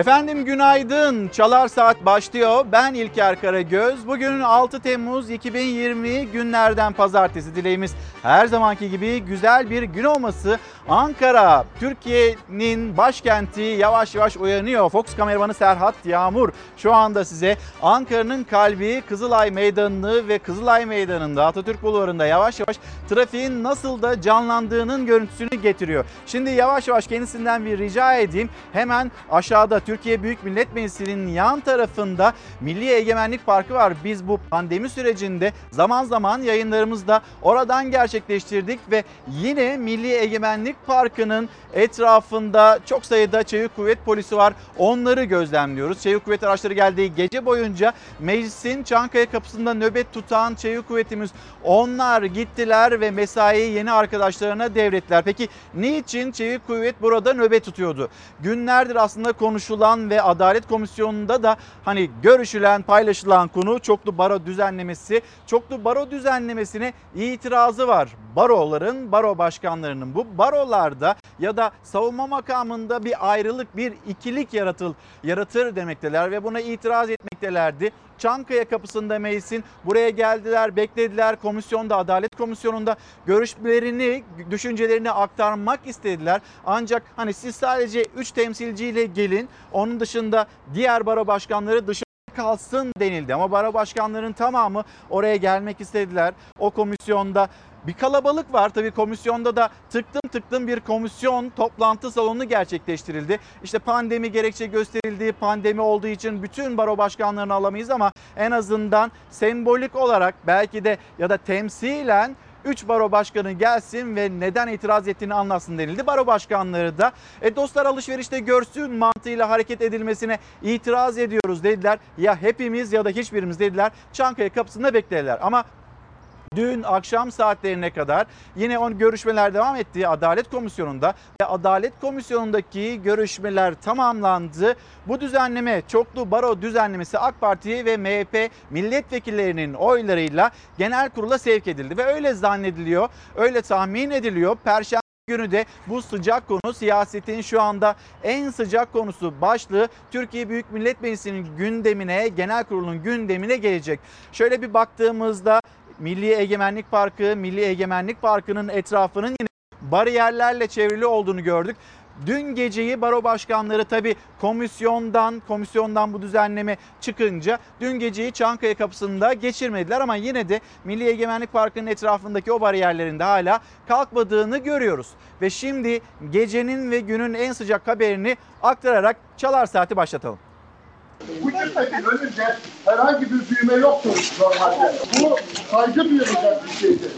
Efendim günaydın. Çalar Saat başlıyor. Ben İlker Karagöz. Bugün 6 Temmuz 2020 günlerden pazartesi dileğimiz her zamanki gibi güzel bir gün olması. Ankara, Türkiye'nin başkenti yavaş yavaş uyanıyor. Fox kameramanı Serhat Yağmur şu anda size Ankara'nın kalbi Kızılay Meydanı'nı ve Kızılay Meydanı'nda Atatürk Bulvarı'nda yavaş yavaş trafiğin nasıl da canlandığının görüntüsünü getiriyor. Şimdi yavaş yavaş kendisinden bir rica edeyim. Hemen aşağıda Türkiye Büyük Millet Meclisi'nin yan tarafında Milli Egemenlik Parkı var. Biz bu pandemi sürecinde zaman zaman yayınlarımızda oradan gerçekleştirdik ve yine Milli Egemenlik Parkı'nın etrafında çok sayıda Çevik Kuvvet Polisi var. Onları gözlemliyoruz. Çevik Kuvvet araçları geldiği gece boyunca meclisin Çankaya kapısında nöbet tutan Çevik Kuvvetimiz onlar gittiler ve mesaiyi yeni arkadaşlarına devrettiler. Peki niçin Çevik Kuvvet burada nöbet tutuyordu? Günlerdir aslında konuşulan ve Adalet Komisyonu'nda da hani görüşülen, paylaşılan konu çoklu baro düzenlemesi. Çoklu baro düzenlemesine itirazı var. Baroların, baro başkanlarının bu barolarda ya da savunma makamında bir ayrılık, bir ikilik yaratıl, yaratır demekteler ve buna itiraz etmektelerdi. Çankaya kapısında meclisin buraya geldiler, beklediler. Komisyonda, Adalet Komisyonu'nda görüşlerini, düşüncelerini aktarmak istediler. Ancak hani siz sadece 3 temsilciyle gelin. Onun dışında diğer baro başkanları dışarı kalsın denildi. Ama baro başkanlarının tamamı oraya gelmek istediler. O komisyonda bir kalabalık var. Tabii komisyonda da tıktım tıktım bir komisyon toplantı salonu gerçekleştirildi. İşte pandemi gerekçe gösterildi. Pandemi olduğu için bütün baro başkanlarını alamayız ama en azından sembolik olarak belki de ya da temsilen 3 baro başkanı gelsin ve neden itiraz ettiğini anlatsın denildi. Baro başkanları da e, dostlar alışverişte görsün mantığıyla hareket edilmesine itiraz ediyoruz dediler. Ya hepimiz ya da hiçbirimiz dediler. Çankaya kapısında beklediler. Ama Dün akşam saatlerine kadar yine on görüşmeler devam etti Adalet Komisyonu'nda ve Adalet Komisyonu'ndaki görüşmeler tamamlandı. Bu düzenleme çoklu baro düzenlemesi AK Parti ve MHP milletvekillerinin oylarıyla genel kurula sevk edildi ve öyle zannediliyor, öyle tahmin ediliyor. Perşembe günü de bu sıcak konu siyasetin şu anda en sıcak konusu başlığı Türkiye Büyük Millet Meclisi'nin gündemine, genel kurulun gündemine gelecek. Şöyle bir baktığımızda Milli Egemenlik Parkı, Milli Egemenlik Parkı'nın etrafının yine bariyerlerle çevrili olduğunu gördük. Dün geceyi baro başkanları tabi komisyondan komisyondan bu düzenleme çıkınca dün geceyi Çankaya kapısında geçirmediler ama yine de Milli Egemenlik Parkı'nın etrafındaki o bariyerlerin de hala kalkmadığını görüyoruz. Ve şimdi gecenin ve günün en sıcak haberini aktararak Çalar Saati başlatalım. Bu cümlenin önünde herhangi bir düğme yoktur normalde. Bu saygı duyulacak bir şeydir.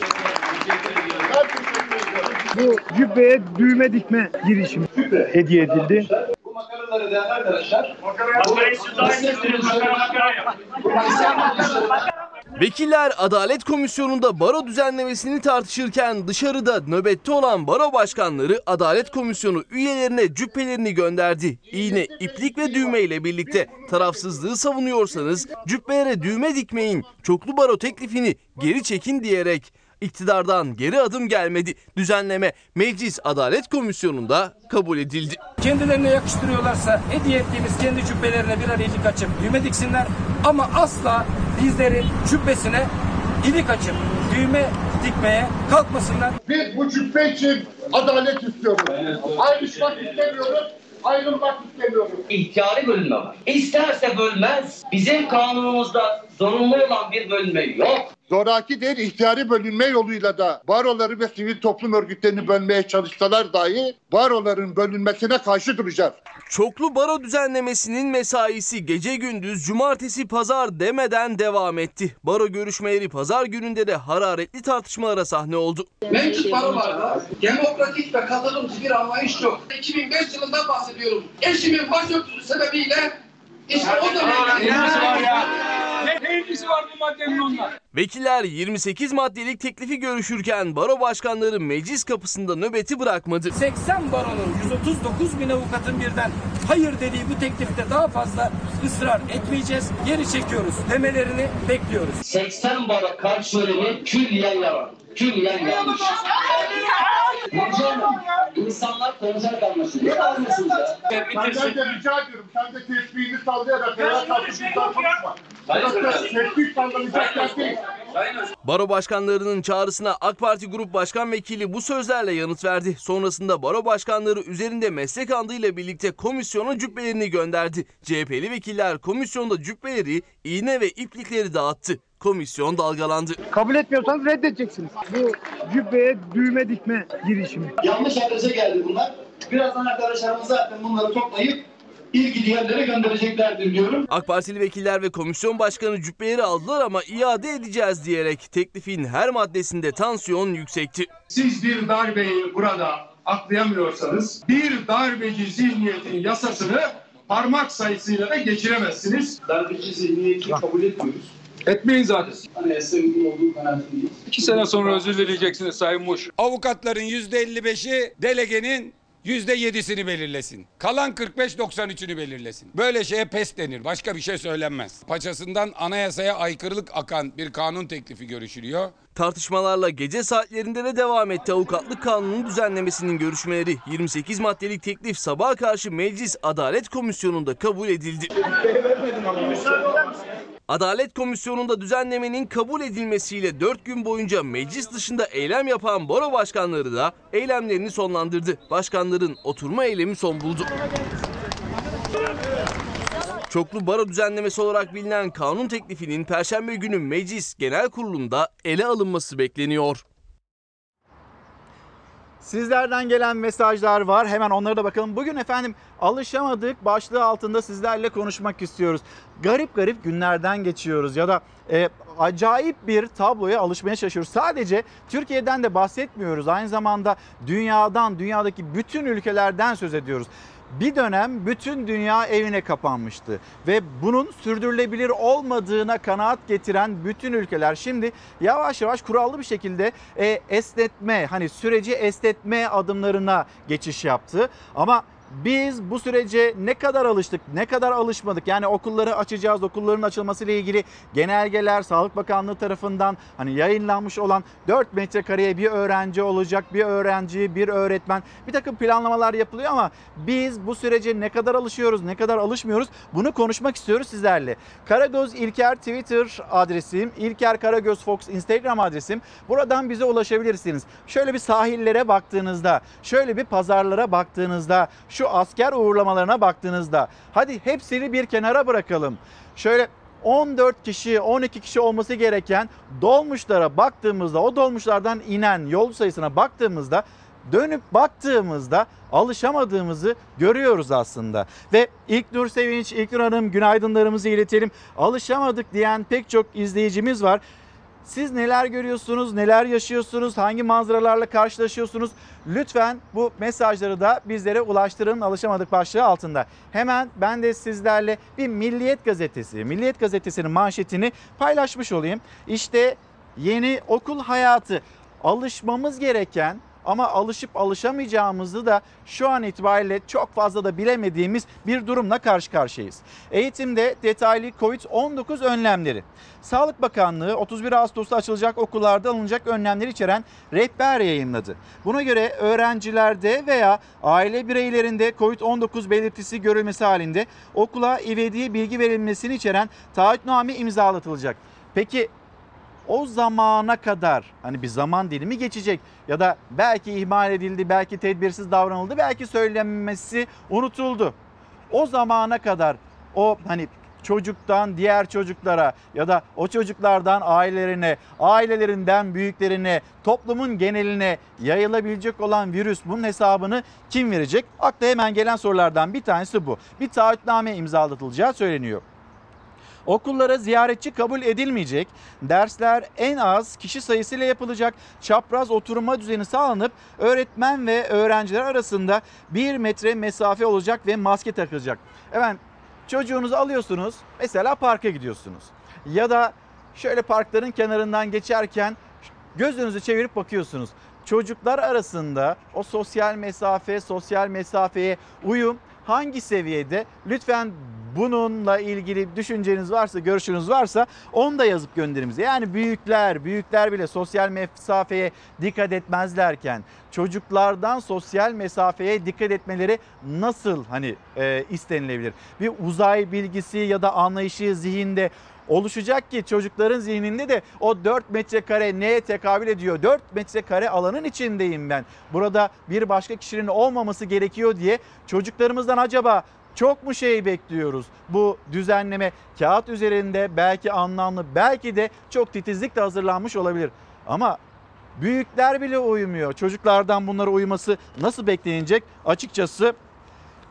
Bu cübbeye düğme dikme girişimi hediye edildi. Bu makaraları değerli arkadaşlar. Vekiller Adalet Komisyonu'nda baro düzenlemesini tartışırken dışarıda nöbette olan baro başkanları Adalet Komisyonu üyelerine cübbelerini gönderdi. İğne, iplik ve düğme ile birlikte tarafsızlığı savunuyorsanız cübbelere düğme dikmeyin, çoklu baro teklifini geri çekin diyerek iktidardan geri adım gelmedi. Düzenleme Meclis Adalet Komisyonu'nda kabul edildi. kendilerine yakıştırıyorlarsa hediye ettiğimiz kendi cübbelerine birer ilik açıp düğme diksinler. Ama asla bizlerin cübbesine ilik açıp düğme dikmeye kalkmasınlar. Biz bu cübbe için adalet istiyoruz. Ayrışmak istemiyoruz. Ayrılmak istemiyoruz. ihtiyari bölünme var. İsterse bölmez. Bizim kanunumuzda zorunlu olan bir bölünme yok. Zoraki değil, ihtiyari bölünme yoluyla da baroları ve sivil toplum örgütlerini bölmeye çalışsalar dahi baroların bölünmesine karşı duracağız. Çoklu baro düzenlemesinin mesaisi gece gündüz cumartesi pazar demeden devam etti. Baro görüşmeleri pazar gününde de hararetli tartışmalara sahne oldu. Mevcut barolarda demokratik ve katılımcı bir anlayış yok. 2005 yılından bahsediyorum. Eşimin başörtüsü sebebiyle işte o zaman... Vekiller 28 maddelik teklifi görüşürken baro başkanları meclis kapısında nöbeti bırakmadı. 80 baronun 139 bin avukatın birden hayır dediği bu teklifte daha fazla ısrar etmeyeceğiz. Geri çekiyoruz demelerini bekliyoruz. 80 baro karşı söylemi külliyen yalan. Külliyen yanlış. Burcu Hanım, insanlar konser kalmasın. Ne kalmasın ya? Senden de rica ediyorum. Sen de tesbihini sallayarak ayağa kalkıp konuşma. Burası tesbih sallanacak değil. Baro başkanlarının çağrısına AK Parti Grup Başkan Vekili bu sözlerle yanıt verdi. Sonrasında baro başkanları üzerinde meslek andıyla birlikte komisyona cübbelerini gönderdi. CHP'li vekiller komisyonda cübbeleri, iğne ve iplikleri dağıttı. Komisyon dalgalandı. Kabul etmiyorsanız reddedeceksiniz. Bu cübbeye düğme dikme girişimi. Yanlış adrese geldi bunlar. Birazdan arkadaşlarımız zaten bunları toplayıp ilgili yerlere göndereceklerdir diyorum. AK Partili vekiller ve komisyon başkanı cübbeleri aldılar ama iade edeceğiz diyerek teklifin her maddesinde tansiyon yüksekti. Siz bir darbeyi burada aklayamıyorsanız bir darbeci zihniyetin yasasını parmak sayısıyla da geçiremezsiniz. Darbeci zihniyeti kabul etmiyoruz. Etmeyin zaten. Olduğu kanaatindeyiz. İki sene sonra özür dileyeceksiniz Sayın Muş. Avukatların %55'i delegenin %7'sini belirlesin. Kalan 45-93'ünü belirlesin. Böyle şeye pes denir. Başka bir şey söylenmez. Paçasından anayasaya aykırılık akan bir kanun teklifi görüşülüyor. Tartışmalarla gece saatlerinde de devam etti avukatlık kanunun düzenlemesinin görüşmeleri. 28 maddelik teklif sabaha karşı Meclis Adalet Komisyonu'nda kabul edildi. Adalet Komisyonu'nda düzenlemenin kabul edilmesiyle 4 gün boyunca meclis dışında eylem yapan baro başkanları da eylemlerini sonlandırdı. Başkanların oturma eylemi son buldu. Çoklu baro düzenlemesi olarak bilinen kanun teklifinin Perşembe günü Meclis Genel Kurulu'nda ele alınması bekleniyor. Sizlerden gelen mesajlar var. Hemen onlara da bakalım. Bugün efendim alışamadık başlığı altında sizlerle konuşmak istiyoruz. Garip garip günlerden geçiyoruz ya da e, acayip bir tabloya alışmaya çalışıyoruz. Sadece Türkiye'den de bahsetmiyoruz. Aynı zamanda dünyadan, dünyadaki bütün ülkelerden söz ediyoruz. Bir dönem bütün dünya evine kapanmıştı ve bunun sürdürülebilir olmadığına kanaat getiren bütün ülkeler şimdi yavaş yavaş kurallı bir şekilde e, esnetme hani süreci esnetme adımlarına geçiş yaptı. Ama biz bu sürece ne kadar alıştık, ne kadar alışmadık? Yani okulları açacağız, okulların açılması ile ilgili genelgeler Sağlık Bakanlığı tarafından hani yayınlanmış olan 4 metrekareye bir öğrenci olacak, bir öğrenci, bir öğretmen bir takım planlamalar yapılıyor ama biz bu sürece ne kadar alışıyoruz, ne kadar alışmıyoruz bunu konuşmak istiyoruz sizlerle. Karagöz İlker Twitter adresim, İlker Karagöz Fox Instagram adresim. Buradan bize ulaşabilirsiniz. Şöyle bir sahillere baktığınızda, şöyle bir pazarlara baktığınızda, şu asker uğurlamalarına baktığınızda hadi hepsini bir kenara bırakalım. Şöyle 14 kişi, 12 kişi olması gereken dolmuşlara baktığımızda, o dolmuşlardan inen yol sayısına baktığımızda dönüp baktığımızda alışamadığımızı görüyoruz aslında. Ve İlknur Sevinç, İlknur Hanım günaydınlarımızı iletelim. Alışamadık diyen pek çok izleyicimiz var. Siz neler görüyorsunuz, neler yaşıyorsunuz, hangi manzaralarla karşılaşıyorsunuz? Lütfen bu mesajları da bizlere ulaştırın alışamadık başlığı altında. Hemen ben de sizlerle bir Milliyet Gazetesi, Milliyet Gazetesi'nin manşetini paylaşmış olayım. İşte yeni okul hayatı alışmamız gereken ama alışıp alışamayacağımızı da şu an itibariyle çok fazla da bilemediğimiz bir durumla karşı karşıyayız. Eğitimde detaylı Covid-19 önlemleri. Sağlık Bakanlığı 31 Ağustos'ta açılacak okullarda alınacak önlemleri içeren rehber yayınladı. Buna göre öğrencilerde veya aile bireylerinde Covid-19 belirtisi görülmesi halinde okula ivediye bilgi verilmesini içeren taahhütname imzalatılacak. Peki o zamana kadar hani bir zaman dilimi geçecek ya da belki ihmal edildi, belki tedbirsiz davranıldı, belki söylenmesi unutuldu. O zamana kadar o hani çocuktan diğer çocuklara ya da o çocuklardan ailelerine, ailelerinden büyüklerine, toplumun geneline yayılabilecek olan virüs bunun hesabını kim verecek? Akla hemen gelen sorulardan bir tanesi bu. Bir taahhütname imzalatılacağı söyleniyor. Okullara ziyaretçi kabul edilmeyecek. Dersler en az kişi sayısıyla yapılacak. Çapraz oturma düzeni sağlanıp öğretmen ve öğrenciler arasında bir metre mesafe olacak ve maske takılacak. Evet çocuğunuzu alıyorsunuz mesela parka gidiyorsunuz. Ya da şöyle parkların kenarından geçerken gözünüzü çevirip bakıyorsunuz. Çocuklar arasında o sosyal mesafe, sosyal mesafeye uyum hangi seviyede? Lütfen bununla ilgili düşünceniz varsa, görüşünüz varsa onu da yazıp gönderimize. Yani büyükler, büyükler bile sosyal mesafeye dikkat etmezlerken çocuklardan sosyal mesafeye dikkat etmeleri nasıl hani e, istenilebilir? Bir uzay bilgisi ya da anlayışı zihinde oluşacak ki çocukların zihninde de o 4 metrekare neye tekabül ediyor? 4 metrekare alanın içindeyim ben. Burada bir başka kişinin olmaması gerekiyor diye çocuklarımızdan acaba çok mu şey bekliyoruz? Bu düzenleme kağıt üzerinde belki anlamlı belki de çok titizlikle hazırlanmış olabilir. Ama büyükler bile uymuyor. Çocuklardan bunlara uyması nasıl beklenecek? Açıkçası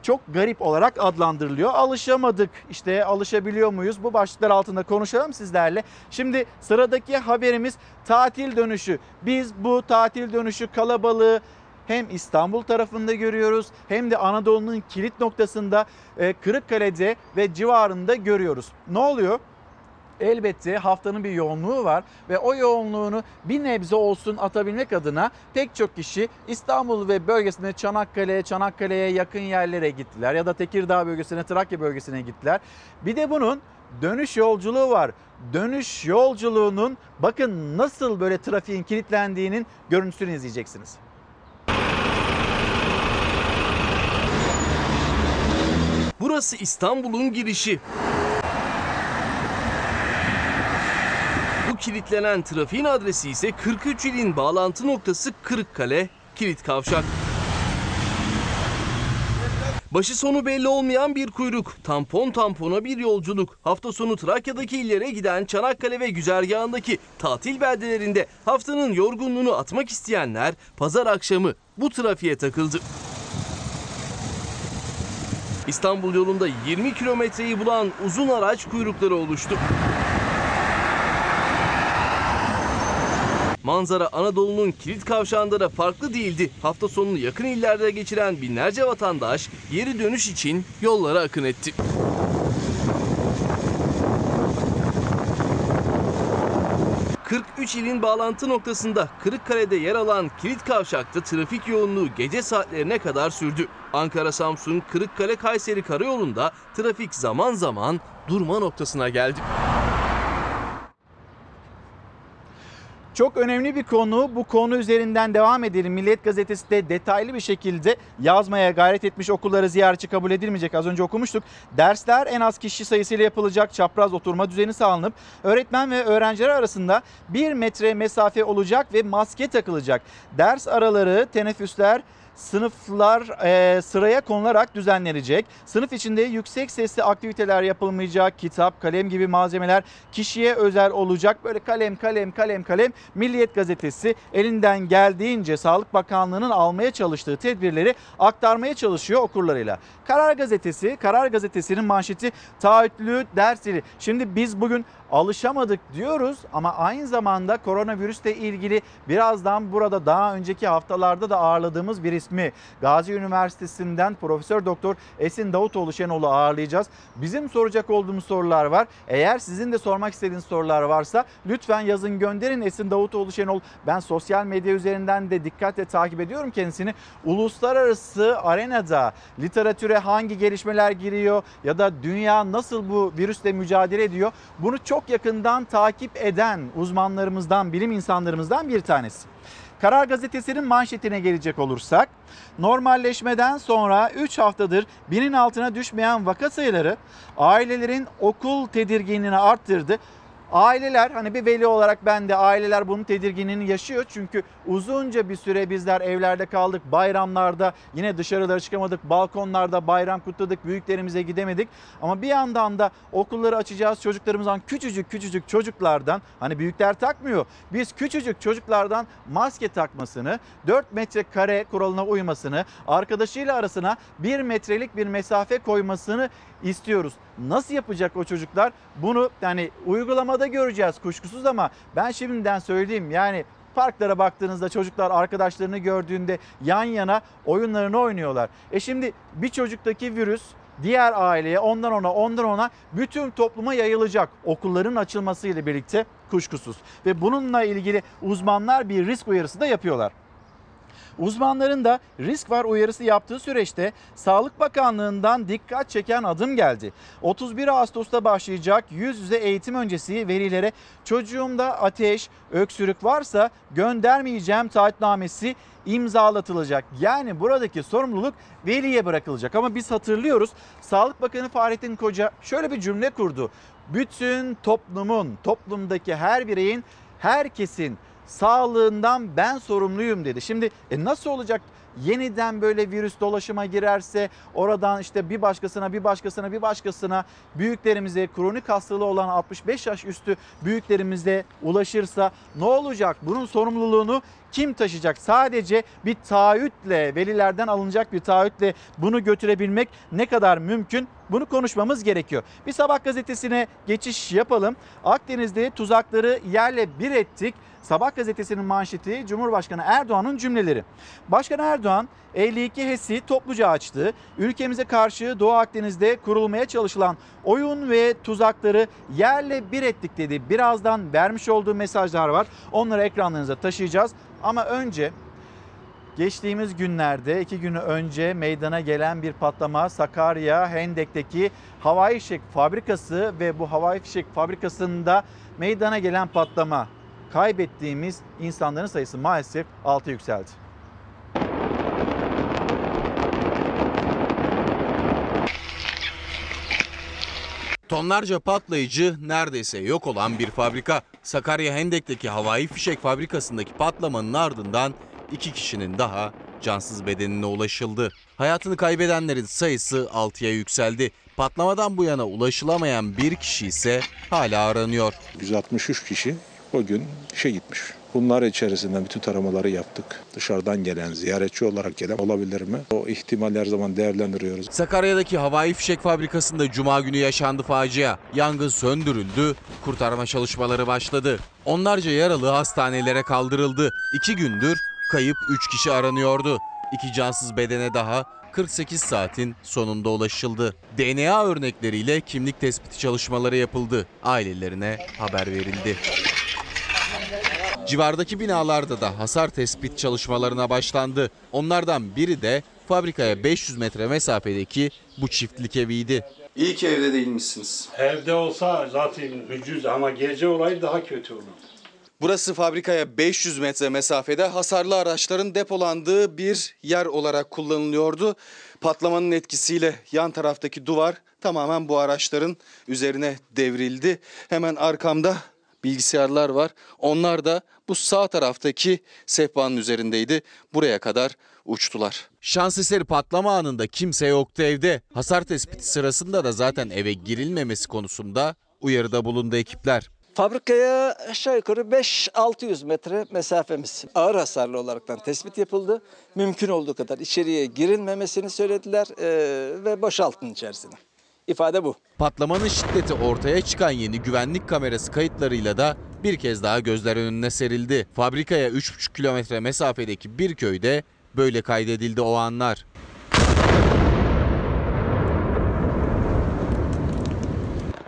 çok garip olarak adlandırılıyor. Alışamadık. İşte alışabiliyor muyuz? Bu başlıklar altında konuşalım sizlerle. Şimdi sıradaki haberimiz tatil dönüşü. Biz bu tatil dönüşü kalabalığı hem İstanbul tarafında görüyoruz hem de Anadolu'nun kilit noktasında e, Kırıkkale'de ve civarında görüyoruz. Ne oluyor? Elbette haftanın bir yoğunluğu var ve o yoğunluğunu bir nebze olsun atabilmek adına pek çok kişi İstanbul ve bölgesine Çanakkale, Çanakkale'ye yakın yerlere gittiler ya da Tekirdağ bölgesine, Trakya bölgesine gittiler. Bir de bunun dönüş yolculuğu var. Dönüş yolculuğunun bakın nasıl böyle trafiğin kilitlendiğinin görüntüsünü izleyeceksiniz. Burası İstanbul'un girişi. Kilitlenen trafiğin adresi ise 43 ilin bağlantı noktası Kırıkkale, Kilit Kavşak. Başı sonu belli olmayan bir kuyruk, tampon tampona bir yolculuk. Hafta sonu Trakya'daki illere giden Çanakkale ve güzergahındaki tatil beldelerinde haftanın yorgunluğunu atmak isteyenler pazar akşamı bu trafiğe takıldı. İstanbul yolunda 20 kilometreyi bulan uzun araç kuyrukları oluştu. Manzara Anadolu'nun kilit kavşağında da farklı değildi. Hafta sonunu yakın illerde geçiren binlerce vatandaş geri dönüş için yollara akın etti. ...43 ilin bağlantı noktasında Kırıkkale'de yer alan kilit kavşakta trafik yoğunluğu gece saatlerine kadar sürdü. Ankara-Samsun, Kırıkkale-Kayseri karayolunda trafik zaman zaman durma noktasına geldi. Çok önemli bir konu. Bu konu üzerinden devam edelim. Milliyet Gazetesi de detaylı bir şekilde yazmaya gayret etmiş. Okulları ziyaretçi kabul edilmeyecek. Az önce okumuştuk. Dersler en az kişi sayısıyla yapılacak. Çapraz oturma düzeni sağlanıp öğretmen ve öğrenciler arasında bir metre mesafe olacak ve maske takılacak. Ders araları, teneffüsler, sınıflar e, sıraya konularak düzenlenecek. Sınıf içinde yüksek sesli aktiviteler yapılmayacak. Kitap, kalem gibi malzemeler kişiye özel olacak. Böyle kalem, kalem, kalem, kalem. Milliyet gazetesi elinden geldiğince Sağlık Bakanlığı'nın almaya çalıştığı tedbirleri aktarmaya çalışıyor okurlarıyla. Karar gazetesi, Karar gazetesinin manşeti taahhütlü ders zili. Şimdi biz bugün alışamadık diyoruz ama aynı zamanda koronavirüsle ilgili birazdan burada daha önceki haftalarda da ağırladığımız bir ismi Gazi Üniversitesi'nden Profesör Doktor Esin Davutoğlu Şenol'u ağırlayacağız. Bizim soracak olduğumuz sorular var. Eğer sizin de sormak istediğiniz sorular varsa lütfen yazın gönderin Esin Davutoğlu Şenol. Ben sosyal medya üzerinden de dikkatle takip ediyorum kendisini. Uluslararası arenada literatüre hangi gelişmeler giriyor ya da dünya nasıl bu virüsle mücadele ediyor bunu çok yakından takip eden uzmanlarımızdan, bilim insanlarımızdan bir tanesi. Karar Gazetesi'nin manşetine gelecek olursak, normalleşmeden sonra 3 haftadır binin altına düşmeyen vaka sayıları ailelerin okul tedirginliğini arttırdı. Aileler hani bir veli olarak ben de aileler bunun tedirginliğini yaşıyor. Çünkü uzunca bir süre bizler evlerde kaldık. Bayramlarda yine dışarılara çıkamadık. Balkonlarda bayram kutladık. Büyüklerimize gidemedik. Ama bir yandan da okulları açacağız. Çocuklarımızdan küçücük küçücük çocuklardan hani büyükler takmıyor. Biz küçücük çocuklardan maske takmasını, 4 metre kare kuralına uymasını, arkadaşıyla arasına 1 metrelik bir mesafe koymasını istiyoruz. Nasıl yapacak o çocuklar? Bunu yani uygulamada göreceğiz kuşkusuz ama ben şimdiden söyleyeyim yani parklara baktığınızda çocuklar arkadaşlarını gördüğünde yan yana oyunlarını oynuyorlar. E şimdi bir çocuktaki virüs diğer aileye ondan ona ondan ona bütün topluma yayılacak okulların açılmasıyla birlikte kuşkusuz. Ve bununla ilgili uzmanlar bir risk uyarısı da yapıyorlar. Uzmanların da risk var uyarısı yaptığı süreçte Sağlık Bakanlığı'ndan dikkat çeken adım geldi. 31 Ağustos'ta başlayacak yüz yüze eğitim öncesi velilere çocuğumda ateş, öksürük varsa göndermeyeceğim taahhütnamesi imzalatılacak. Yani buradaki sorumluluk veliye bırakılacak. Ama biz hatırlıyoruz Sağlık Bakanı Fahrettin Koca şöyle bir cümle kurdu. Bütün toplumun, toplumdaki her bireyin, herkesin sağlığından ben sorumluyum dedi. Şimdi e nasıl olacak? Yeniden böyle virüs dolaşıma girerse oradan işte bir başkasına bir başkasına bir başkasına büyüklerimize kronik hastalığı olan 65 yaş üstü büyüklerimize ulaşırsa ne olacak? Bunun sorumluluğunu kim taşıyacak? Sadece bir taahhütle velilerden alınacak bir taahhütle bunu götürebilmek ne kadar mümkün? Bunu konuşmamız gerekiyor. Bir sabah gazetesine geçiş yapalım. Akdeniz'de tuzakları yerle bir ettik. Sabah gazetesinin manşeti Cumhurbaşkanı Erdoğan'ın cümleleri. Başkan Erdoğan 52 HES'i topluca açtı. Ülkemize karşı Doğu Akdeniz'de kurulmaya çalışılan oyun ve tuzakları yerle bir ettik dedi. Birazdan vermiş olduğu mesajlar var. Onları ekranlarınıza taşıyacağız. Ama önce Geçtiğimiz günlerde iki günü önce meydana gelen bir patlama Sakarya Hendek'teki havai fişek fabrikası ve bu havai fişek fabrikasında meydana gelen patlama kaybettiğimiz insanların sayısı maalesef 6 yükseldi. Tonlarca patlayıcı neredeyse yok olan bir fabrika. Sakarya Hendek'teki havai fişek fabrikasındaki patlamanın ardından iki kişinin daha cansız bedenine ulaşıldı. Hayatını kaybedenlerin sayısı 6'ya yükseldi. Patlamadan bu yana ulaşılamayan bir kişi ise hala aranıyor. 163 kişi o gün işe gitmiş. Bunlar içerisinden bütün taramaları yaptık. Dışarıdan gelen, ziyaretçi olarak gelen olabilir mi? O ihtimali her zaman değerlendiriyoruz. Sakarya'daki havai fişek fabrikasında cuma günü yaşandı facia. Yangın söndürüldü, kurtarma çalışmaları başladı. Onlarca yaralı hastanelere kaldırıldı. İki gündür kayıp 3 kişi aranıyordu. İki cansız bedene daha 48 saatin sonunda ulaşıldı. DNA örnekleriyle kimlik tespiti çalışmaları yapıldı. Ailelerine haber verildi. Civardaki binalarda da hasar tespit çalışmalarına başlandı. Onlardan biri de fabrikaya 500 metre mesafedeki bu çiftlik eviydi. İyi ki evde değilmişsiniz. Evde olsa zaten ucuz ama gece olayı daha kötü olur. Burası fabrikaya 500 metre mesafede hasarlı araçların depolandığı bir yer olarak kullanılıyordu. Patlamanın etkisiyle yan taraftaki duvar tamamen bu araçların üzerine devrildi. Hemen arkamda bilgisayarlar var. Onlar da bu sağ taraftaki sehpanın üzerindeydi. Buraya kadar uçtular. Şans eseri patlama anında kimse yoktu evde. Hasar tespiti sırasında da zaten eve girilmemesi konusunda uyarıda bulundu ekipler. Fabrikaya aşağı yukarı 5-600 metre mesafemiz ağır hasarlı olaraktan tespit yapıldı. Mümkün olduğu kadar içeriye girilmemesini söylediler eee, ve boşaltın içerisine. İfade bu. Patlamanın şiddeti ortaya çıkan yeni güvenlik kamerası kayıtlarıyla da bir kez daha gözler önüne serildi. Fabrikaya 3,5 kilometre mesafedeki bir köyde böyle kaydedildi o anlar.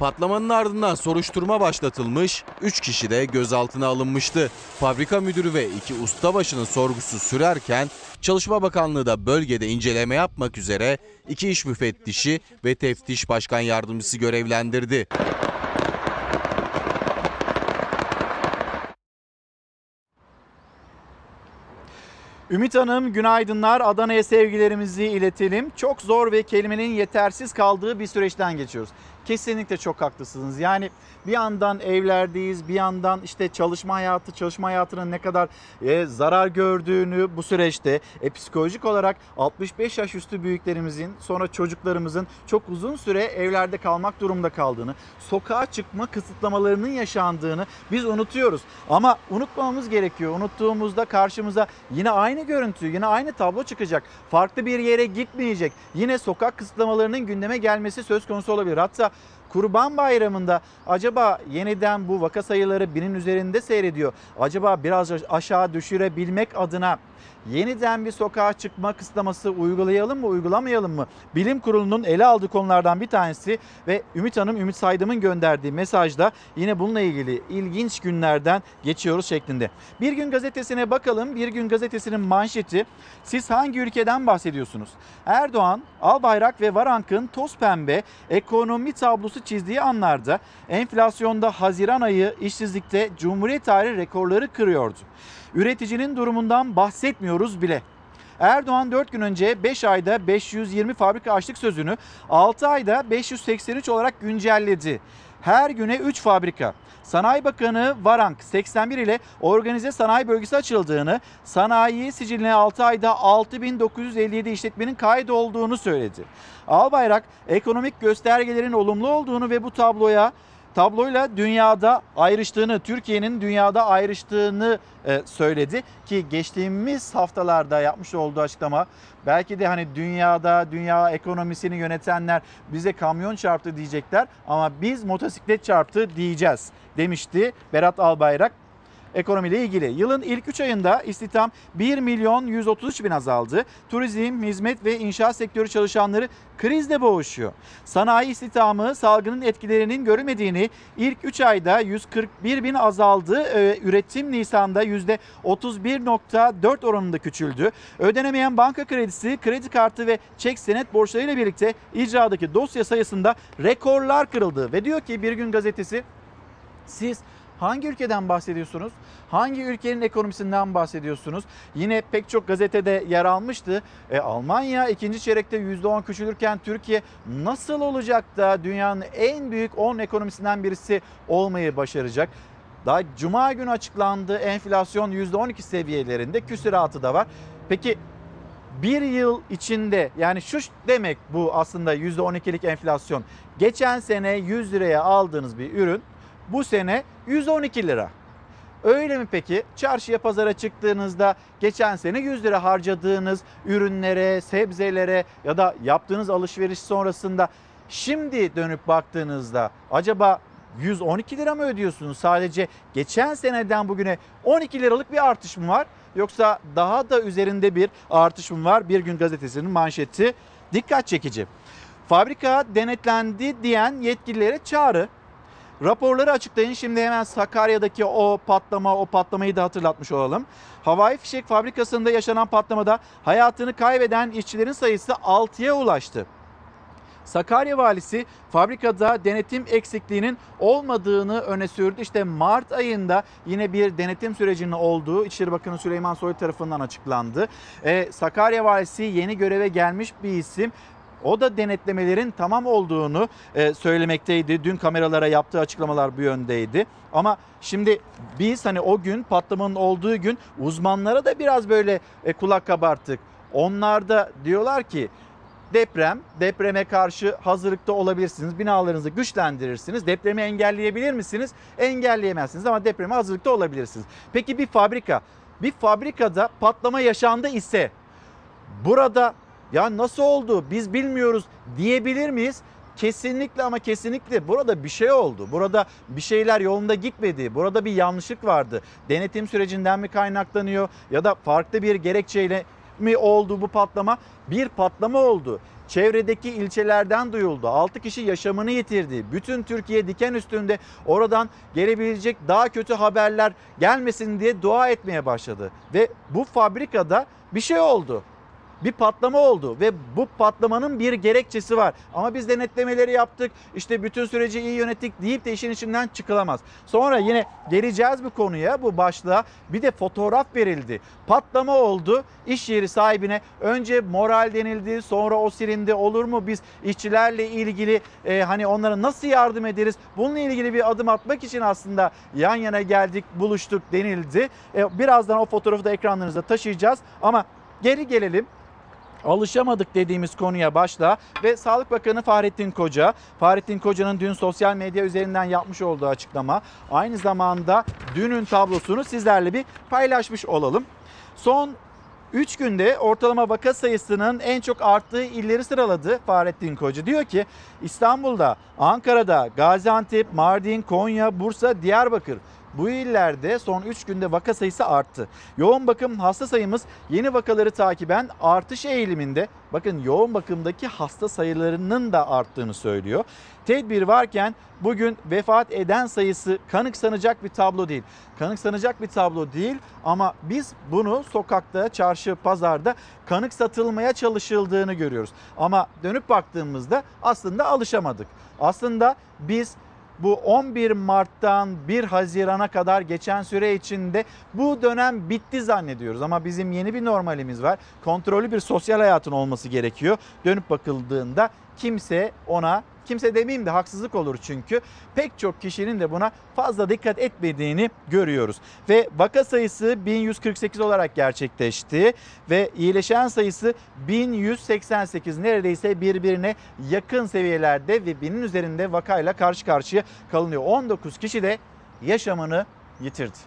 Patlamanın ardından soruşturma başlatılmış, 3 kişi de gözaltına alınmıştı. Fabrika müdürü ve iki ustabaşının sorgusu sürerken Çalışma Bakanlığı da bölgede inceleme yapmak üzere iki iş müfettişi ve teftiş başkan yardımcısı görevlendirdi. Ümit Hanım günaydınlar. Adana'ya sevgilerimizi iletelim. Çok zor ve kelimenin yetersiz kaldığı bir süreçten geçiyoruz. Kesinlikle çok haklısınız. Yani bir yandan evlerdeyiz, bir yandan işte çalışma hayatı, çalışma hayatının ne kadar e, zarar gördüğünü bu süreçte e, psikolojik olarak 65 yaş üstü büyüklerimizin sonra çocuklarımızın çok uzun süre evlerde kalmak durumunda kaldığını, sokağa çıkma kısıtlamalarının yaşandığını biz unutuyoruz. Ama unutmamamız gerekiyor. Unuttuğumuzda karşımıza yine aynı görüntü, yine aynı tablo çıkacak. Farklı bir yere gitmeyecek. Yine sokak kısıtlamalarının gündeme gelmesi söz konusu olabilir. Hatta Kurban Bayramı'nda acaba yeniden bu vaka sayıları binin üzerinde seyrediyor. Acaba biraz aşağı düşürebilmek adına yeniden bir sokağa çıkma kısıtlaması uygulayalım mı uygulamayalım mı? Bilim Kurulu'nun ele aldığı konulardan bir tanesi ve Ümit Hanım Ümit Saydım'ın gönderdiği mesajda yine bununla ilgili ilginç günlerden geçiyoruz şeklinde. Bir gün gazetesine bakalım. Bir gün gazetesinin manşeti siz hangi ülkeden bahsediyorsunuz? Erdoğan, Albayrak ve Varank'ın toz pembe ekonomi tablosu çizdiği anlarda enflasyonda Haziran ayı işsizlikte Cumhuriyet tarihi rekorları kırıyordu. Üreticinin durumundan bahsetmiyoruz bile. Erdoğan 4 gün önce 5 ayda 520 fabrika açtık sözünü 6 ayda 583 olarak güncelledi. Her güne 3 fabrika. Sanayi Bakanı Varank 81 ile organize sanayi bölgesi açıldığını, sanayi siciline 6 ayda 6957 işletmenin kaydolduğunu söyledi. Albayrak ekonomik göstergelerin olumlu olduğunu ve bu tabloya tabloyla dünyada ayrıştığını, Türkiye'nin dünyada ayrıştığını e, söyledi. Ki geçtiğimiz haftalarda yapmış olduğu açıklama belki de hani dünyada dünya ekonomisini yönetenler bize kamyon çarptı diyecekler ama biz motosiklet çarptı diyeceğiz demişti Berat Albayrak ekonomiyle ilgili. Yılın ilk 3 ayında istihdam 1 milyon 133 bin azaldı. Turizm, hizmet ve inşaat sektörü çalışanları krizle boğuşuyor. Sanayi istihdamı salgının etkilerinin görülmediğini ilk 3 ayda 141 bin azaldı. Ee, üretim Nisan'da %31.4 oranında küçüldü. Ödenemeyen banka kredisi, kredi kartı ve çek senet borçlarıyla birlikte icradaki dosya sayısında rekorlar kırıldı. Ve diyor ki Bir Gün Gazetesi siz hangi ülkeden bahsediyorsunuz? Hangi ülkenin ekonomisinden bahsediyorsunuz? Yine pek çok gazetede yer almıştı. E, Almanya ikinci çeyrekte %10 küçülürken Türkiye nasıl olacak da dünyanın en büyük 10 ekonomisinden birisi olmayı başaracak? Daha cuma günü açıklandı enflasyon %12 seviyelerinde küsuratı da var. Peki bir yıl içinde yani şu demek bu aslında %12'lik enflasyon. Geçen sene 100 liraya aldığınız bir ürün bu sene 112 lira. Öyle mi peki? Çarşıya pazara çıktığınızda geçen sene 100 lira harcadığınız ürünlere, sebzelere ya da yaptığınız alışveriş sonrasında şimdi dönüp baktığınızda acaba 112 lira mı ödüyorsunuz? Sadece geçen seneden bugüne 12 liralık bir artış mı var? Yoksa daha da üzerinde bir artış mı var? Bir gün gazetesinin manşeti dikkat çekici. Fabrika denetlendi diyen yetkililere çağrı. Raporları açıklayın. Şimdi hemen Sakarya'daki o patlama, o patlamayı da hatırlatmış olalım. Havai fişek fabrikasında yaşanan patlamada hayatını kaybeden işçilerin sayısı 6'ya ulaştı. Sakarya valisi fabrikada denetim eksikliğinin olmadığını öne sürdü. İşte Mart ayında yine bir denetim sürecinin olduğu İçişleri Bakanı Süleyman Soylu tarafından açıklandı. Ee, Sakarya valisi yeni göreve gelmiş bir isim. O da denetlemelerin tamam olduğunu e, söylemekteydi. Dün kameralara yaptığı açıklamalar bu yöndeydi. Ama şimdi biz hani o gün patlamanın olduğu gün uzmanlara da biraz böyle e, kulak kabarttık. Onlar da diyorlar ki deprem, depreme karşı hazırlıkta olabilirsiniz. Binalarınızı güçlendirirsiniz. Depremi engelleyebilir misiniz? Engelleyemezsiniz ama depreme hazırlıkta olabilirsiniz. Peki bir fabrika, bir fabrikada patlama yaşandı ise burada ya nasıl oldu biz bilmiyoruz diyebilir miyiz? Kesinlikle ama kesinlikle burada bir şey oldu. Burada bir şeyler yolunda gitmedi. Burada bir yanlışlık vardı. Denetim sürecinden mi kaynaklanıyor ya da farklı bir gerekçeyle mi oldu bu patlama? Bir patlama oldu. Çevredeki ilçelerden duyuldu. 6 kişi yaşamını yitirdi. Bütün Türkiye diken üstünde oradan gelebilecek daha kötü haberler gelmesin diye dua etmeye başladı. Ve bu fabrikada bir şey oldu bir patlama oldu ve bu patlamanın bir gerekçesi var. Ama biz denetlemeleri yaptık, işte bütün süreci iyi yönettik deyip de işin içinden çıkılamaz. Sonra yine geleceğiz bu konuya, bu başlığa. Bir de fotoğraf verildi. Patlama oldu. İş yeri sahibine önce moral denildi, sonra o silindi. Olur mu biz işçilerle ilgili e, hani onlara nasıl yardım ederiz? Bununla ilgili bir adım atmak için aslında yan yana geldik, buluştuk denildi. E, birazdan o fotoğrafı da ekranlarınıza taşıyacağız ama geri gelelim alışamadık dediğimiz konuya başla ve Sağlık Bakanı Fahrettin Koca, Fahrettin Koca'nın dün sosyal medya üzerinden yapmış olduğu açıklama aynı zamanda dünün tablosunu sizlerle bir paylaşmış olalım. Son 3 günde ortalama vaka sayısının en çok arttığı illeri sıraladı Fahrettin Koca. Diyor ki İstanbul'da, Ankara'da, Gaziantep, Mardin, Konya, Bursa, Diyarbakır bu illerde son 3 günde vaka sayısı arttı. Yoğun bakım hasta sayımız yeni vakaları takiben artış eğiliminde. Bakın yoğun bakımdaki hasta sayılarının da arttığını söylüyor. Tedbir varken bugün vefat eden sayısı kanıksanacak bir tablo değil. Kanıksanacak bir tablo değil ama biz bunu sokakta, çarşı, pazarda kanık satılmaya çalışıldığını görüyoruz. Ama dönüp baktığımızda aslında alışamadık. Aslında biz bu 11 Mart'tan 1 Haziran'a kadar geçen süre içinde bu dönem bitti zannediyoruz. Ama bizim yeni bir normalimiz var. Kontrollü bir sosyal hayatın olması gerekiyor. Dönüp bakıldığında kimse ona kimse demeyeyim de haksızlık olur çünkü pek çok kişinin de buna fazla dikkat etmediğini görüyoruz. Ve vaka sayısı 1148 olarak gerçekleşti ve iyileşen sayısı 1188 neredeyse birbirine yakın seviyelerde ve binin üzerinde vakayla karşı karşıya kalınıyor. 19 kişi de yaşamını yitirdi.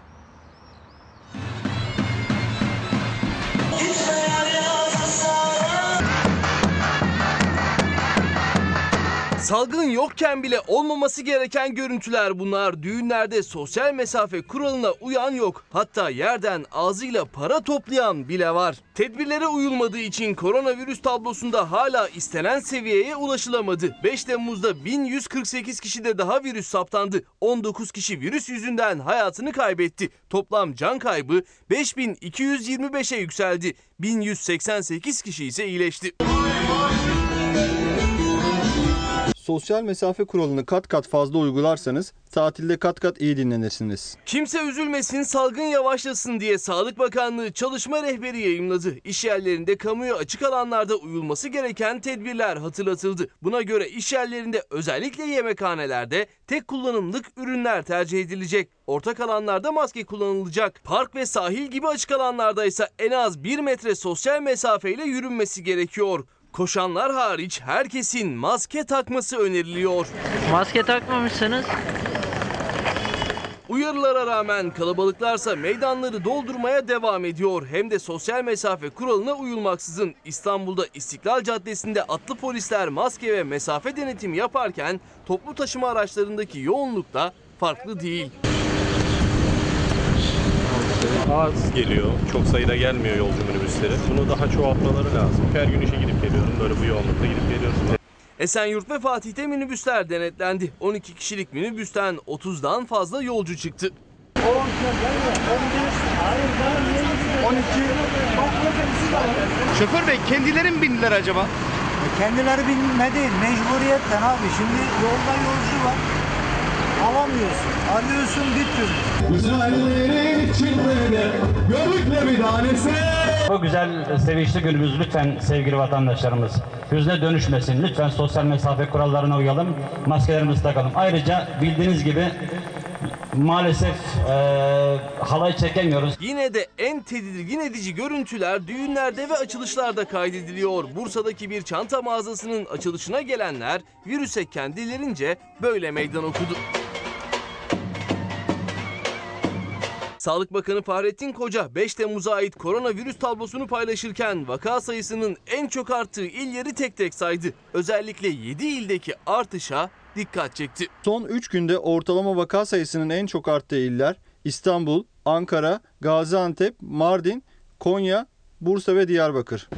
Salgın yokken bile olmaması gereken görüntüler bunlar. Düğünlerde sosyal mesafe kuralına uyan yok. Hatta yerden ağzıyla para toplayan bile var. Tedbirlere uyulmadığı için koronavirüs tablosunda hala istenen seviyeye ulaşılamadı. 5 Temmuz'da 1148 kişide daha virüs saptandı. 19 kişi virüs yüzünden hayatını kaybetti. Toplam can kaybı 5225'e yükseldi. 1188 kişi ise iyileşti. Sosyal mesafe kuralını kat kat fazla uygularsanız tatilde kat kat iyi dinlenirsiniz. Kimse üzülmesin, salgın yavaşlasın diye Sağlık Bakanlığı çalışma rehberi yayımladı. İş yerlerinde, kamuya açık alanlarda uyulması gereken tedbirler hatırlatıldı. Buna göre iş yerlerinde özellikle yemekhanelerde tek kullanımlık ürünler tercih edilecek. Ortak alanlarda maske kullanılacak. Park ve sahil gibi açık alanlarda ise en az 1 metre sosyal mesafeyle yürünmesi gerekiyor. Koşanlar hariç herkesin maske takması öneriliyor. Maske takmamışsınız. Uyarılara rağmen kalabalıklarsa meydanları doldurmaya devam ediyor. Hem de sosyal mesafe kuralına uyulmaksızın İstanbul'da İstiklal Caddesi'nde atlı polisler maske ve mesafe denetimi yaparken toplu taşıma araçlarındaki yoğunluk da farklı değil. Az geliyor. Çok sayıda gelmiyor yolcu minibüsleri. Bunu daha çoğaltmaları lazım. Her gün işe gidip geliyorum. Böyle bu yoğunlukta gidip geliyorum. Esenyurt ve Fatih'te minibüsler denetlendi. 12 kişilik minibüsten 30'dan fazla yolcu çıktı. Şoför bey kendileri mi bindiler acaba? Kendileri binme değil, mecburiyetten abi. Şimdi yolda yolcu var. Alamıyorsun. Arıyorsun bir türlü. Güzellerin içinde görükle bir tanesi. Bu güzel sevinçli günümüz lütfen sevgili vatandaşlarımız hüzne dönüşmesin. Lütfen sosyal mesafe kurallarına uyalım. Maskelerimizi takalım. Ayrıca bildiğiniz gibi maalesef e, halay çekemiyoruz. Yine de en tedirgin edici görüntüler düğünlerde ve açılışlarda kaydediliyor. Bursa'daki bir çanta mağazasının açılışına gelenler virüse kendilerince böyle meydan okudu. Sağlık Bakanı Fahrettin Koca 5 Temmuz'a ait koronavirüs tablosunu paylaşırken vaka sayısının en çok arttığı illeri tek tek saydı. Özellikle 7 ildeki artışa dikkat çekti. Son 3 günde ortalama vaka sayısının en çok arttığı iller İstanbul, Ankara, Gaziantep, Mardin, Konya, Bursa ve Diyarbakır.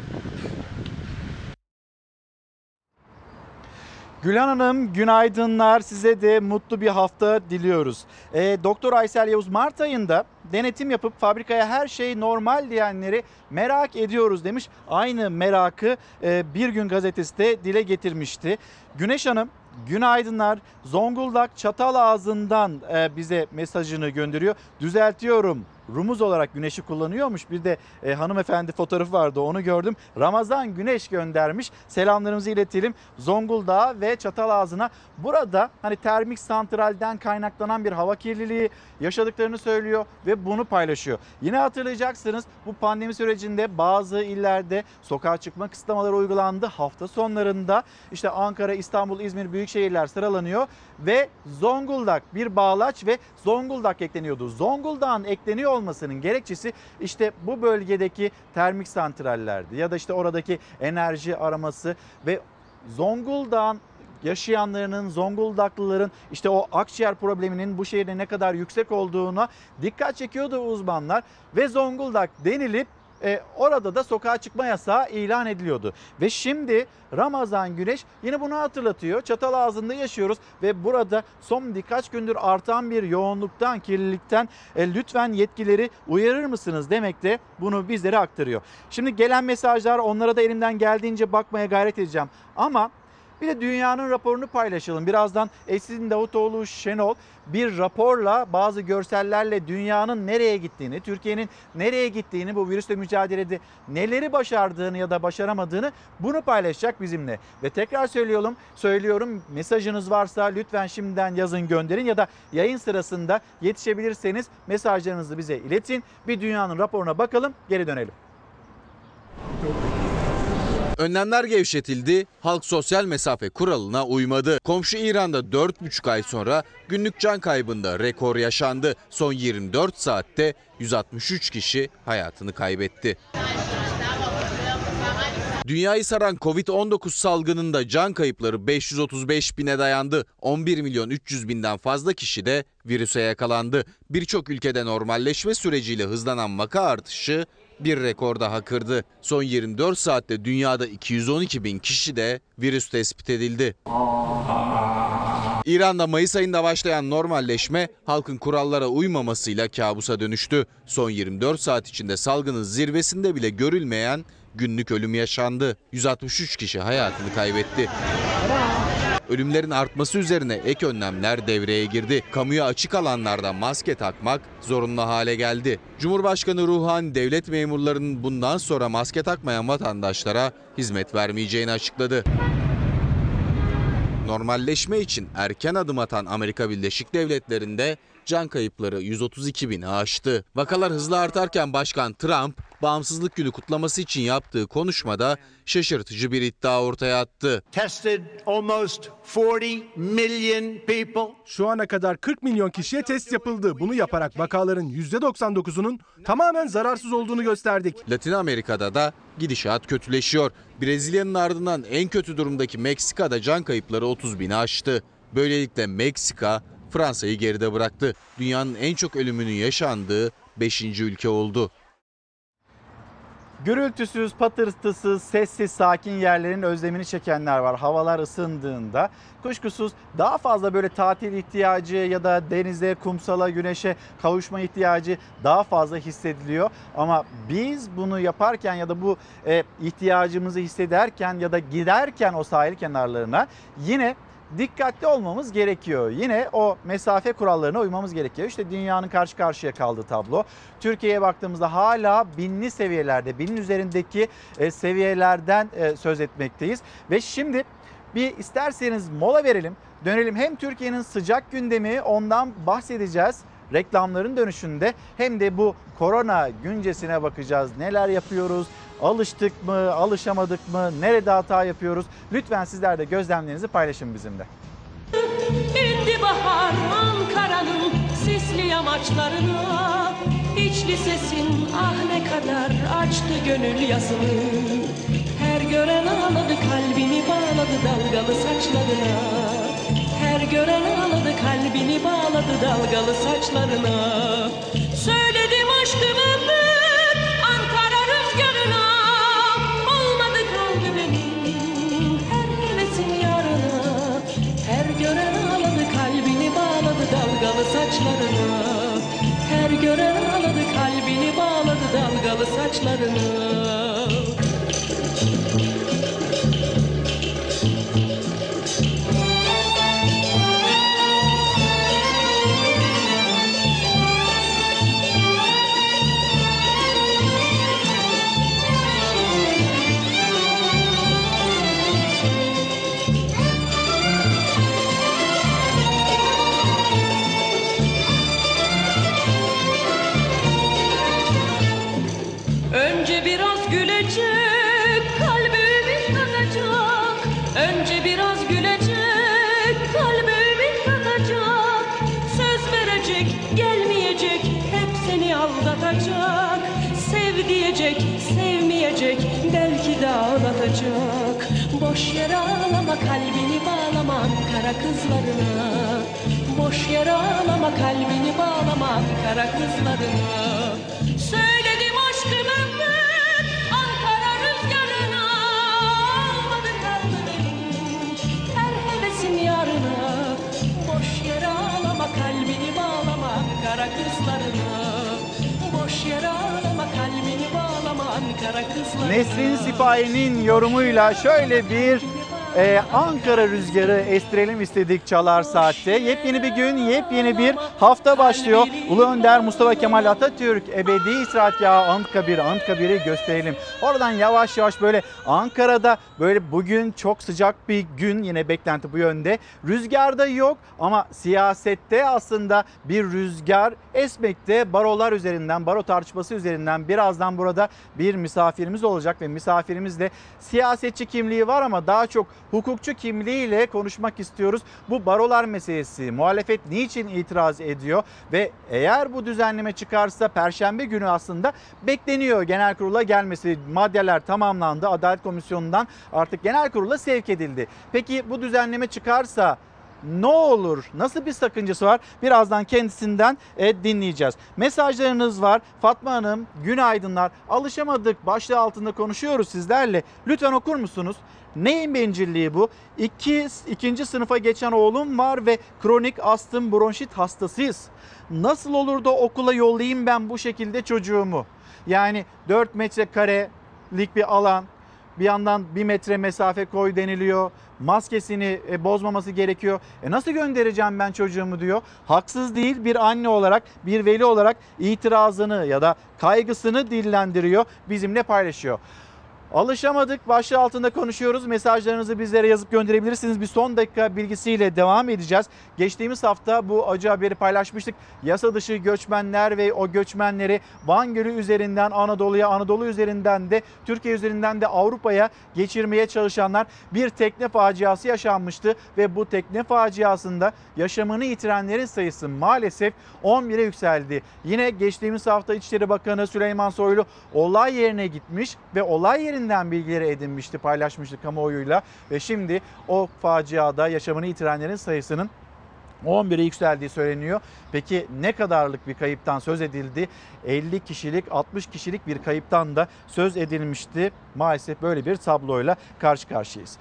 Gülhan Hanım günaydınlar. Size de mutlu bir hafta diliyoruz. E, Doktor Aysel Yavuz Mart ayında denetim yapıp fabrikaya her şey normal diyenleri merak ediyoruz demiş. Aynı merakı e, Bir Gün gazetesi de dile getirmişti. Güneş Hanım günaydınlar. Zonguldak çatal ağzından e, bize mesajını gönderiyor. Düzeltiyorum. Rumuz olarak güneşi kullanıyormuş. Bir de e, hanımefendi fotoğrafı vardı onu gördüm. Ramazan Güneş göndermiş. Selamlarımızı iletelim. Zonguldak'a ve Çatalazı'na. Burada hani termik santralden kaynaklanan bir hava kirliliği yaşadıklarını söylüyor ve bunu paylaşıyor. Yine hatırlayacaksınız bu pandemi sürecinde bazı illerde sokağa çıkma kısıtlamaları uygulandı. Hafta sonlarında işte Ankara, İstanbul, İzmir büyük şehirler sıralanıyor ve Zonguldak bir bağlaç ve Zonguldak ekleniyordu. Zonguldak'ın ekleniyor olmasının gerekçesi işte bu bölgedeki termik santrallerdi ya da işte oradaki enerji araması ve Zonguldak'ın yaşayanlarının, Zonguldaklıların işte o akciğer probleminin bu şehirde ne kadar yüksek olduğuna dikkat çekiyordu uzmanlar ve Zonguldak denilip e, orada da sokağa çıkma yasağı ilan ediliyordu. Ve şimdi Ramazan Güneş yine bunu hatırlatıyor. Çatal ağzında yaşıyoruz ve burada son birkaç gündür artan bir yoğunluktan, kirlilikten e, lütfen yetkileri uyarır mısınız demek de bunu bizlere aktarıyor. Şimdi gelen mesajlar onlara da elimden geldiğince bakmaya gayret edeceğim. Ama bir de dünyanın raporunu paylaşalım. Birazdan Esin Davutoğlu Şenol bir raporla bazı görsellerle dünyanın nereye gittiğini, Türkiye'nin nereye gittiğini bu virüsle mücadelede neleri başardığını ya da başaramadığını bunu paylaşacak bizimle. Ve tekrar söylüyorum, söylüyorum mesajınız varsa lütfen şimdiden yazın gönderin ya da yayın sırasında yetişebilirseniz mesajlarınızı bize iletin. Bir dünyanın raporuna bakalım, geri dönelim. Önlemler gevşetildi, halk sosyal mesafe kuralına uymadı. Komşu İran'da 4,5 ay sonra günlük can kaybında rekor yaşandı. Son 24 saatte 163 kişi hayatını kaybetti. Dünyayı saran Covid-19 salgınında can kayıpları 535 bine dayandı. 11 milyon 300 binden fazla kişi de virüse yakalandı. Birçok ülkede normalleşme süreciyle hızlanan vaka artışı bir rekor daha kırdı. Son 24 saatte dünyada 212 bin kişi de virüs tespit edildi. İran'da Mayıs ayında başlayan normalleşme halkın kurallara uymamasıyla kabusa dönüştü. Son 24 saat içinde salgının zirvesinde bile görülmeyen günlük ölüm yaşandı. 163 kişi hayatını kaybetti. Ölümlerin artması üzerine ek önlemler devreye girdi. Kamuya açık alanlarda maske takmak zorunlu hale geldi. Cumhurbaşkanı Ruhani devlet memurlarının bundan sonra maske takmayan vatandaşlara hizmet vermeyeceğini açıkladı. Normalleşme için erken adım atan Amerika Birleşik Devletleri'nde can kayıpları 132 bini aştı. Vakalar hızla artarken Başkan Trump, bağımsızlık günü kutlaması için yaptığı konuşmada şaşırtıcı bir iddia ortaya attı. tested almost 40 million people. Şu ana kadar 40 milyon kişiye test yapıldı. Bunu yaparak vakaların %99'unun tamamen zararsız olduğunu gösterdik. Latin Amerika'da da gidişat kötüleşiyor. Brezilya'nın ardından en kötü durumdaki Meksika'da can kayıpları 30 bini aştı. Böylelikle Meksika Fransa'yı geride bıraktı. Dünyanın en çok ölümünün yaşandığı 5. ülke oldu. Gürültüsüz, patırtısız, sessiz, sakin yerlerin özlemini çekenler var. Havalar ısındığında kuşkusuz daha fazla böyle tatil ihtiyacı ya da denize, kumsala, güneşe kavuşma ihtiyacı daha fazla hissediliyor. Ama biz bunu yaparken ya da bu e, ihtiyacımızı hissederken ya da giderken o sahil kenarlarına yine dikkatli olmamız gerekiyor. Yine o mesafe kurallarına uymamız gerekiyor. İşte dünyanın karşı karşıya kaldığı tablo. Türkiye'ye baktığımızda hala binli seviyelerde, binin üzerindeki e, seviyelerden e, söz etmekteyiz. Ve şimdi bir isterseniz mola verelim. Dönelim hem Türkiye'nin sıcak gündemi ondan bahsedeceğiz reklamların dönüşünde hem de bu korona güncesine bakacağız. Neler yapıyoruz? Alıştık mı? Alışamadık mı? Nerede hata yapıyoruz? Lütfen sizler de gözlemlerinizi paylaşın bizimle. İndi bahar Ankara'nın sisli yamaçlarına İçli sesin ah ne kadar açtı gönül yasını Her gören ağladı kalbini bağladı dalgalı saçlarına Her gören ağladı kalbini bağladı dalgalı saçlarına Söyledim aşkımı dalgalı yere kalbini bağlama Ankara kızlarına. Boş yere kalbini bağlama Ankara kızlarına. Söyledim aşkımı ben Ankara rüzgarına. Almadı kaldı benim Her hevesim yarına. Boş yere kalbini bağlama Ankara kızlarına. Boş yere kalbini bağlama Ankara kızlarına. Nesrin Sipahi'nin yorumuyla şöyle bir e, Ankara rüzgarı estirelim istedik Çalar Saat'te. Yepyeni bir gün, yepyeni bir hafta başlıyor. Ulu Önder Mustafa Kemal Atatürk ebedi istirahatgahı Anıtkabir, Anıtkabir'i gösterelim. Oradan yavaş yavaş böyle Ankara'da böyle bugün çok sıcak bir gün yine beklenti bu yönde. Rüzgarda yok ama siyasette aslında bir rüzgar esmekte barolar üzerinden, baro tartışması üzerinden birazdan burada bir misafirimiz olacak ve misafirimiz de siyasetçi kimliği var ama daha çok hukukçu kimliğiyle konuşmak istiyoruz. Bu barolar meselesi, muhalefet niçin itiraz ediyor ve eğer bu düzenleme çıkarsa perşembe günü aslında bekleniyor genel kurula gelmesi. Maddeler tamamlandı. Adalet Komisyonu'ndan artık genel kurula sevk edildi. Peki bu düzenleme çıkarsa ne olur? Nasıl bir sakıncası var? Birazdan kendisinden e, dinleyeceğiz. Mesajlarınız var. Fatma Hanım, günaydınlar. Alışamadık başlığı altında konuşuyoruz sizlerle. Lütfen okur musunuz? Neyin bencilliği bu? İki, ikinci sınıfa geçen oğlum var ve kronik astım bronşit hastasıyız. Nasıl olur da okula yollayayım ben bu şekilde çocuğumu? Yani 4 metrekarelik bir alan, bir yandan bir metre mesafe koy deniliyor. Maskesini e, bozmaması gerekiyor. E nasıl göndereceğim ben çocuğumu diyor. Haksız değil bir anne olarak, bir veli olarak itirazını ya da kaygısını dillendiriyor, bizimle paylaşıyor. Alışamadık başlığı altında konuşuyoruz. Mesajlarınızı bizlere yazıp gönderebilirsiniz. Bir son dakika bilgisiyle devam edeceğiz. Geçtiğimiz hafta bu acı haberi paylaşmıştık. Yasa dışı göçmenler ve o göçmenleri Van Gölü üzerinden Anadolu'ya, Anadolu üzerinden de Türkiye üzerinden de Avrupa'ya geçirmeye çalışanlar bir tekne faciası yaşanmıştı ve bu tekne faciasında yaşamını yitirenlerin sayısı maalesef 11'e yükseldi. Yine geçtiğimiz hafta İçişleri Bakanı Süleyman Soylu olay yerine gitmiş ve olay yerinden bilgileri edinmişti, paylaşmıştı kamuoyuyla ve şimdi o faciada yaşamını yitirenlerin sayısının 11'e yükseldiği söyleniyor. Peki ne kadarlık bir kayıptan söz edildi? 50 kişilik, 60 kişilik bir kayıptan da söz edilmişti. Maalesef böyle bir tabloyla karşı karşıyayız.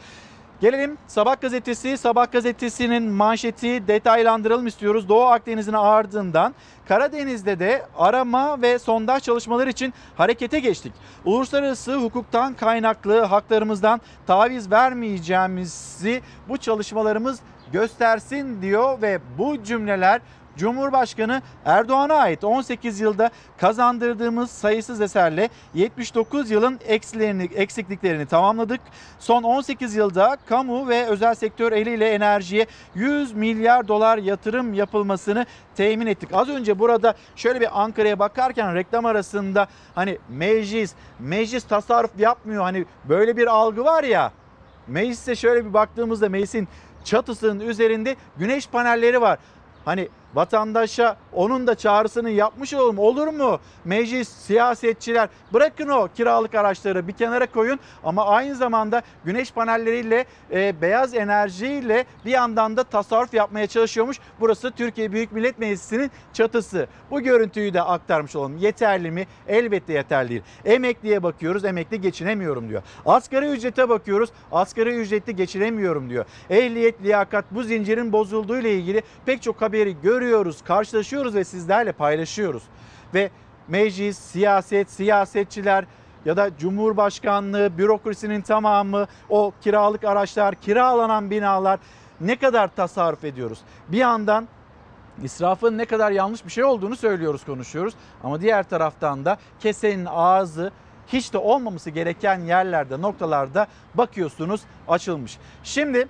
Gelelim Sabah gazetesi. Sabah gazetesinin manşeti detaylandıralım istiyoruz. Doğu Akdeniz'in ardından Karadeniz'de de arama ve sondaj çalışmaları için harekete geçtik. Uluslararası hukuktan kaynaklı haklarımızdan taviz vermeyeceğimizi bu çalışmalarımız göstersin diyor ve bu cümleler Cumhurbaşkanı Erdoğan'a ait 18 yılda kazandırdığımız sayısız eserle 79 yılın eksilerini, eksikliklerini tamamladık. Son 18 yılda kamu ve özel sektör eliyle enerjiye 100 milyar dolar yatırım yapılmasını temin ettik. Az önce burada şöyle bir Ankara'ya bakarken reklam arasında hani meclis, meclis tasarruf yapmıyor hani böyle bir algı var ya. Meclise şöyle bir baktığımızda meclisin çatısının üzerinde güneş panelleri var. Hani vatandaşa onun da çağrısını yapmış olalım olur mu? Meclis, siyasetçiler bırakın o kiralık araçları bir kenara koyun ama aynı zamanda güneş panelleriyle e, beyaz enerjiyle bir yandan da tasarruf yapmaya çalışıyormuş. Burası Türkiye Büyük Millet Meclisi'nin çatısı. Bu görüntüyü de aktarmış olalım. Yeterli mi? Elbette yeterli değil. Emekliye bakıyoruz. Emekli geçinemiyorum diyor. Asgari ücrete bakıyoruz. Asgari ücretli geçinemiyorum diyor. Ehliyet, liyakat bu zincirin bozulduğu ile ilgili pek çok haberi görüyoruz, karşılaşıyoruz ve sizlerle paylaşıyoruz. Ve meclis, siyaset, siyasetçiler ya da Cumhurbaşkanlığı, bürokrasinin tamamı, o kiralık araçlar, kiralanan binalar ne kadar tasarruf ediyoruz? Bir yandan israfın ne kadar yanlış bir şey olduğunu söylüyoruz, konuşuyoruz. Ama diğer taraftan da kesenin ağzı hiç de olmaması gereken yerlerde, noktalarda bakıyorsunuz açılmış. Şimdi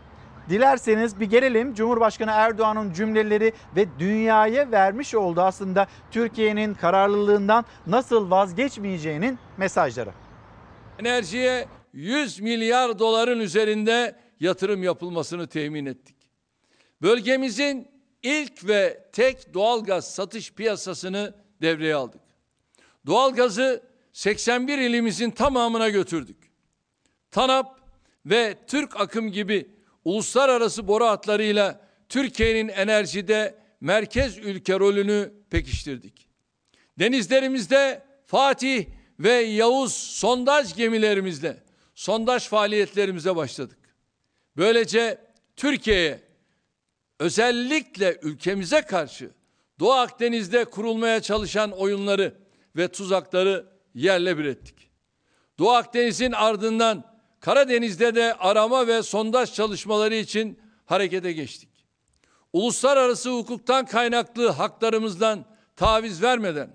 Dilerseniz bir gelelim Cumhurbaşkanı Erdoğan'ın cümleleri ve dünyaya vermiş olduğu aslında Türkiye'nin kararlılığından nasıl vazgeçmeyeceğinin mesajları. Enerjiye 100 milyar doların üzerinde yatırım yapılmasını temin ettik. Bölgemizin ilk ve tek doğalgaz satış piyasasını devreye aldık. Doğalgazı 81 ilimizin tamamına götürdük. TANAP ve Türk akım gibi uluslararası boru hatlarıyla Türkiye'nin enerjide merkez ülke rolünü pekiştirdik. Denizlerimizde Fatih ve Yavuz sondaj gemilerimizle sondaj faaliyetlerimize başladık. Böylece Türkiye'ye özellikle ülkemize karşı Doğu Akdeniz'de kurulmaya çalışan oyunları ve tuzakları yerle bir ettik. Doğu Akdeniz'in ardından Karadeniz'de de arama ve sondaj çalışmaları için harekete geçtik. Uluslararası hukuktan kaynaklı haklarımızdan taviz vermeden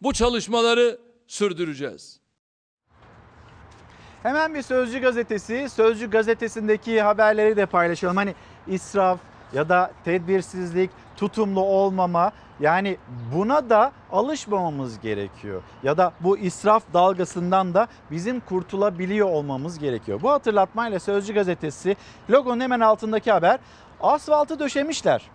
bu çalışmaları sürdüreceğiz. Hemen bir Sözcü gazetesi, Sözcü gazetesindeki haberleri de paylaşalım. Hani israf ya da tedbirsizlik, tutumlu olmama yani buna da alışmamamız gerekiyor. Ya da bu israf dalgasından da bizim kurtulabiliyor olmamız gerekiyor. Bu hatırlatmayla Sözcü gazetesi logonun hemen altındaki haber asfaltı döşemişler.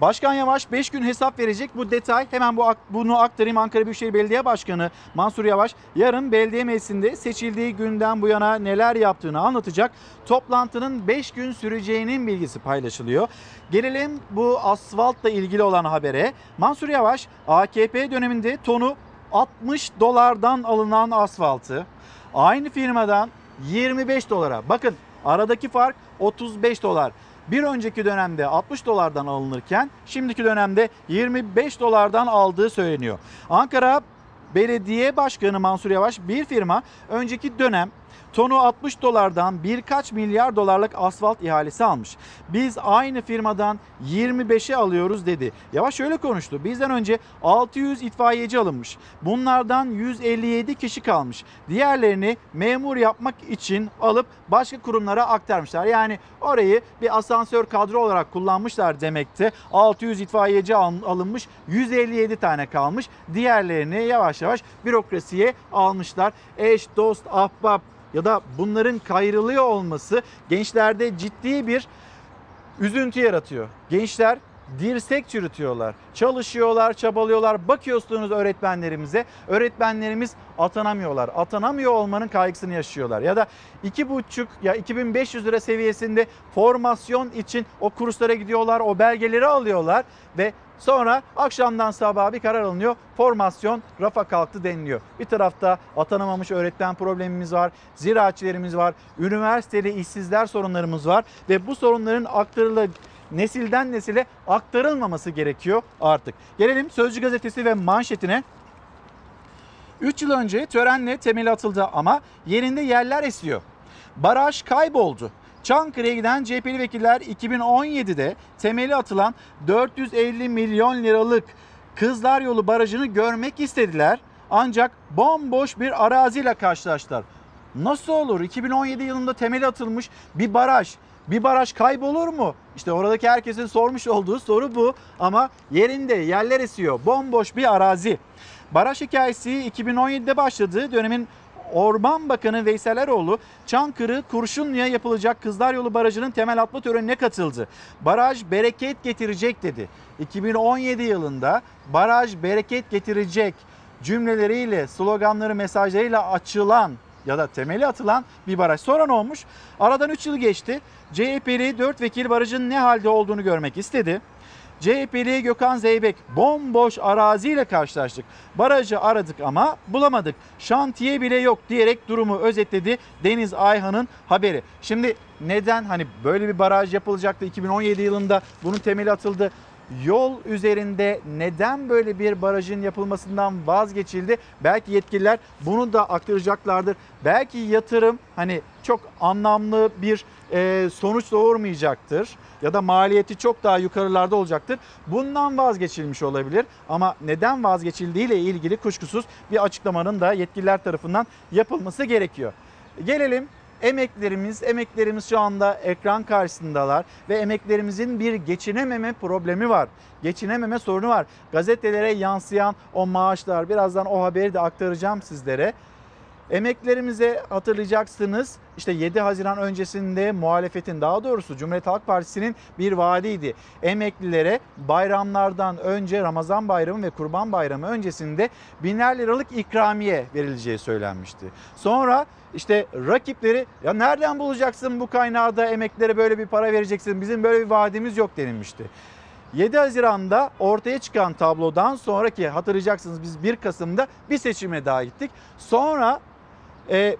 Başkan Yavaş 5 gün hesap verecek. Bu detay hemen bu bunu aktarayım. Ankara Büyükşehir Belediye Başkanı Mansur Yavaş yarın belediye meclisinde seçildiği günden bu yana neler yaptığını anlatacak. Toplantının 5 gün süreceğinin bilgisi paylaşılıyor. Gelelim bu asfaltla ilgili olan habere. Mansur Yavaş AKP döneminde tonu 60 dolardan alınan asfaltı aynı firmadan 25 dolara. Bakın aradaki fark 35 dolar. Bir önceki dönemde 60 dolardan alınırken şimdiki dönemde 25 dolardan aldığı söyleniyor. Ankara Belediye Başkanı Mansur Yavaş bir firma önceki dönem tonu 60 dolardan birkaç milyar dolarlık asfalt ihalesi almış. Biz aynı firmadan 25'e alıyoruz dedi. Yavaş şöyle konuştu. Bizden önce 600 itfaiyeci alınmış. Bunlardan 157 kişi kalmış. Diğerlerini memur yapmak için alıp başka kurumlara aktarmışlar. Yani orayı bir asansör kadro olarak kullanmışlar demekte. 600 itfaiyeci alınmış, 157 tane kalmış. Diğerlerini yavaş yavaş bürokrasiye almışlar. Eş, dost, ahbap ya da bunların kayrılıyor olması gençlerde ciddi bir üzüntü yaratıyor. Gençler dirsek çürütüyorlar. Çalışıyorlar, çabalıyorlar. Bakıyorsunuz öğretmenlerimize. Öğretmenlerimiz atanamıyorlar. Atanamıyor olmanın kaygısını yaşıyorlar. Ya da 2,5 ya 2500 lira seviyesinde formasyon için o kurslara gidiyorlar. O belgeleri alıyorlar ve Sonra akşamdan sabaha bir karar alınıyor. Formasyon rafa kalktı deniliyor. Bir tarafta atanamamış öğretmen problemimiz var. Ziraatçilerimiz var. Üniversiteli işsizler sorunlarımız var. Ve bu sorunların aktarılı nesilden nesile aktarılmaması gerekiyor artık. Gelelim Sözcü gazetesi ve manşetine. 3 yıl önce törenle temeli atıldı ama yerinde yerler esiyor. Baraj kayboldu. Çankırı'ya giden CHP'li vekiller 2017'de temeli atılan 450 milyon liralık Kızlar Yolu Barajı'nı görmek istediler. Ancak bomboş bir araziyle karşılaştılar. Nasıl olur? 2017 yılında temeli atılmış bir baraj. Bir baraj kaybolur mu? İşte oradaki herkesin sormuş olduğu soru bu. Ama yerinde yerler esiyor. Bomboş bir arazi. Baraj hikayesi 2017'de başladı. Dönemin Orman Bakanı Veysel Eroğlu Çankırı Kurşunlu'ya yapılacak Kızlar Yolu Barajı'nın temel atma törenine katıldı. Baraj bereket getirecek dedi. 2017 yılında baraj bereket getirecek cümleleriyle, sloganları, mesajlarıyla açılan ya da temeli atılan bir baraj. Sonra ne olmuş? Aradan 3 yıl geçti. CHP'li 4 vekil barajın ne halde olduğunu görmek istedi. CHP'li Gökhan Zeybek bomboş araziyle karşılaştık. Barajı aradık ama bulamadık. Şantiye bile yok diyerek durumu özetledi Deniz Ayhan'ın haberi. Şimdi neden hani böyle bir baraj yapılacaktı 2017 yılında bunun temeli atıldı. Yol üzerinde neden böyle bir barajın yapılmasından vazgeçildi? Belki yetkililer bunu da aktaracaklardır. Belki yatırım hani çok anlamlı bir e, sonuç doğurmayacaktır ya da maliyeti çok daha yukarılarda olacaktır. Bundan vazgeçilmiş olabilir ama neden vazgeçildiğiyle ilgili kuşkusuz bir açıklamanın da yetkililer tarafından yapılması gerekiyor. Gelelim Emeklerimiz, emeklerimiz şu anda ekran karşısındalar ve emeklerimizin bir geçinememe problemi var. Geçinememe sorunu var. Gazetelere yansıyan o maaşlar, birazdan o haberi de aktaracağım sizlere. Emeklerimize hatırlayacaksınız işte 7 Haziran öncesinde muhalefetin daha doğrusu Cumhuriyet Halk Partisi'nin bir vaadiydi. Emeklilere bayramlardan önce Ramazan Bayramı ve Kurban Bayramı öncesinde biner liralık ikramiye verileceği söylenmişti. Sonra işte rakipleri ya nereden bulacaksın bu kaynağı da emeklilere böyle bir para vereceksin bizim böyle bir vaadimiz yok denilmişti. 7 Haziran'da ortaya çıkan tablodan sonraki hatırlayacaksınız biz 1 Kasım'da bir seçime daha gittik. Sonra e,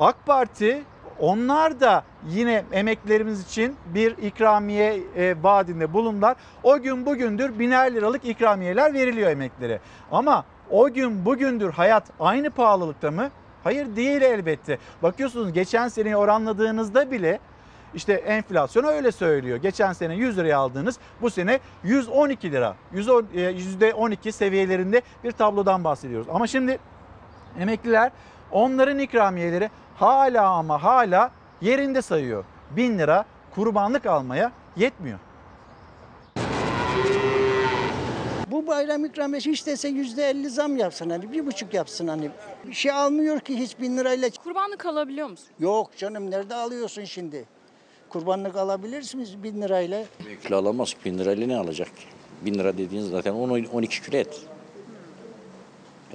AK Parti onlar da yine emeklerimiz için bir ikramiye e, vaadinde bulundular. O gün bugündür biner liralık ikramiyeler veriliyor emeklilere. Ama o gün bugündür hayat aynı pahalılıkta mı? Hayır değil elbette. Bakıyorsunuz geçen seneyi oranladığınızda bile işte enflasyon öyle söylüyor. Geçen sene 100 liraya aldığınız bu sene 112 lira. %10, e, %12 seviyelerinde bir tablodan bahsediyoruz. Ama şimdi emekliler onların ikramiyeleri hala ama hala yerinde sayıyor. 1000 lira kurbanlık almaya yetmiyor. Bu bayram ikramiyesi hiç dese yüzde elli zam yapsın hani bir buçuk yapsın hani. Bir şey almıyor ki hiç bin lirayla. Kurbanlık alabiliyor musun? Yok canım nerede alıyorsun şimdi? Kurbanlık alabilirsiniz bin lirayla. Kilo alamaz. Bin lirayla ne alacak ki? Bin lira dediğiniz zaten 10-12 kilo et.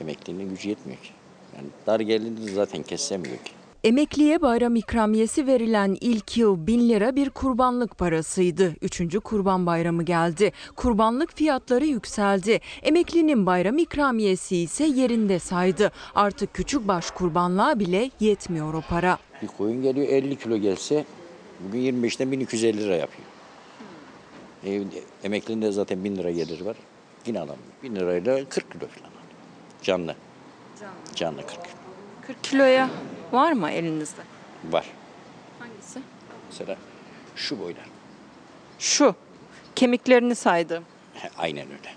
Emeklinin gücü yetmiyor ki. Yani dar geldiğinde zaten kesemiyor ki. Emekliye bayram ikramiyesi verilen ilk yıl 1000 lira bir kurbanlık parasıydı. Üçüncü kurban bayramı geldi. Kurbanlık fiyatları yükseldi. Emeklinin bayram ikramiyesi ise yerinde saydı. Artık küçük baş kurbanlığa bile yetmiyor o para. Bir koyun geliyor 50 kilo gelse bugün 25'ten 1250 lira yapıyor. E, emeklinin de zaten 1000 lira geliri var. Yine alamıyor. 1000 lirayla 40 kilo falan. alıyor. Canlı. Canlı 40 kilo. 40 kiloya var mı elinizde? Var. Hangisi? Mesela şu boylar. Şu. Kemiklerini saydım. Aynen öyle.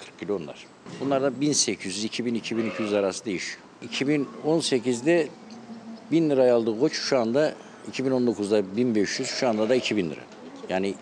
40 kilo onlar. Bunlar da 1800, 2000, 2200 arası değişiyor. 2018'de 1000 liraya aldığı koç şu anda 2019'da 1500, şu anda da 2000 lira. Yani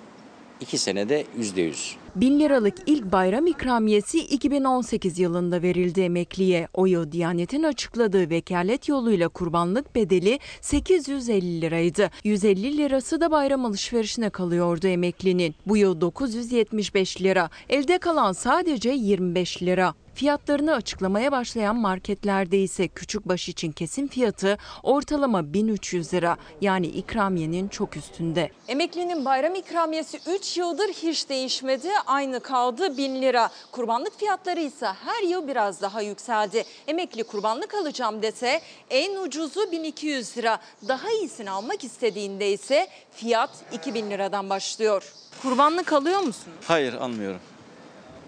iki senede %100. Bin liralık ilk bayram ikramiyesi 2018 yılında verildi emekliye. O yıl Diyanet'in açıkladığı vekalet yoluyla kurbanlık bedeli 850 liraydı. 150 lirası da bayram alışverişine kalıyordu emeklinin. Bu yıl 975 lira. Elde kalan sadece 25 lira. Fiyatlarını açıklamaya başlayan marketlerde ise küçük baş için kesim fiyatı ortalama 1300 lira. Yani ikramiyenin çok üstünde. Emeklinin bayram ikramiyesi 3 yıldır hiç değişmedi. Aynı kaldı 1000 lira. Kurbanlık fiyatları ise her yıl biraz daha yükseldi. Emekli kurbanlık alacağım dese en ucuzu 1200 lira. Daha iyisini almak istediğinde ise fiyat 2000 liradan başlıyor. Kurbanlık alıyor musun? Hayır almıyorum.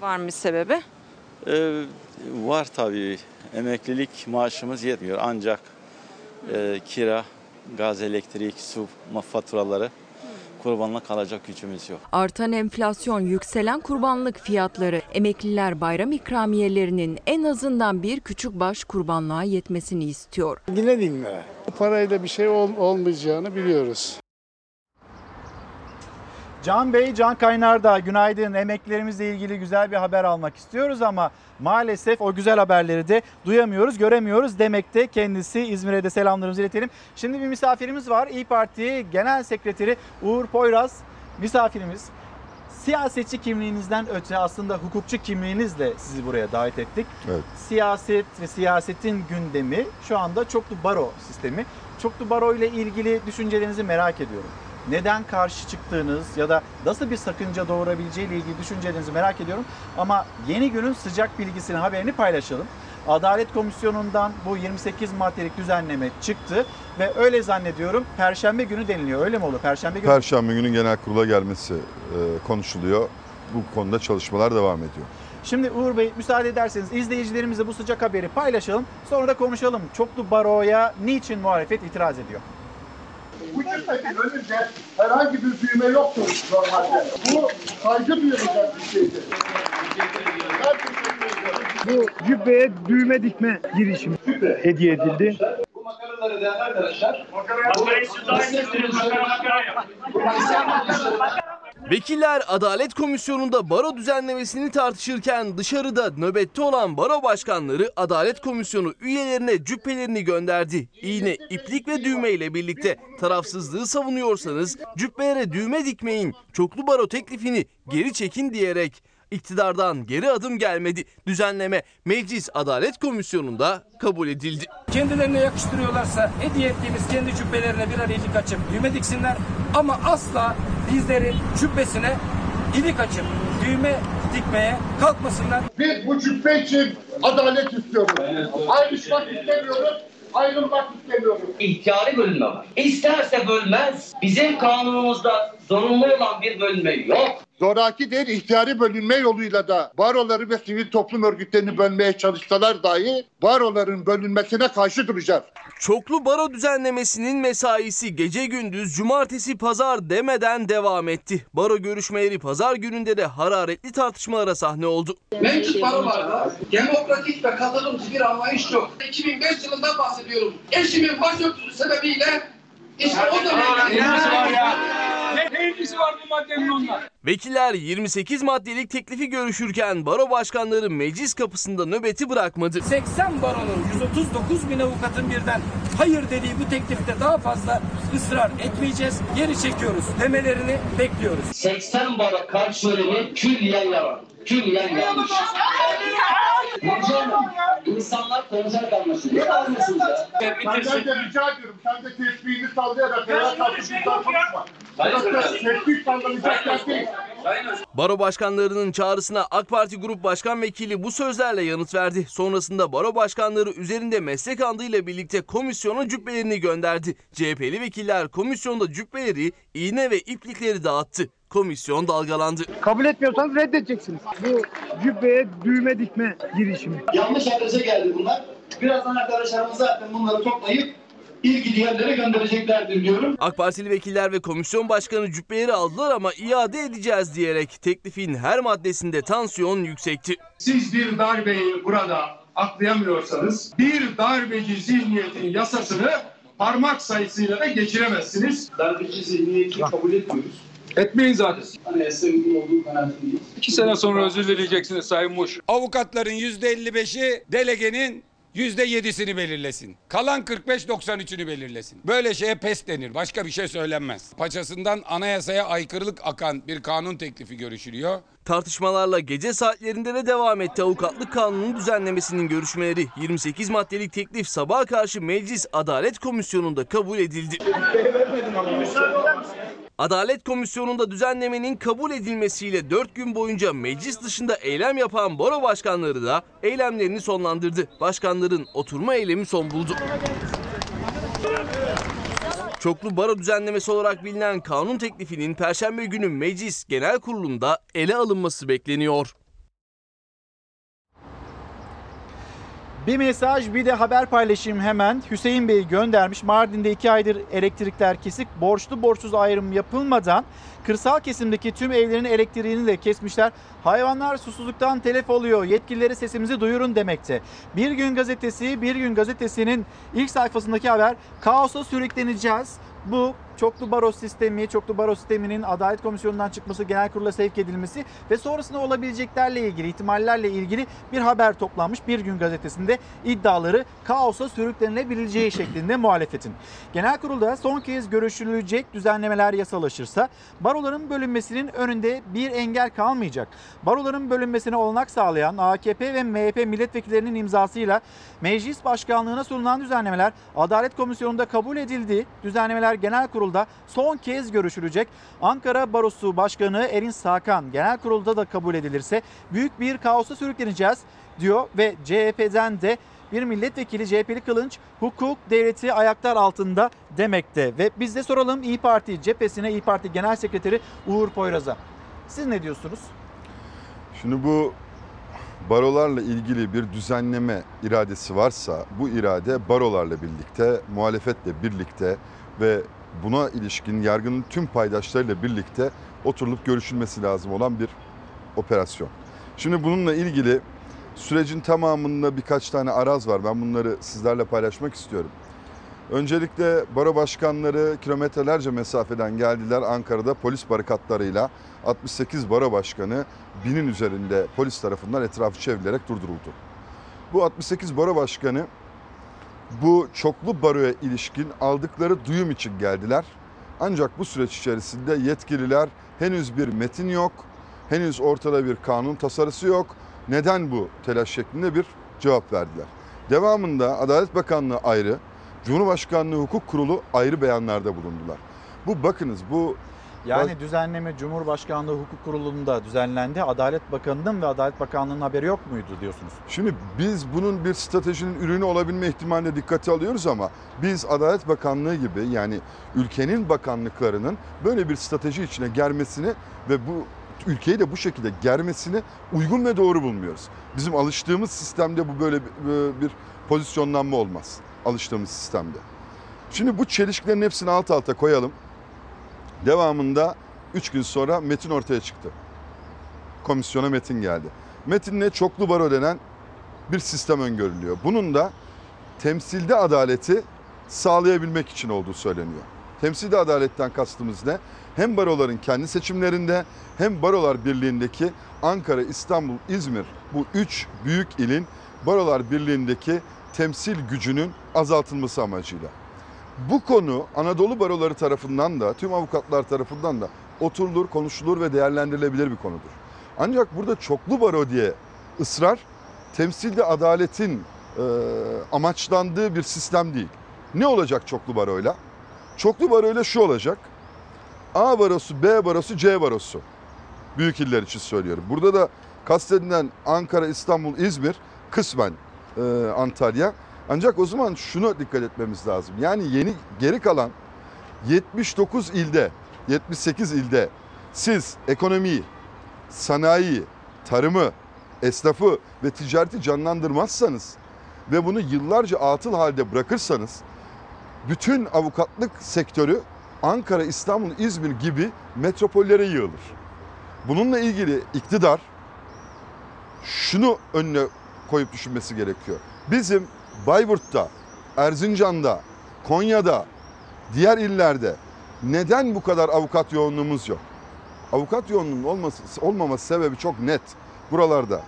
Var mı sebebi? Ee, var tabii. Emeklilik maaşımız yetmiyor. Ancak e, kira, gaz, elektrik, su faturaları kurbanlık alacak gücümüz yok. Artan enflasyon, yükselen kurbanlık fiyatları, emekliler bayram ikramiyelerinin en azından bir küçük baş kurbanlığa yetmesini istiyor. Yine bin lira. Bu parayla bir şey ol- olmayacağını biliyoruz. Can Bey, Can Kaynardağ günaydın. Emeklilerimizle ilgili güzel bir haber almak istiyoruz ama maalesef o güzel haberleri de duyamıyoruz, göremiyoruz demekte kendisi. İzmir'e de selamlarımızı iletelim. Şimdi bir misafirimiz var. İyi Parti Genel Sekreteri Uğur Poyraz misafirimiz. Siyasetçi kimliğinizden öte aslında hukukçu kimliğinizle sizi buraya davet ettik. Evet. Siyaset ve siyasetin gündemi şu anda çoklu baro sistemi. Çoklu baro ile ilgili düşüncelerinizi merak ediyorum. Neden karşı çıktığınız ya da nasıl bir sakınca doğurabileceği ile ilgili düşüncelerinizi merak ediyorum. Ama yeni günün sıcak bilgisini, haberini paylaşalım. Adalet Komisyonu'ndan bu 28 maddelik düzenleme çıktı ve öyle zannediyorum Perşembe günü deniliyor. Öyle mi olur? Perşembe günü. Perşembe günü genel kurula gelmesi e, konuşuluyor. Bu konuda çalışmalar devam ediyor. Şimdi Uğur Bey müsaade ederseniz izleyicilerimizle bu sıcak haberi paylaşalım. Sonra da konuşalım. Çoklu baroya niçin muhalefet itiraz ediyor? Bu cümlenin önünde herhangi bir düğme yoktur normalde. Bu saygı duyulacak bir şeydir. Bu cübbeye düğme dikme girişimi hediye edildi. Bu makaraları değerli arkadaşlar. Makarayı siz daha iyi. Makara makara yap. Vekiller Adalet Komisyonu'nda baro düzenlemesini tartışırken dışarıda nöbette olan baro başkanları Adalet Komisyonu üyelerine cübbelerini gönderdi. İğne, iplik ve düğme ile birlikte tarafsızlığı savunuyorsanız cübbelere düğme dikmeyin, çoklu baro teklifini geri çekin diyerek iktidardan geri adım gelmedi. Düzenleme Meclis Adalet Komisyonu'nda kabul edildi. Kendilerine yakıştırıyorlarsa hediye ettiğimiz kendi cübbelerine birer ilik açıp düğme diksinler. Ama asla bizlerin cübbesine ilik açıp düğme dikmeye kalkmasınlar. Biz bu cübbe için adalet istiyoruz. Ayrışmak istemiyoruz, ayrılmak istemiyoruz. İhtiyari bölünme var. İsterse bölmez. Bizim kanunumuzda zorunlu olan bir bölünme yok. Zoraki değil, ihtiyari bölünme yoluyla da baroları ve sivil toplum örgütlerini bölmeye çalışsalar dahi baroların bölünmesine karşı duracağız. Çoklu baro düzenlemesinin mesaisi gece gündüz cumartesi pazar demeden devam etti. Baro görüşmeleri pazar gününde de hararetli tartışmalara sahne oldu. Mevcut barolarda demokratik ve katılımcı bir anlayış yok. 2005 yılından bahsediyorum. Eşimin başörtüsü sebebiyle işte o zaman... Ya? Ne, ne ilgisi var bu maddenin onunla? Vekiller 28 maddelik teklifi görüşürken baro başkanları meclis kapısında nöbeti bırakmadı. 80 baronun 139 bin avukatın birden hayır dediği bu teklifte daha fazla ısrar etmeyeceğiz, geri çekiyoruz demelerini bekliyoruz. 80 baro karşılığını külliyen yalan. Külliyen yanlış. Hanım, insanlar konser kalmasın. Ne kalmasınız ya? Senden de rica ediyorum, sen de tesbihini sallayarak kalkıp bizden konuşma. Burası tesbih sallanacak yer değil. Baro başkanlarının çağrısına AK Parti Grup Başkan Vekili bu sözlerle yanıt verdi. Sonrasında baro başkanları üzerinde meslek andıyla birlikte komisyona cübbelerini gönderdi. CHP'li vekiller komisyonda cübbeleri, iğne ve iplikleri dağıttı. Komisyon dalgalandı. Kabul etmiyorsanız reddedeceksiniz. Bu cübbeye düğme dikme girişimi. Yanlış adrese geldi bunlar. Birazdan arkadaşlarımız zaten bunları toplayıp ilgili yerlere göndereceklerdir diyorum. AK Partili vekiller ve komisyon başkanı cübbeleri aldılar ama iade edeceğiz diyerek teklifin her maddesinde tansiyon yüksekti. Siz bir darbeyi burada aklayamıyorsanız bir darbeci zihniyetin yasasını parmak sayısıyla da geçiremezsiniz. Darbeci zihniyeti kabul etmiyoruz. Etmeyin zaten. Anayasa olduğu kanaatindeyiz. İki sene sonra özür dileyeceksiniz Sayın Muş. Avukatların %55'i delegenin %7'sini belirlesin. Kalan 45-93'ünü belirlesin. Böyle şeye pes denir. Başka bir şey söylenmez. Paçasından anayasaya aykırılık akan bir kanun teklifi görüşülüyor. Tartışmalarla gece saatlerinde de devam etti avukatlık kanunun düzenlemesinin görüşmeleri. 28 maddelik teklif sabaha karşı Meclis Adalet Komisyonu'nda kabul edildi. Adalet Komisyonu'nda düzenlemenin kabul edilmesiyle 4 gün boyunca meclis dışında eylem yapan baro başkanları da eylemlerini sonlandırdı. Başkanların oturma eylemi son buldu. Çoklu baro düzenlemesi olarak bilinen kanun teklifinin Perşembe günü Meclis Genel Kurulu'nda ele alınması bekleniyor. Bir mesaj bir de haber paylaşayım hemen. Hüseyin Bey göndermiş. Mardin'de iki aydır elektrikler kesik. Borçlu borçsuz ayrım yapılmadan kırsal kesimdeki tüm evlerin elektriğini de kesmişler. Hayvanlar susuzluktan telef oluyor. Yetkilileri sesimizi duyurun demekte. Bir gün gazetesi, bir gün gazetesinin ilk sayfasındaki haber kaosa sürükleneceğiz. Bu çoklu baro sistemi, çoklu baro sisteminin Adalet Komisyonu'ndan çıkması, genel kurula sevk edilmesi ve sonrasında olabileceklerle ilgili, ihtimallerle ilgili bir haber toplanmış bir gün gazetesinde iddiaları kaosa sürüklenilebileceği şeklinde muhalefetin. Genel kurulda son kez görüşülecek düzenlemeler yasalaşırsa baroların bölünmesinin önünde bir engel kalmayacak. Baroların bölünmesine olanak sağlayan AKP ve MHP milletvekillerinin imzasıyla meclis başkanlığına sunulan düzenlemeler Adalet Komisyonu'nda kabul edildi. Düzenlemeler genel kurulda son kez görüşülecek. Ankara Barosu Başkanı Erin Sakan genel kurulda da kabul edilirse büyük bir kaosa sürükleneceğiz diyor ve CHP'den de bir milletvekili CHP'li Kılınç hukuk devleti ayaklar altında demekte. Ve biz de soralım İyi Parti cephesine İyi Parti Genel Sekreteri Uğur Poyraz'a. Siz ne diyorsunuz? Şimdi bu barolarla ilgili bir düzenleme iradesi varsa bu irade barolarla birlikte, muhalefetle birlikte ve buna ilişkin yargının tüm paydaşlarıyla birlikte oturulup görüşülmesi lazım olan bir operasyon. Şimdi bununla ilgili sürecin tamamında birkaç tane araz var. Ben bunları sizlerle paylaşmak istiyorum. Öncelikle baro başkanları kilometrelerce mesafeden geldiler Ankara'da polis barikatlarıyla 68 baro başkanı binin üzerinde polis tarafından etrafı çevrilerek durduruldu. Bu 68 baro başkanı bu çoklu baroya ilişkin aldıkları duyum için geldiler. Ancak bu süreç içerisinde yetkililer henüz bir metin yok, henüz ortada bir kanun tasarısı yok. Neden bu telaş şeklinde bir cevap verdiler. Devamında Adalet Bakanlığı ayrı, Cumhurbaşkanlığı Hukuk Kurulu ayrı beyanlarda bulundular. Bu bakınız bu Yani düzenleme Cumhurbaşkanlığı Hukuk Kurulu'nda düzenlendi. Adalet Bakanı'nın ve Adalet Bakanlığı'nın haberi yok muydu diyorsunuz? Şimdi biz bunun bir stratejinin ürünü olabilme ihtimalini dikkate alıyoruz ama biz Adalet Bakanlığı gibi yani ülkenin bakanlıklarının böyle bir strateji içine germesini ve bu ülkeyi de bu şekilde germesini uygun ve doğru bulmuyoruz. Bizim alıştığımız sistemde bu böyle bir, bir pozisyonlanma olmaz. Alıştığımız sistemde. Şimdi bu çelişkilerin hepsini alt alta koyalım. Devamında 3 gün sonra metin ortaya çıktı. Komisyona metin geldi. Metinle çoklu baro denen bir sistem öngörülüyor. Bunun da temsilde adaleti sağlayabilmek için olduğu söyleniyor. Temsilde adaletten kastımız ne? Hem baroların kendi seçimlerinde hem barolar birliğindeki Ankara, İstanbul, İzmir bu üç büyük ilin barolar birliğindeki temsil gücünün azaltılması amacıyla. Bu konu Anadolu baroları tarafından da tüm avukatlar tarafından da oturulur, konuşulur ve değerlendirilebilir bir konudur. Ancak burada çoklu baro diye ısrar temsilde adaletin e, amaçlandığı bir sistem değil. Ne olacak çoklu baroyla? Çoklu baroyla şu olacak. A barosu, B barosu, C barosu. Büyük iller için söylüyorum. Burada da kastedilen Ankara, İstanbul, İzmir, kısmen e, Antalya. Ancak o zaman şunu dikkat etmemiz lazım. Yani yeni geri kalan 79 ilde, 78 ilde siz ekonomiyi, sanayiyi, tarımı, esnafı ve ticareti canlandırmazsanız ve bunu yıllarca atıl halde bırakırsanız bütün avukatlık sektörü Ankara, İstanbul, İzmir gibi metropollere yığılır. Bununla ilgili iktidar şunu önüne koyup düşünmesi gerekiyor. Bizim Bayburt'ta, Erzincan'da, Konya'da, diğer illerde neden bu kadar avukat yoğunluğumuz yok? Avukat yoğunluğunun olması, olmaması sebebi çok net. Buralarda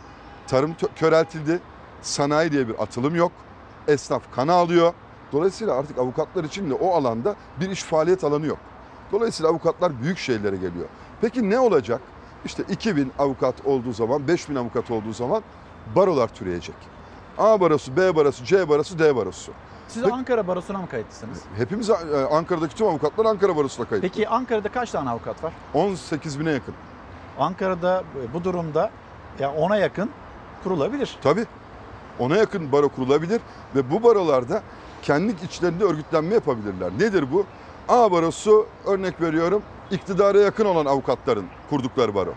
tarım köreltildi, sanayi diye bir atılım yok, esnaf kana alıyor. Dolayısıyla artık avukatlar için de o alanda bir iş faaliyet alanı yok. Dolayısıyla avukatlar büyük şeylere geliyor. Peki ne olacak? İşte 2000 avukat olduğu zaman, 5000 avukat olduğu zaman barolar türeyecek. A barosu, B barosu, C barosu, D barosu. Siz Peki- Ankara Barosu'na mı kayıtlısınız? Hepimiz e, Ankara'daki tüm avukatlar Ankara Barosu'na kayıtlı. Peki Ankara'da kaç tane avukat var? 18 bine yakın. Ankara'da bu durumda ya ona yakın kurulabilir. Tabii. Ona yakın baro kurulabilir ve bu barolarda kendi içlerinde örgütlenme yapabilirler. Nedir bu? A barosu örnek veriyorum iktidara yakın olan avukatların kurdukları baro.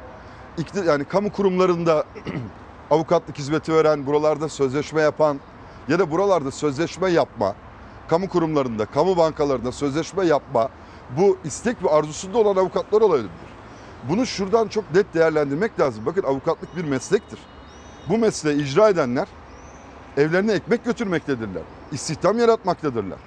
İkti- yani kamu kurumlarında avukatlık hizmeti veren, buralarda sözleşme yapan ya da buralarda sözleşme yapma, kamu kurumlarında, kamu bankalarında sözleşme yapma bu istek ve arzusunda olan avukatlar olabilir. Bunu şuradan çok net değerlendirmek lazım. Bakın avukatlık bir meslektir. Bu mesleği icra edenler evlerine ekmek götürmektedirler. İstihdam yaratmaktadırlar.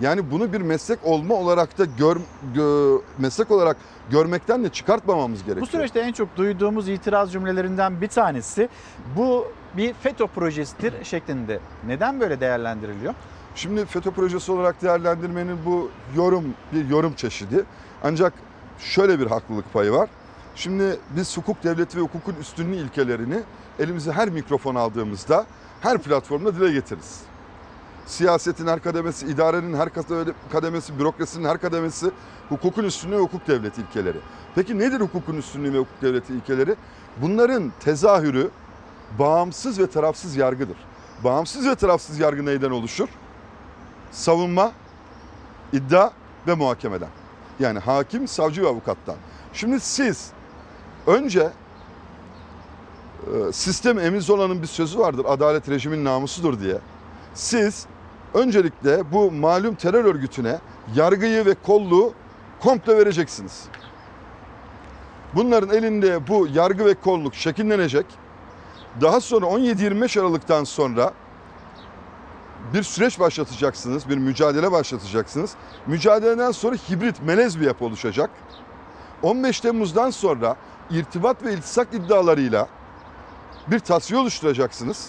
Yani bunu bir meslek olma olarak da gör, gö- meslek olarak görmekten de çıkartmamamız gerekiyor. Bu süreçte en çok duyduğumuz itiraz cümlelerinden bir tanesi bu bir FETÖ projesidir şeklinde. Neden böyle değerlendiriliyor? Şimdi FETÖ projesi olarak değerlendirmenin bu yorum bir yorum çeşidi. Ancak şöyle bir haklılık payı var. Şimdi biz hukuk devleti ve hukukun üstünlüğü ilkelerini elimize her mikrofon aldığımızda her platformda dile getiririz. Siyasetin her kademesi, idarenin her kademesi, bürokrasinin her kademesi hukukun üstünlüğü ve hukuk devleti ilkeleri. Peki nedir hukukun üstünlüğü ve hukuk devleti ilkeleri? Bunların tezahürü bağımsız ve tarafsız yargıdır. Bağımsız ve tarafsız yargı neyden oluşur? Savunma, iddia ve muhakemeden. Yani hakim, savcı ve avukattan. Şimdi siz önce e, sistem emiz olanın bir sözü vardır. Adalet rejimin namusudur diye. Siz öncelikle bu malum terör örgütüne yargıyı ve kolluğu komple vereceksiniz. Bunların elinde bu yargı ve kolluk şekillenecek. Daha sonra 17-25 Aralık'tan sonra bir süreç başlatacaksınız, bir mücadele başlatacaksınız. Mücadeleden sonra hibrit, melez bir yapı oluşacak. 15 Temmuz'dan sonra irtibat ve iltisak iddialarıyla bir tasfiye oluşturacaksınız.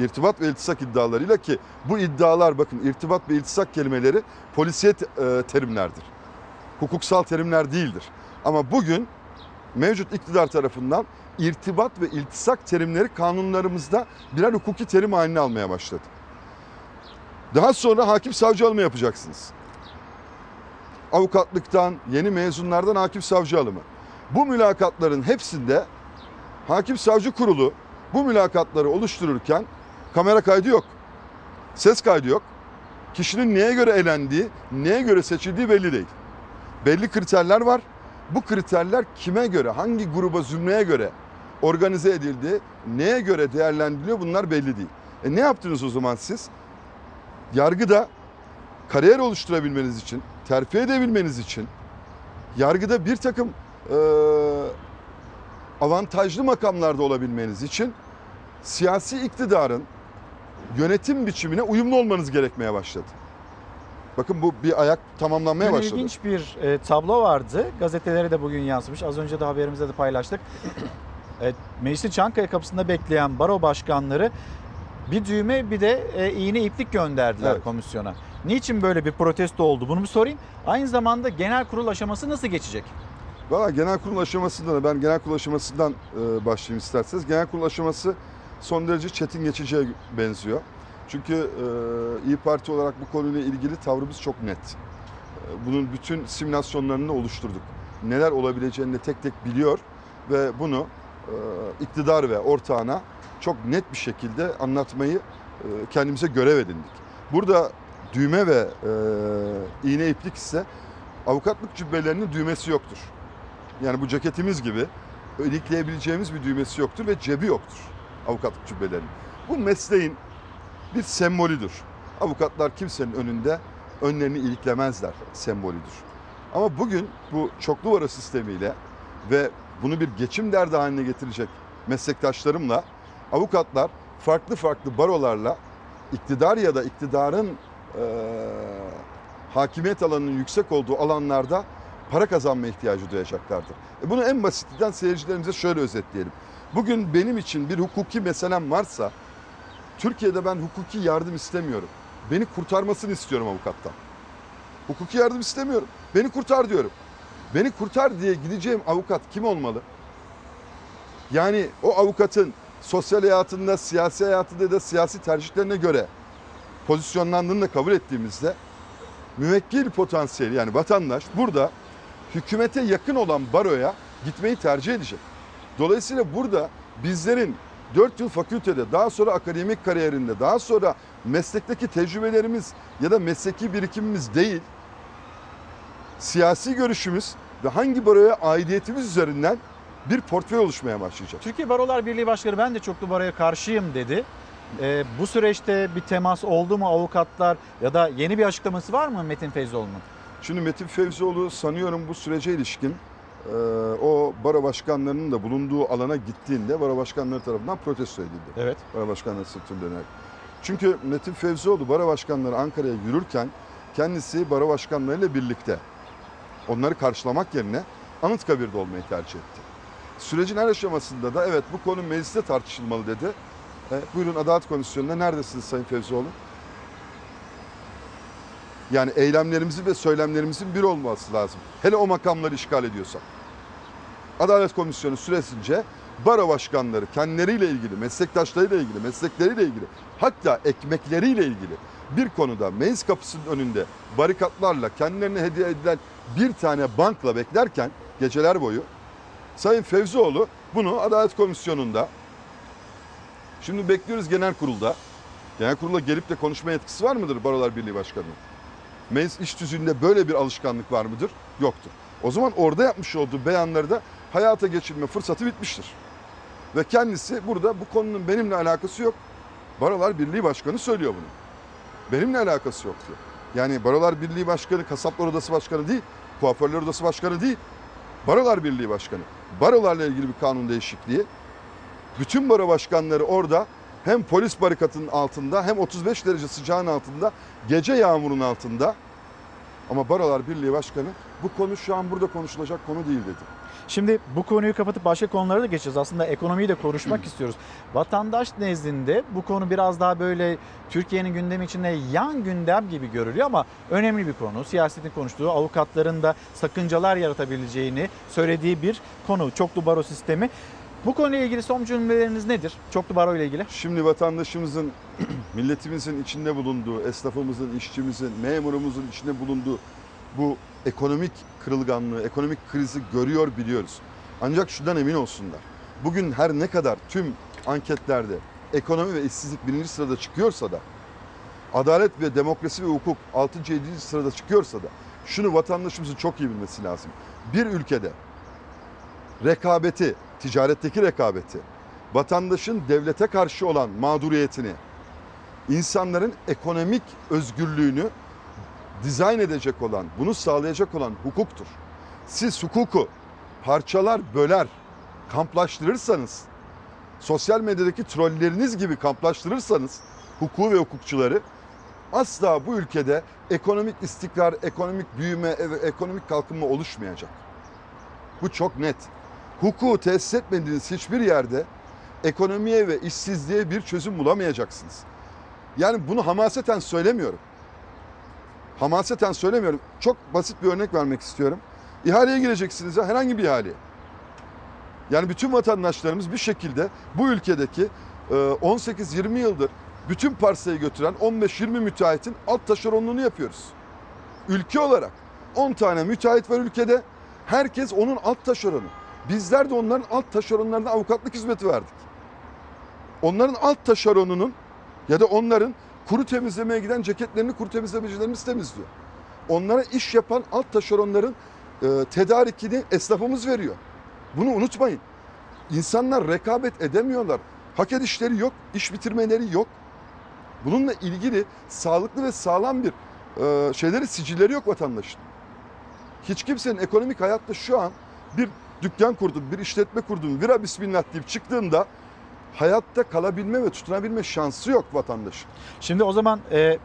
İrtibat ve iltisak iddialarıyla ki bu iddialar bakın irtibat ve iltisak kelimeleri polisiyet e, terimlerdir. Hukuksal terimler değildir. Ama bugün mevcut iktidar tarafından irtibat ve iltisak terimleri kanunlarımızda birer hukuki terim haline almaya başladı. Daha sonra hakim savcı alımı yapacaksınız. Avukatlıktan, yeni mezunlardan hakim savcı alımı. Bu mülakatların hepsinde hakim savcı kurulu bu mülakatları oluştururken kamera kaydı yok. Ses kaydı yok. Kişinin neye göre elendiği, neye göre seçildiği belli değil. Belli kriterler var. Bu kriterler kime göre, hangi gruba, zümreye göre organize edildi, neye göre değerlendiriliyor bunlar belli değil. E ne yaptınız o zaman siz? Yargıda kariyer oluşturabilmeniz için, terfi edebilmeniz için, yargıda bir takım e, avantajlı makamlarda olabilmeniz için siyasi iktidarın yönetim biçimine uyumlu olmanız gerekmeye başladı. Bakın bu bir ayak tamamlanmaya Dün başladı. ilginç bir e, tablo vardı. Gazetelere de bugün yansımış. Az önce de haberimizde de paylaştık. Evet, Meclisin Çankaya kapısında bekleyen baro başkanları bir düğme bir de e, iğne iplik gönderdiler Evet. komisyona. Niçin böyle bir protesto oldu bunu bir sorayım. Aynı zamanda genel kurul aşaması nasıl geçecek? Valla genel kurul aşamasında da ben genel kurul aşamasından e, başlayayım isterseniz. Genel kurul aşaması son derece çetin geçeceğe benziyor. Çünkü e, İyi Parti olarak bu konuyla ilgili tavrımız çok net. Bunun bütün simülasyonlarını oluşturduk. Neler olabileceğini de tek tek biliyor ve bunu e, iktidar ve ortağına çok net bir şekilde anlatmayı e, kendimize görev edindik. Burada düğme ve e, iğne iplik ise avukatlık cübbelerinin düğmesi yoktur. Yani bu ceketimiz gibi ilikleyebileceğimiz bir düğmesi yoktur ve cebi yoktur avukatlık cübbelerinin. Bu mesleğin bir sembolüdür. Avukatlar kimsenin önünde önlerini iliklemezler sembolüdür. Ama bugün bu çoklu vara sistemiyle ve bunu bir geçim derdi haline getirecek meslektaşlarımla avukatlar farklı farklı barolarla iktidar ya da iktidarın eee, hakimiyet alanının yüksek olduğu alanlarda para kazanma ihtiyacı duyacaklardır. E bunu en basitinden seyircilerimize şöyle özetleyelim. Bugün benim için bir hukuki meselem varsa Türkiye'de ben hukuki yardım istemiyorum. Beni kurtarmasını istiyorum avukattan. Hukuki yardım istemiyorum. Beni kurtar diyorum. Beni kurtar diye gideceğim avukat kim olmalı? Yani o avukatın sosyal hayatında, siyasi hayatında da siyasi tercihlerine göre pozisyonlandığını da kabul ettiğimizde müvekkil potansiyeli yani vatandaş burada hükümete yakın olan baroya gitmeyi tercih edecek. Dolayısıyla burada bizlerin 4 yıl fakültede, daha sonra akademik kariyerinde, daha sonra meslekteki tecrübelerimiz ya da mesleki birikimimiz değil, siyasi görüşümüz ve hangi baroya aidiyetimiz üzerinden bir portföy oluşmaya başlayacak. Türkiye Barolar Birliği Başkanı ben de çoklu baroya karşıyım dedi. E, bu süreçte bir temas oldu mu avukatlar ya da yeni bir açıklaması var mı Metin Feyzoğlu'nun? Şimdi Metin Fevzioğlu sanıyorum bu sürece ilişkin e, o baro başkanlarının da bulunduğu alana gittiğinde baro başkanları tarafından protesto edildi. Evet. Baro başkanları sırtını dönerek. Çünkü Metin Fevzioğlu baro başkanları Ankara'ya yürürken kendisi baro başkanlarıyla birlikte onları karşılamak yerine Anıtkabir'de olmayı tercih etti. Sürecin her aşamasında da evet bu konu mecliste tartışılmalı dedi. E, buyurun Adalet Komisyonu'nda neredesiniz Sayın Fevzioğlu? Yani eylemlerimizin ve söylemlerimizin bir olması lazım. Hele o makamları işgal ediyorsak. Adalet Komisyonu süresince baro başkanları kendileriyle ilgili, meslektaşlarıyla ilgili, meslekleriyle ilgili, hatta ekmekleriyle ilgili bir konuda meclis kapısının önünde barikatlarla kendilerine hediye edilen bir tane bankla beklerken geceler boyu Sayın Fevzioğlu bunu Adalet Komisyonu'nda şimdi bekliyoruz genel kurulda. Genel kurula gelip de konuşma yetkisi var mıdır Barolar Birliği Başkanı'nın? Meclis iş tüzüğünde böyle bir alışkanlık var mıdır? Yoktur. O zaman orada yapmış olduğu beyanları da hayata geçirme fırsatı bitmiştir. Ve kendisi burada bu konunun benimle alakası yok. Barolar Birliği Başkanı söylüyor bunu. Benimle alakası yok diyor. Yani Barolar Birliği Başkanı, Kasaplar Odası Başkanı değil, Kuaförler Odası Başkanı değil. Barolar Birliği Başkanı. Barolarla ilgili bir kanun değişikliği. Bütün baro başkanları orada hem polis barikatının altında hem 35 derece sıcağın altında gece yağmurun altında ama Barolar Birliği Başkanı bu konu şu an burada konuşulacak konu değil dedi. Şimdi bu konuyu kapatıp başka konulara da geçeceğiz. Aslında ekonomiyi de konuşmak istiyoruz. Vatandaş nezdinde bu konu biraz daha böyle Türkiye'nin gündemi içinde yan gündem gibi görülüyor ama önemli bir konu. Siyasetin konuştuğu, avukatların da sakıncalar yaratabileceğini söylediği bir konu. Çoklu baro sistemi. Bu konuyla ilgili son cümleleriniz nedir? Çoklu baro ile ilgili. Şimdi vatandaşımızın, milletimizin içinde bulunduğu, esnafımızın, işçimizin, memurumuzun içinde bulunduğu bu ekonomik kırılganlığı, ekonomik krizi görüyor biliyoruz. Ancak şundan emin olsunlar. Bugün her ne kadar tüm anketlerde ekonomi ve işsizlik birinci sırada çıkıyorsa da, adalet ve demokrasi ve hukuk 6. 7. sırada çıkıyorsa da şunu vatandaşımızın çok iyi bilmesi lazım. Bir ülkede rekabeti, ticaretteki rekabeti, vatandaşın devlete karşı olan mağduriyetini, insanların ekonomik özgürlüğünü dizayn edecek olan, bunu sağlayacak olan hukuktur. Siz hukuku parçalar, böler, kamplaştırırsanız, sosyal medyadaki trolleriniz gibi kamplaştırırsanız hukuku ve hukukçuları asla bu ülkede ekonomik istikrar, ekonomik büyüme ve ekonomik kalkınma oluşmayacak. Bu çok net. Hukuku tesis etmediğiniz hiçbir yerde ekonomiye ve işsizliğe bir çözüm bulamayacaksınız. Yani bunu hamaseten söylemiyorum. Hamaseten söylemiyorum. Çok basit bir örnek vermek istiyorum. İhaleye gireceksiniz ya herhangi bir ihaleye. Yani bütün vatandaşlarımız bir şekilde bu ülkedeki 18-20 yıldır bütün parsayı götüren 15-20 müteahhitin alt taşeronluğunu yapıyoruz. Ülke olarak 10 tane müteahhit var ülkede. Herkes onun alt taşeronu. Bizler de onların alt taşeronlarına avukatlık hizmeti verdik. Onların alt taşeronunun ya da onların kuru temizlemeye giden ceketlerini kuru temizlemecilerimiz temizliyor. Onlara iş yapan alt taşeronların e, tedarikini esnafımız veriyor. Bunu unutmayın. İnsanlar rekabet edemiyorlar. Hak edişleri yok, iş bitirmeleri yok. Bununla ilgili sağlıklı ve sağlam bir e, şeyleri, sicilleri yok vatandaşın. Hiç kimsenin ekonomik hayatta şu an bir dükkan kurdum, bir işletme kurdum, vira bismillah deyip çıktığında hayatta kalabilme ve tutunabilme şansı yok vatandaşın. Şimdi o zaman e,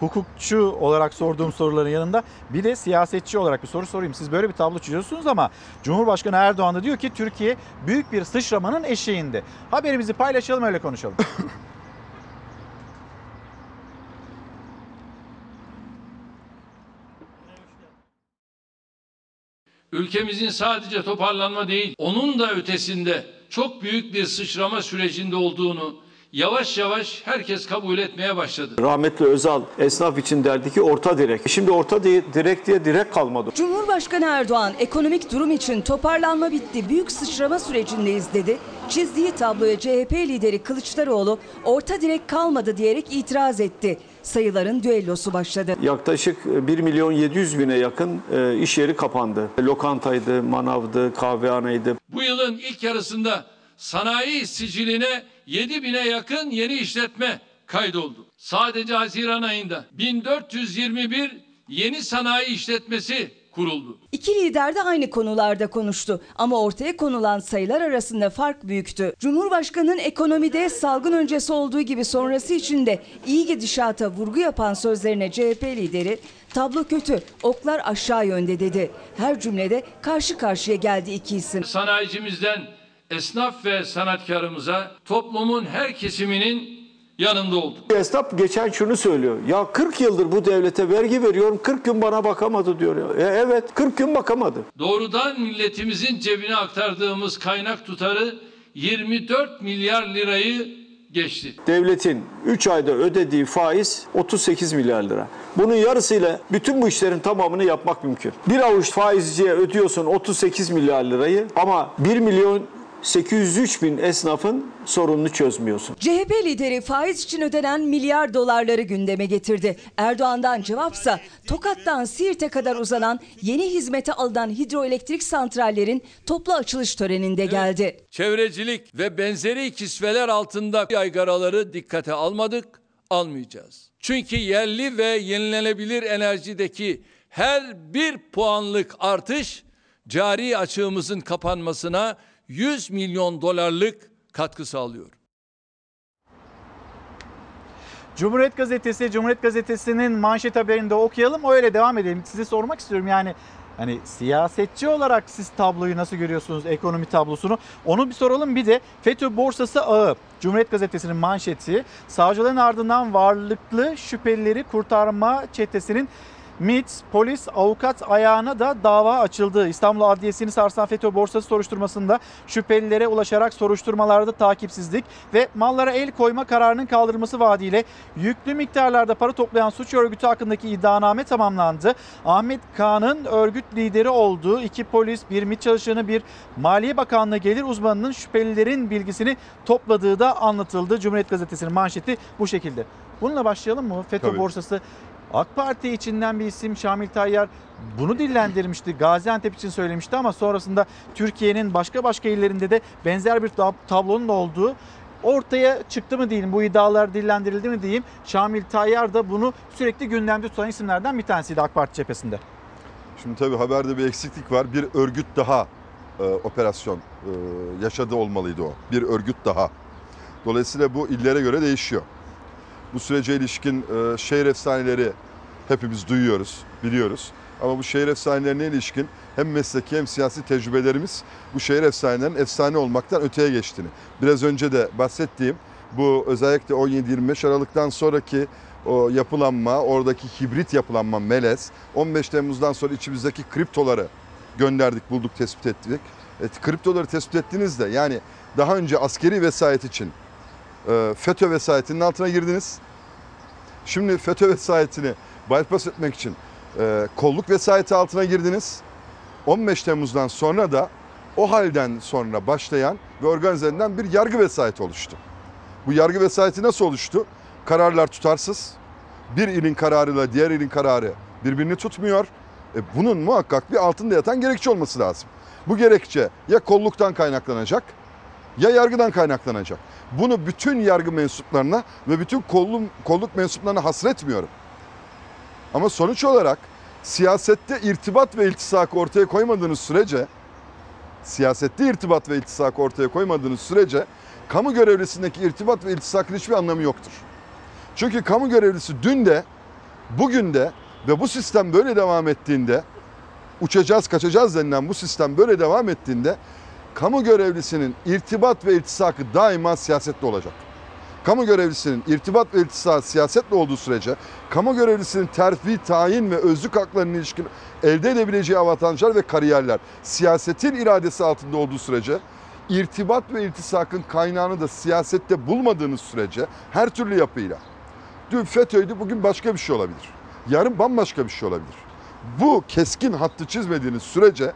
hukukçu olarak sorduğum soruların yanında bir de siyasetçi olarak bir soru sorayım. Siz böyle bir tablo çiziyorsunuz ama Cumhurbaşkanı Erdoğan da diyor ki Türkiye büyük bir sıçramanın eşiğinde. Haberimizi paylaşalım öyle konuşalım. Ülkemizin sadece toparlanma değil, onun da ötesinde çok büyük bir sıçrama sürecinde olduğunu yavaş yavaş herkes kabul etmeye başladı. Rahmetli Özal esnaf için derdi ki orta direk. Şimdi orta direk diye direk kalmadı. Cumhurbaşkanı Erdoğan ekonomik durum için toparlanma bitti, büyük sıçrama sürecindeyiz dedi. Çizdiği tabloya CHP lideri Kılıçdaroğlu orta direk kalmadı diyerek itiraz etti. Sayıların düellosu başladı. Yaklaşık 1 milyon 700 bine yakın e, iş yeri kapandı. Lokantaydı, manavdı, kahvehaneydi. Bu yılın ilk yarısında sanayi siciline 7 bine yakın yeni işletme kaydoldu. Sadece Haziran ayında 1421 yeni sanayi işletmesi kuruldu. İki lider de aynı konularda konuştu ama ortaya konulan sayılar arasında fark büyüktü. Cumhurbaşkanının ekonomide salgın öncesi olduğu gibi sonrası için de iyi gidişata vurgu yapan sözlerine CHP lideri tablo kötü, oklar aşağı yönde dedi. Her cümlede karşı karşıya geldi iki isim. Sanayicimizden esnaf ve sanatkarımıza toplumun her kesiminin yanında olduk. Esnaf geçen şunu söylüyor. Ya 40 yıldır bu devlete vergi veriyorum 40 gün bana bakamadı diyor. E, evet 40 gün bakamadı. Doğrudan milletimizin cebine aktardığımız kaynak tutarı 24 milyar lirayı geçti. Devletin 3 ayda ödediği faiz 38 milyar lira. Bunun yarısıyla bütün bu işlerin tamamını yapmak mümkün. Bir avuç faizciye ödüyorsun 38 milyar lirayı ama 1 milyon 803 bin esnafın sorununu çözmüyorsun. CHP lideri faiz için ödenen milyar dolarları gündeme getirdi. Erdoğan'dan cevapsa Tokat'tan Siirt'e kadar uzanan yeni hizmete alınan hidroelektrik santrallerin toplu açılış töreninde geldi. Çevrecilik ve benzeri kisveler altında yaygaraları dikkate almadık, almayacağız. Çünkü yerli ve yenilenebilir enerjideki her bir puanlık artış cari açığımızın kapanmasına 100 milyon dolarlık katkı sağlıyor. Cumhuriyet Gazetesi, Cumhuriyet Gazetesi'nin manşet haberinde okuyalım. Öyle devam edelim. Size sormak istiyorum yani hani siyasetçi olarak siz tabloyu nasıl görüyorsunuz ekonomi tablosunu? Onu bir soralım. Bir de FETÖ borsası ağı. Cumhuriyet Gazetesi'nin manşeti. Savcılığın ardından varlıklı şüphelileri kurtarma çetesinin MİT, polis, avukat ayağına da dava açıldı. İstanbul Adliyesi'ni sarsan FETÖ borsası soruşturmasında şüphelilere ulaşarak soruşturmalarda takipsizlik ve mallara el koyma kararının kaldırılması vaadiyle yüklü miktarlarda para toplayan suç örgütü hakkındaki iddianame tamamlandı. Ahmet Kağan'ın örgüt lideri olduğu iki polis, bir MİT çalışanı, bir Maliye Bakanlığı gelir uzmanının şüphelilerin bilgisini topladığı da anlatıldı. Cumhuriyet Gazetesi'nin manşeti bu şekilde. Bununla başlayalım mı? FETÖ Tabii. borsası AK Parti içinden bir isim Şamil Tayyar bunu dillendirmişti. Gaziantep için söylemişti ama sonrasında Türkiye'nin başka başka illerinde de benzer bir tab- tablonun olduğu ortaya çıktı mı diyeyim. Bu iddialar dillendirildi mi diyeyim. Şamil Tayyar da bunu sürekli gündemde tutan isimlerden bir tanesiydi AK Parti cephesinde. Şimdi tabii haberde bir eksiklik var. Bir örgüt daha e, operasyon e, yaşadı olmalıydı o. Bir örgüt daha. Dolayısıyla bu illere göre değişiyor. Bu sürece ilişkin e, şehir efsaneleri hepimiz duyuyoruz, biliyoruz. Ama bu şehir efsanelerine ilişkin hem mesleki hem siyasi tecrübelerimiz bu şehir efsanelerinin efsane olmaktan öteye geçtiğini. Biraz önce de bahsettiğim bu özellikle 17-25 Aralık'tan sonraki o yapılanma, oradaki hibrit yapılanma melez, 15 Temmuz'dan sonra içimizdeki kriptoları gönderdik, bulduk, tespit ettik. Et, kriptoları tespit ettiğinizde yani daha önce askeri vesayet için e, FETÖ vesayetinin altına girdiniz. Şimdi FETÖ vesayetini bypass etmek için e, kolluk vesayeti altına girdiniz. 15 Temmuz'dan sonra da o halden sonra başlayan ve organize edilen bir yargı vesayeti oluştu. Bu yargı vesayeti nasıl oluştu? Kararlar tutarsız. Bir ilin kararıyla diğer ilin kararı birbirini tutmuyor. E, bunun muhakkak bir altında yatan gerekçe olması lazım. Bu gerekçe ya kolluktan kaynaklanacak ya yargıdan kaynaklanacak. Bunu bütün yargı mensuplarına ve bütün kolluk, kolluk mensuplarına hasretmiyorum. Ama sonuç olarak siyasette irtibat ve iltisak ortaya koymadığınız sürece siyasette irtibat ve iltisak ortaya koymadığınız sürece kamu görevlisindeki irtibat ve iltisakın hiçbir anlamı yoktur. Çünkü kamu görevlisi dün de bugün de ve bu sistem böyle devam ettiğinde uçacağız kaçacağız denilen bu sistem böyle devam ettiğinde kamu görevlisinin irtibat ve iltisakı daima siyasetle olacak. Kamu görevlisinin irtibat ve iltisakı siyasetle olduğu sürece kamu görevlisinin terfi, tayin ve özlük haklarına ilişkin elde edebileceği avantajlar ve kariyerler siyasetin iradesi altında olduğu sürece irtibat ve iltisakın kaynağını da siyasette bulmadığınız sürece her türlü yapıyla dün FETÖ'ydü bugün başka bir şey olabilir. Yarın bambaşka bir şey olabilir. Bu keskin hattı çizmediğiniz sürece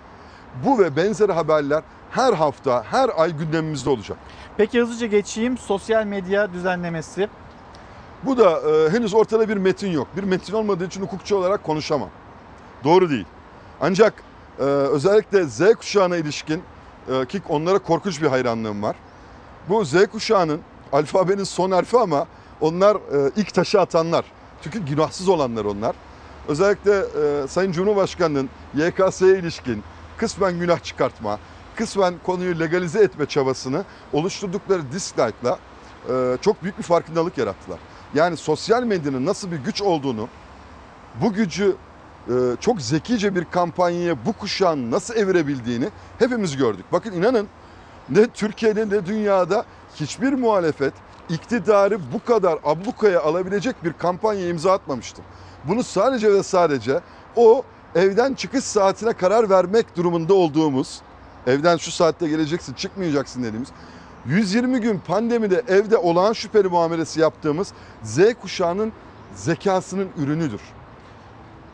bu ve benzeri haberler her hafta, her ay gündemimizde olacak. Peki hızlıca geçeyim. Sosyal medya düzenlemesi. Bu da e, henüz ortada bir metin yok. Bir metin olmadığı için hukukçu olarak konuşamam. Doğru değil. Ancak e, özellikle Z kuşağına ilişkin e, ki onlara korkunç bir hayranlığım var. Bu Z kuşağının alfabenin son harfi ama onlar e, ilk taşı atanlar. Çünkü günahsız olanlar onlar. Özellikle e, Sayın Cumhurbaşkanı'nın YKS'ye ilişkin kısmen günah çıkartma, kısmen konuyu legalize etme çabasını oluşturdukları dislike'la e, çok büyük bir farkındalık yarattılar. Yani sosyal medyanın nasıl bir güç olduğunu, bu gücü e, çok zekice bir kampanyaya bu kuşağın nasıl evirebildiğini hepimiz gördük. Bakın inanın ne Türkiye'de ne dünyada hiçbir muhalefet iktidarı bu kadar ablukaya alabilecek bir kampanya imza atmamıştı. Bunu sadece ve sadece o evden çıkış saatine karar vermek durumunda olduğumuz, evden şu saatte geleceksin çıkmayacaksın dediğimiz, 120 gün pandemide evde olağan şüpheli muamelesi yaptığımız Z kuşağının zekasının ürünüdür.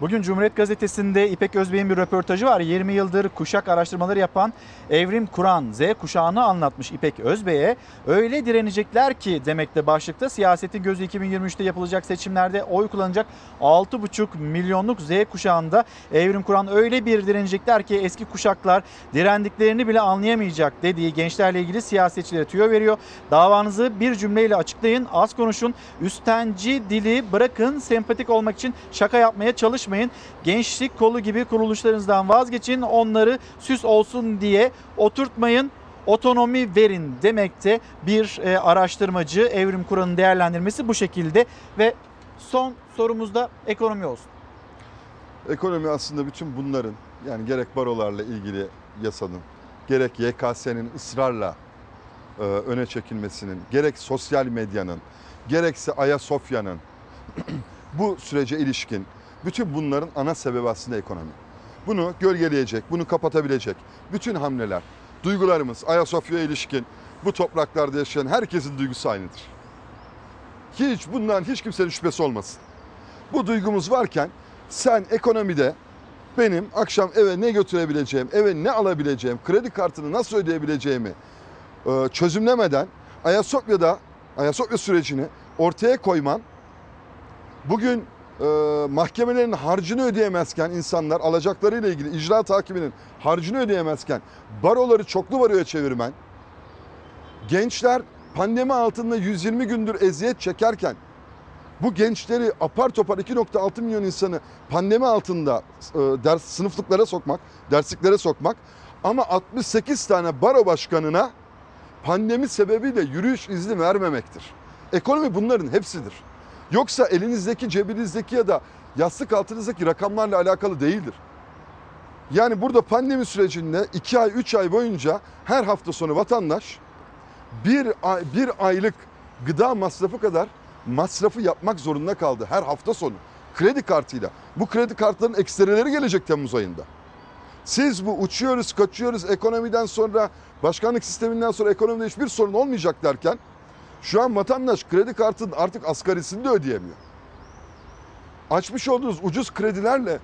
Bugün Cumhuriyet Gazetesi'nde İpek Özbey'in bir röportajı var. 20 yıldır kuşak araştırmaları yapan Evrim Kur'an Z kuşağını anlatmış İpek Özbey'e. Öyle direnecekler ki demekle başlıkta siyasetin gözü 2023'te yapılacak seçimlerde oy kullanacak 6,5 milyonluk Z kuşağında Evrim Kur'an öyle bir direnecekler ki eski kuşaklar direndiklerini bile anlayamayacak dediği gençlerle ilgili siyasetçilere tüyo veriyor. Davanızı bir cümleyle açıklayın, az konuşun, üstenci dili bırakın, sempatik olmak için şaka yapmaya çalışmayın. Gençlik kolu gibi kuruluşlarınızdan vazgeçin, onları süs olsun diye oturtmayın. otonomi verin demekte bir e, araştırmacı. Evrim Kur'an'ın değerlendirmesi bu şekilde ve son sorumuz da ekonomi olsun. Ekonomi aslında bütün bunların yani gerek barolarla ilgili yasanın, gerek YKS'nin ısrarla e, öne çekilmesinin, gerek sosyal medyanın, gerekse Ayasofya'nın bu sürece ilişkin bütün bunların ana sebebi aslında ekonomi. Bunu gölgeleyecek, bunu kapatabilecek bütün hamleler, duygularımız Ayasofya'ya ilişkin bu topraklarda yaşayan herkesin duygusu aynıdır. Hiç bundan hiç kimsenin şüphesi olmasın. Bu duygumuz varken sen ekonomide benim akşam eve ne götürebileceğim, eve ne alabileceğim, kredi kartını nasıl ödeyebileceğimi e, çözümlemeden Ayasofya'da Ayasofya sürecini ortaya koyman bugün e, mahkemelerin harcını ödeyemezken insanlar alacaklarıyla ilgili icra takibinin harcını ödeyemezken baroları çoklu baroya çevirmen gençler pandemi altında 120 gündür eziyet çekerken bu gençleri apar topar 2.6 milyon insanı pandemi altında e, ders sınıflıklara sokmak, dersliklere sokmak ama 68 tane baro başkanına pandemi sebebiyle yürüyüş izni vermemektir. Ekonomi bunların hepsidir. Yoksa elinizdeki, cebinizdeki ya da yastık altınızdaki rakamlarla alakalı değildir. Yani burada pandemi sürecinde 2 ay, 3 ay boyunca her hafta sonu vatandaş bir, ay, bir aylık gıda masrafı kadar masrafı yapmak zorunda kaldı her hafta sonu. Kredi kartıyla. Bu kredi kartlarının ekstreleri gelecek Temmuz ayında. Siz bu uçuyoruz, kaçıyoruz ekonomiden sonra, başkanlık sisteminden sonra ekonomide hiçbir sorun olmayacak derken şu an vatandaş kredi kartının artık asgarisini de ödeyemiyor. Açmış olduğunuz ucuz kredilerle,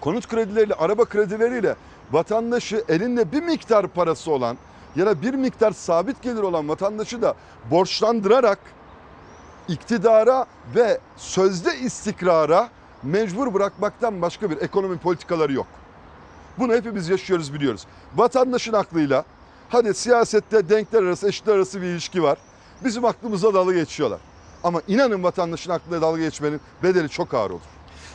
konut kredileriyle, araba kredileriyle vatandaşı elinde bir miktar parası olan ya da bir miktar sabit gelir olan vatandaşı da borçlandırarak iktidara ve sözde istikrara mecbur bırakmaktan başka bir ekonomi politikaları yok. Bunu hepimiz yaşıyoruz biliyoruz. Vatandaşın aklıyla hadi siyasette denkler arası eşitler arası bir ilişki var. Bizim aklımıza dalga geçiyorlar. Ama inanın vatandaşın aklına dalga geçmenin bedeli çok ağır olur.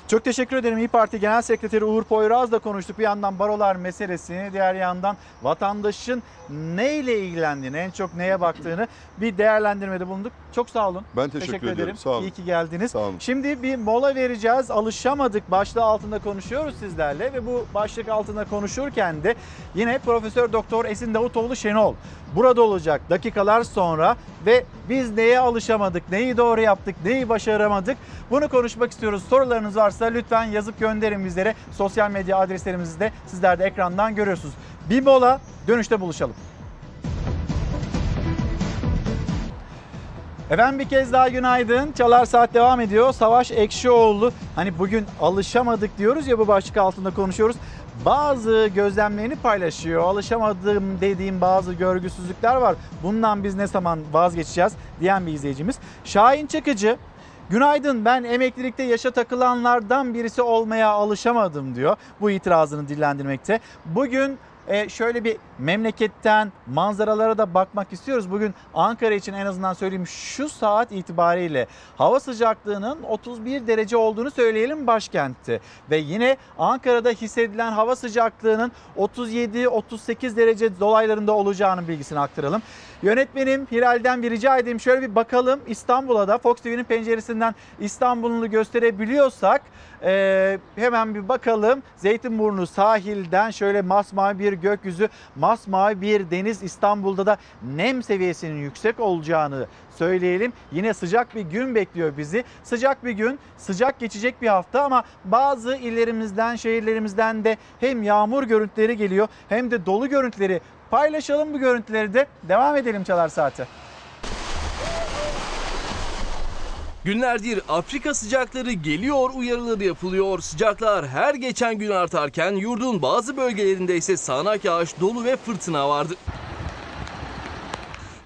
Çok teşekkür ederim. İyi Parti Genel Sekreteri Uğur Poyraz'la konuştuk. Bir yandan barolar meselesini, diğer yandan vatandaşın neyle ilgilendiğini, en çok neye baktığını bir değerlendirmede bulunduk. Çok sağ olun. Ben teşekkür ediyorum. Sağ olun. İyi ki geldiniz. Sağ olun. Şimdi bir mola vereceğiz. Alışamadık başlığı altında konuşuyoruz sizlerle ve bu başlık altında konuşurken de yine Profesör Doktor Esin Davutoğlu Şenol burada olacak dakikalar sonra ve biz neye alışamadık, neyi doğru yaptık, neyi başaramadık bunu konuşmak istiyoruz. Sorularınız varsa lütfen yazıp gönderin bizlere. Sosyal medya adreslerimizi de sizler de ekrandan görüyorsunuz. Bir mola dönüşte buluşalım. Efendim bir kez daha günaydın. Çalar Saat devam ediyor. Savaş Ekşioğlu hani bugün alışamadık diyoruz ya bu başlık altında konuşuyoruz. Bazı gözlemlerini paylaşıyor. Alışamadığım dediğim bazı görgüsüzlükler var. Bundan biz ne zaman vazgeçeceğiz diyen bir izleyicimiz. Şahin Çakıcı Günaydın ben emeklilikte yaşa takılanlardan birisi olmaya alışamadım diyor. Bu itirazını dillendirmekte. Bugün e, şöyle bir memleketten manzaralara da bakmak istiyoruz. Bugün Ankara için en azından söyleyeyim şu saat itibariyle hava sıcaklığının 31 derece olduğunu söyleyelim başkentte. Ve yine Ankara'da hissedilen hava sıcaklığının 37-38 derece dolaylarında olacağının bilgisini aktaralım. Yönetmenim Hilal'den bir rica edeyim şöyle bir bakalım İstanbul'a da Fox TV'nin penceresinden İstanbul'u gösterebiliyorsak e, hemen bir bakalım. Zeytinburnu sahilden şöyle masmavi bir gökyüzü, masmavi bir deniz İstanbul'da da nem seviyesinin yüksek olacağını söyleyelim. Yine sıcak bir gün bekliyor bizi. Sıcak bir gün, sıcak geçecek bir hafta ama bazı illerimizden, şehirlerimizden de hem yağmur görüntüleri geliyor hem de dolu görüntüleri Paylaşalım bu görüntüleri de. Devam edelim Çalar Saati. Günlerdir Afrika sıcakları geliyor uyarıları yapılıyor. Sıcaklar her geçen gün artarken yurdun bazı bölgelerinde ise sağanak yağış, dolu ve fırtına vardı.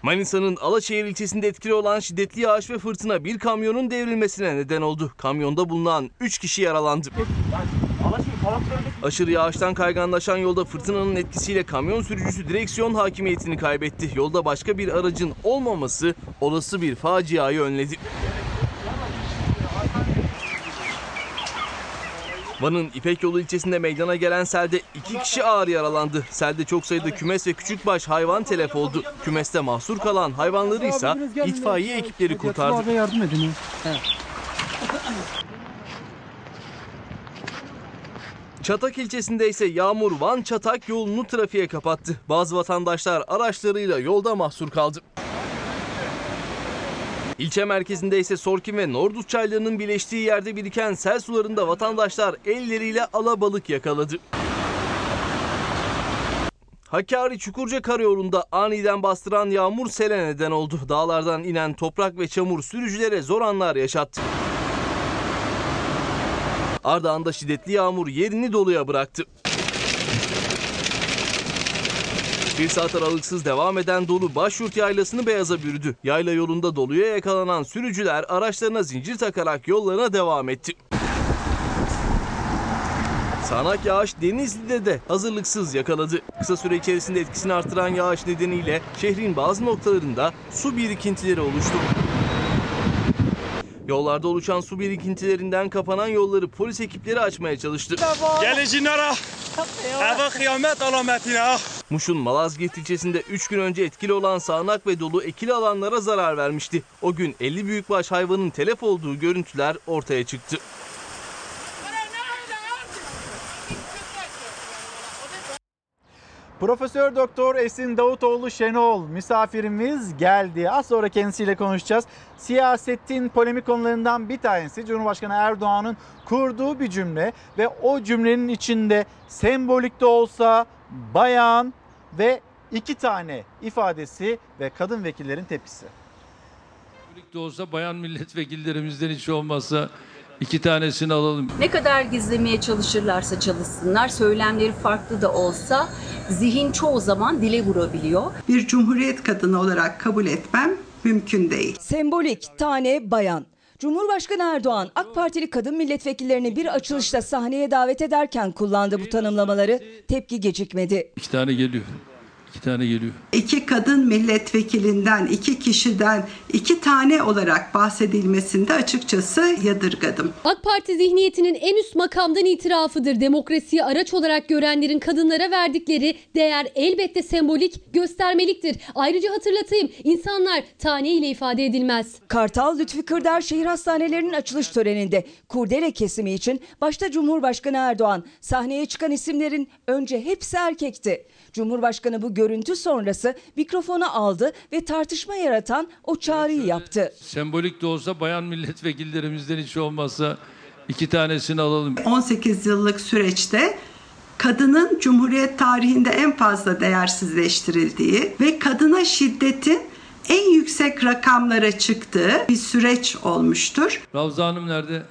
Manisa'nın Alaşehir ilçesinde etkili olan şiddetli yağış ve fırtına bir kamyonun devrilmesine neden oldu. Kamyonda bulunan 3 kişi yaralandı. Aşırı yağıştan kayganlaşan yolda fırtınanın etkisiyle kamyon sürücüsü direksiyon hakimiyetini kaybetti. Yolda başka bir aracın olmaması olası bir faciayı önledi. Van'ın İpek Yolu ilçesinde meydana gelen selde iki kişi ağır yaralandı. Selde çok sayıda kümes ve küçükbaş hayvan telef oldu. Kümeste mahsur kalan hayvanları ise itfaiye ekipleri kurtardı. yardım edin. Çatak ilçesinde ise yağmur Van Çatak yolunu trafiğe kapattı. Bazı vatandaşlar araçlarıyla yolda mahsur kaldı. İlçe merkezinde ise Sorkin ve Norduz çaylarının birleştiği yerde biriken sel sularında vatandaşlar elleriyle alabalık yakaladı. Hakkari Çukurca karayolunda aniden bastıran yağmur sele neden oldu. Dağlardan inen toprak ve çamur sürücülere zor anlar yaşattı. Ardahan'da şiddetli yağmur yerini doluya bıraktı. Bir saat aralıksız devam eden dolu Başyurt yaylasını beyaza bürüdü. Yayla yolunda doluya yakalanan sürücüler araçlarına zincir takarak yollarına devam etti. Sağanak yağış Denizli'de de hazırlıksız yakaladı. Kısa süre içerisinde etkisini artıran yağış nedeniyle şehrin bazı noktalarında su birikintileri oluştu. Yollarda oluşan su birikintilerinden kapanan yolları polis ekipleri açmaya çalıştı. Gelin ara. Eve kıyamet alametine. Muş'un Malazgirt ilçesinde 3 gün önce etkili olan sağanak ve dolu ekili alanlara zarar vermişti. O gün 50 büyükbaş hayvanın telef olduğu görüntüler ortaya çıktı. Profesör Doktor Esin Davutoğlu Şenol misafirimiz geldi. Az sonra kendisiyle konuşacağız. Siyasetin polemik konularından bir tanesi Cumhurbaşkanı Erdoğan'ın kurduğu bir cümle ve o cümlenin içinde sembolik de olsa bayan ve iki tane ifadesi ve kadın vekillerin tepkisi. de olsa bayan milletvekillerimizden hiç olmazsa iki tanesini alalım. Ne kadar gizlemeye çalışırlarsa çalışsınlar, söylemleri farklı da olsa zihin çoğu zaman dile vurabiliyor. Bir cumhuriyet kadını olarak kabul etmem mümkün değil. Sembolik tane bayan. Cumhurbaşkanı Erdoğan AK Partili kadın milletvekillerini bir açılışta sahneye davet ederken kullandı bu tanımlamaları. Tepki gecikmedi. İki tane geliyor. İki tane geliyor. İki kadın milletvekilinden, iki kişiden iki tane olarak bahsedilmesinde açıkçası yadırgadım. AK Parti zihniyetinin en üst makamdan itirafıdır. Demokrasiyi araç olarak görenlerin kadınlara verdikleri değer elbette sembolik, göstermeliktir. Ayrıca hatırlatayım insanlar tane ile ifade edilmez. Kartal Lütfi Kırdar şehir hastanelerinin açılış töreninde kurdele kesimi için başta Cumhurbaşkanı Erdoğan sahneye çıkan isimlerin önce hepsi erkekti. Cumhurbaşkanı bu görüntü sonrası mikrofonu aldı ve tartışma yaratan o çağrıyı yaptı. Sembolik de olsa bayan milletvekillerimizden hiç olmazsa iki tanesini alalım. 18 yıllık süreçte kadının Cumhuriyet tarihinde en fazla değersizleştirildiği ve kadına şiddetin en yüksek rakamlara çıktığı bir süreç olmuştur. Ravza Hanım nerede?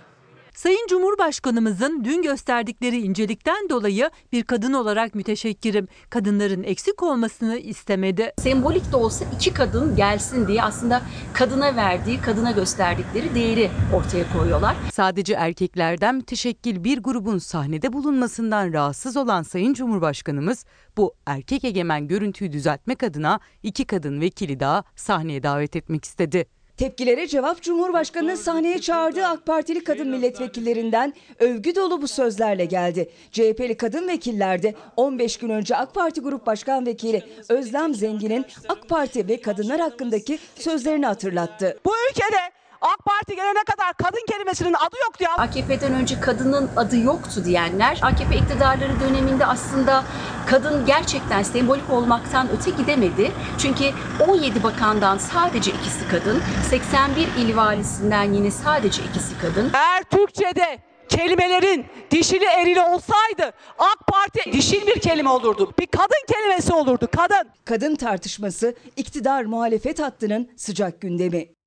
Sayın Cumhurbaşkanımızın dün gösterdikleri incelikten dolayı bir kadın olarak müteşekkirim. Kadınların eksik olmasını istemedi. Sembolik de olsa iki kadın gelsin diye aslında kadına verdiği, kadına gösterdikleri değeri ortaya koyuyorlar. Sadece erkeklerden müteşekkil bir grubun sahnede bulunmasından rahatsız olan Sayın Cumhurbaşkanımız bu erkek egemen görüntüyü düzeltmek adına iki kadın vekili daha sahneye davet etmek istedi. Tepkilere cevap Cumhurbaşkanı'nın sahneye çağırdığı AK Partili kadın milletvekillerinden övgü dolu bu sözlerle geldi. CHP'li kadın vekiller de 15 gün önce AK Parti Grup Başkan Vekili Özlem Zengin'in AK Parti ve kadınlar hakkındaki sözlerini hatırlattı. Bu ülkede AK Parti gelene kadar kadın kelimesinin adı yoktu ya. AKP'den önce kadının adı yoktu diyenler AKP iktidarları döneminde aslında kadın gerçekten sembolik olmaktan öte gidemedi. Çünkü 17 bakandan sadece ikisi kadın, 81 il valisinden yine sadece ikisi kadın. Eğer Türkçe'de kelimelerin dişili erili olsaydı AK Parti dişil bir kelime olurdu. Bir kadın kelimesi olurdu. Kadın. Kadın tartışması iktidar muhalefet hattının sıcak gündemi.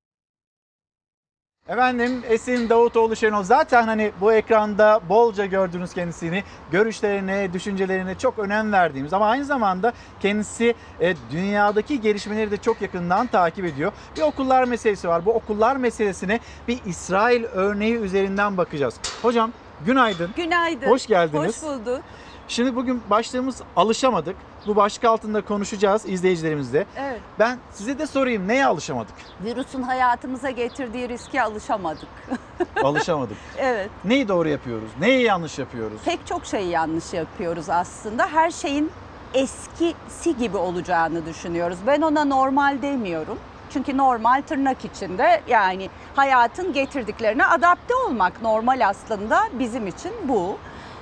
Efendim Esin Davutoğlu Şenol zaten hani bu ekranda bolca gördünüz kendisini. Görüşlerine, düşüncelerine çok önem verdiğimiz ama aynı zamanda kendisi e, dünyadaki gelişmeleri de çok yakından takip ediyor. Bir okullar meselesi var. Bu okullar meselesine bir İsrail örneği üzerinden bakacağız. Hocam günaydın. Günaydın. Hoş geldiniz. Hoş bulduk. Şimdi bugün başlığımız alışamadık. Bu başlık altında konuşacağız izleyicilerimizle. Evet. Ben size de sorayım neye alışamadık? Virüsün hayatımıza getirdiği riske alışamadık. Alışamadık. evet. Neyi doğru yapıyoruz? Neyi yanlış yapıyoruz? Pek çok şeyi yanlış yapıyoruz aslında. Her şeyin eskisi gibi olacağını düşünüyoruz. Ben ona normal demiyorum. Çünkü normal tırnak içinde yani hayatın getirdiklerine adapte olmak normal aslında bizim için bu.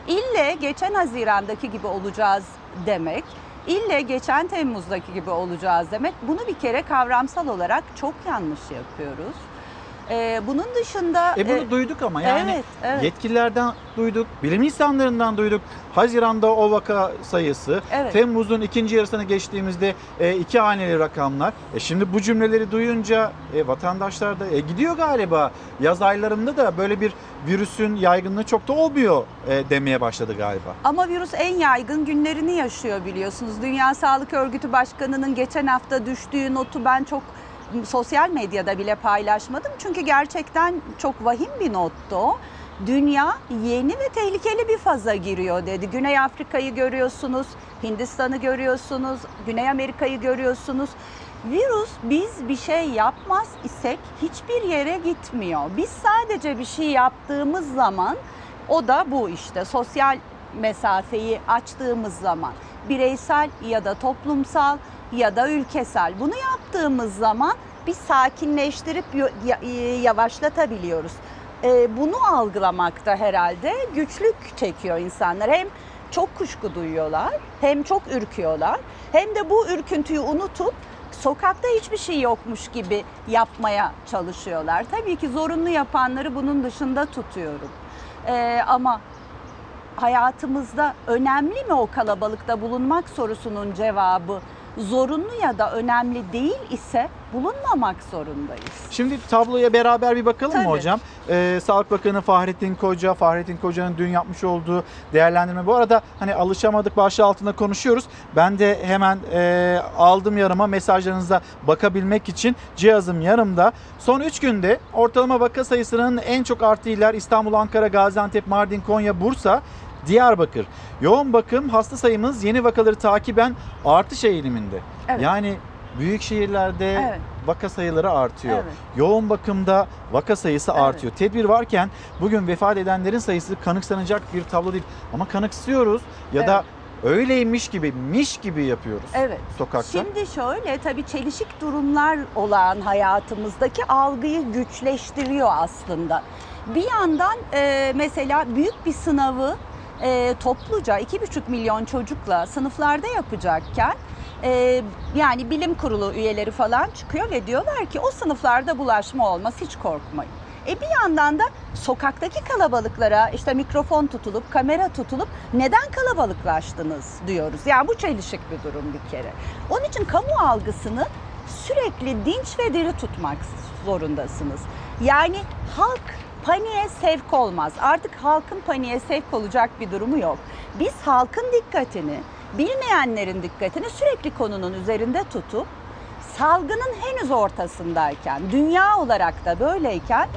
İlle geçen Haziran'daki gibi olacağız demek, ille geçen Temmuz'daki gibi olacağız demek bunu bir kere kavramsal olarak çok yanlış yapıyoruz. Ee, bunun dışında... E bunu e, duyduk ama yani Evet, evet. yetkililerden duyduk, bilim insanlarından duyduk. Haziran'da o vaka sayısı, Evet. Temmuz'un ikinci yarısını geçtiğimizde e, iki haneli rakamlar. E şimdi bu cümleleri duyunca e, vatandaşlar da e, gidiyor galiba. Yaz aylarında da böyle bir virüsün yaygınlığı çok da olmuyor e, demeye başladı galiba. Ama virüs en yaygın günlerini yaşıyor biliyorsunuz. Dünya Sağlık Örgütü Başkanı'nın geçen hafta düştüğü notu ben çok sosyal medyada bile paylaşmadım. Çünkü gerçekten çok vahim bir nottu. Dünya yeni ve tehlikeli bir faza giriyor dedi. Güney Afrika'yı görüyorsunuz, Hindistan'ı görüyorsunuz, Güney Amerika'yı görüyorsunuz. Virüs biz bir şey yapmaz isek hiçbir yere gitmiyor. Biz sadece bir şey yaptığımız zaman o da bu işte sosyal mesafeyi açtığımız zaman bireysel ya da toplumsal ya da ülkesel bunu yaptığımız zaman biz sakinleştirip ya- yavaşlatabiliyoruz. Ee, bunu algılamakta herhalde güçlük çekiyor insanlar. Hem çok kuşku duyuyorlar, hem çok ürküyorlar, hem de bu ürküntüyü unutup sokakta hiçbir şey yokmuş gibi yapmaya çalışıyorlar. Tabii ki zorunlu yapanları bunun dışında tutuyorum. Ee, ama hayatımızda önemli mi o kalabalıkta bulunmak sorusunun cevabı zorunlu ya da önemli değil ise bulunmamak zorundayız. Şimdi tabloya beraber bir bakalım Tabii. mı hocam? Ee, Sağlık Bakanı Fahrettin Koca, Fahrettin Koca'nın dün yapmış olduğu değerlendirme. Bu arada hani alışamadık başlığı altında konuşuyoruz. Ben de hemen e, aldım yanıma mesajlarınıza bakabilmek için cihazım yanımda. Son 3 günde ortalama vaka sayısının en çok arttığı iller İstanbul, Ankara, Gaziantep, Mardin, Konya, Bursa. Diyarbakır. Yoğun bakım hasta sayımız yeni vakaları takiben artış eğiliminde. Evet. Yani büyük şehirlerde Evet. vaka sayıları artıyor. Evet. Yoğun bakımda vaka sayısı artıyor. Tedbir varken bugün vefat edenlerin sayısı kanıksanacak bir tablo değil. Ama kanıksıyoruz ya da öyleymiş gibi, miş gibi yapıyoruz Evet. sokakta. Şimdi şöyle tabii çelişik durumlar olan hayatımızdaki algıyı güçleştiriyor aslında. Bir yandan e, mesela büyük bir sınavı e, topluca 2,5 milyon çocukla sınıflarda yapacakken e, yani bilim kurulu üyeleri falan çıkıyor ve diyorlar ki o sınıflarda bulaşma olmaz hiç korkmayın. E bir yandan da sokaktaki kalabalıklara işte mikrofon tutulup kamera tutulup neden kalabalıklaştınız diyoruz. Yani bu çelişik bir durum bir kere. Onun için kamu algısını sürekli dinç ve diri tutmak zorundasınız. Yani halk paniğe sevk olmaz. Artık halkın paniğe sevk olacak bir durumu yok. Biz halkın dikkatini, bilmeyenlerin dikkatini sürekli konunun üzerinde tutup salgının henüz ortasındayken, dünya olarak da böyleyken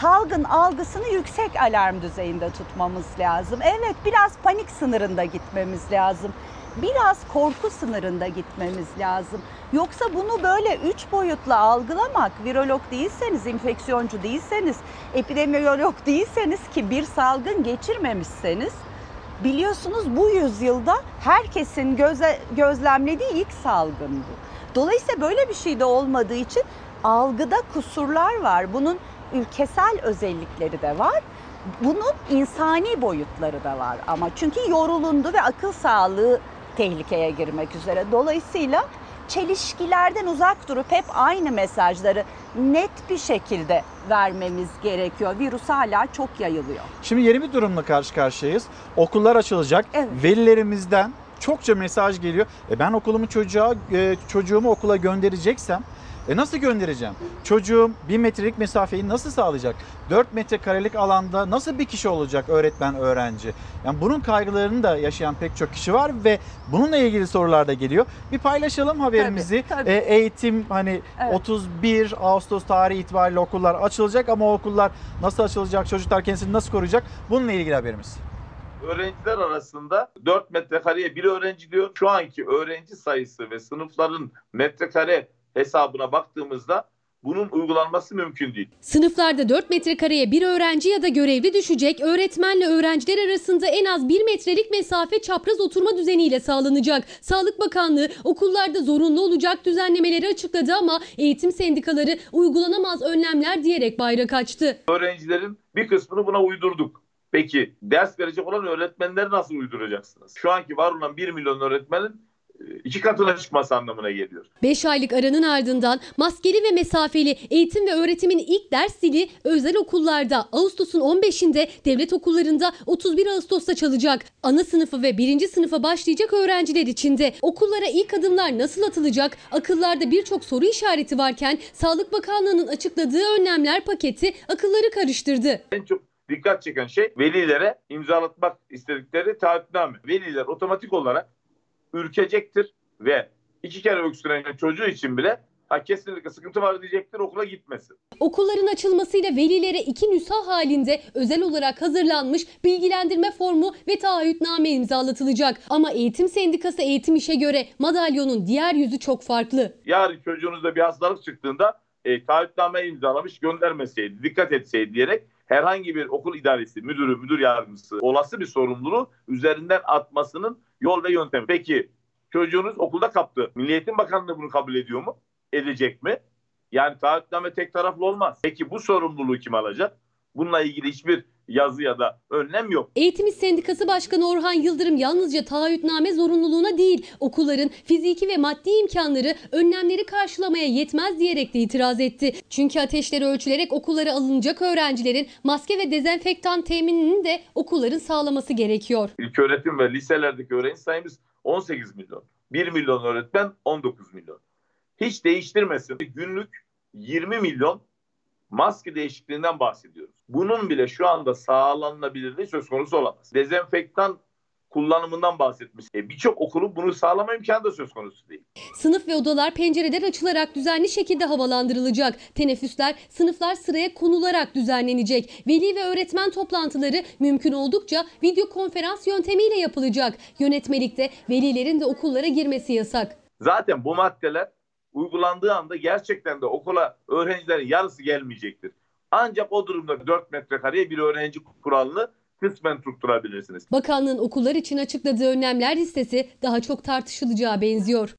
salgın algısını yüksek alarm düzeyinde tutmamız lazım. Evet biraz panik sınırında gitmemiz lazım. Biraz korku sınırında gitmemiz lazım. Yoksa bunu böyle üç boyutlu algılamak, virolog değilseniz, infeksiyoncu değilseniz, epidemiyolog değilseniz ki bir salgın geçirmemişseniz biliyorsunuz bu yüzyılda herkesin göze, gözlemlediği ilk salgın bu. Dolayısıyla böyle bir şey de olmadığı için algıda kusurlar var. Bunun ülkesel özellikleri de var. Bunun insani boyutları da var ama çünkü yorulundu ve akıl sağlığı tehlikeye girmek üzere. Dolayısıyla çelişkilerden uzak durup hep aynı mesajları net bir şekilde vermemiz gerekiyor. Virüs hala çok yayılıyor. Şimdi yeni bir durumla karşı karşıyayız. Okullar açılacak. Velilerimizden çokça mesaj geliyor. E ben okulumu çocuğa e, çocuğumu okula göndereceksem e nasıl göndereceğim? Çocuğum bir metrelik mesafeyi nasıl sağlayacak? 4 metrekarelik alanda nasıl bir kişi olacak öğretmen, öğrenci? Yani bunun kaygılarını da yaşayan pek çok kişi var ve bununla ilgili sorular da geliyor. Bir paylaşalım haberimizi. Tabii, tabii. E, eğitim hani Evet. 31 Ağustos tarihi itibariyle okullar açılacak ama okullar nasıl açılacak? Çocuklar kendisini nasıl koruyacak? Bununla ilgili haberimiz. öğrenciler arasında 4 metrekareye bir öğrenci diyor. Şu anki öğrenci sayısı ve sınıfların metrekare hesabına baktığımızda bunun uygulanması mümkün değil. Sınıflarda 4 metrekareye bir öğrenci ya da görevli düşecek, öğretmenle öğrenciler arasında en az 1 metrelik mesafe çapraz oturma düzeniyle sağlanacak. Sağlık Bakanlığı okullarda zorunlu olacak düzenlemeleri açıkladı ama eğitim sendikaları uygulanamaz önlemler diyerek bayrak açtı. Öğrencilerin bir kısmını buna uydurduk. Peki ders verecek olan öğretmenleri nasıl uyduracaksınız? Şu anki var olan 1 milyon öğretmenin iki katına çıkması anlamına geliyor. 5 aylık aranın ardından maskeli ve mesafeli eğitim ve öğretimin ilk ders zili özel okullarda Ağustos'un 15'inde devlet okullarında 31 Ağustos'ta çalacak. Ana sınıfı ve 1. sınıfa başlayacak öğrenciler için de okullara ilk adımlar nasıl atılacak? Akıllarda birçok soru işareti varken Sağlık Bakanlığı'nın açıkladığı önlemler paketi akılları karıştırdı. En çok dikkat çeken şey velilere imzalatmak istedikleri taahhütname. Veliler otomatik olarak ürkecektir ve iki kere öksüren çocuğu için bile ha kesinlikle sıkıntı var diyecektir okula gitmesin. Okulların açılmasıyla velilere iki nüsha halinde özel olarak hazırlanmış bilgilendirme formu ve taahhütname imzalatılacak. Ama eğitim sendikası eğitim işe göre madalyonun diğer yüzü çok farklı. Yarın çocuğunuzda bir hastalık çıktığında e, taahhütname imzalamış göndermeseydi, dikkat etseydi diyerek herhangi bir okul idaresi, müdürü, müdür yardımcısı olası bir sorumluluğu üzerinden atmasının yol ve yöntemi. Peki çocuğunuz okulda kaptı. Milli Eğitim Bakanlığı bunu kabul ediyor mu? Edecek mi? Yani taahhütname tek taraflı olmaz. Peki bu sorumluluğu kim alacak? Bununla ilgili hiçbir yazı ya da önlem yok. Eğitim İş Sendikası Başkanı Orhan Yıldırım yalnızca taahhütname zorunluluğuna değil, okulların fiziki ve maddi imkanları önlemleri karşılamaya yetmez diyerek de itiraz etti. Çünkü ateşleri ölçülerek okullara alınacak öğrencilerin maske ve dezenfektan teminini de okulların sağlaması gerekiyor. İlköğretim ve liselerdeki öğrenci sayımız 18 milyon. 1 milyon öğretmen 19 milyon. Hiç değiştirmesin. Günlük 20 milyon maske değişikliğinden bahsediyoruz. Bunun bile şu anda sağlanabilirliği söz konusu olamaz. Dezenfektan kullanımından bahsetmiş. E, Birçok okulun bunu sağlama imkanı da söz konusu değil. Sınıf ve odalar pencereler açılarak düzenli şekilde havalandırılacak. Teneffüsler sınıflar sıraya konularak düzenlenecek. Veli ve öğretmen toplantıları mümkün oldukça video konferans yöntemiyle yapılacak. Yönetmelikte velilerin de okullara girmesi yasak. Zaten bu maddeler uygulandığı anda gerçekten de okula öğrencilerin yarısı gelmeyecektir. Ancak o durumda 4 metrekareye bir öğrenci kuralını kısmen tutturabilirsiniz. Bakanlığın okullar için açıkladığı önlemler listesi daha çok tartışılacağı benziyor.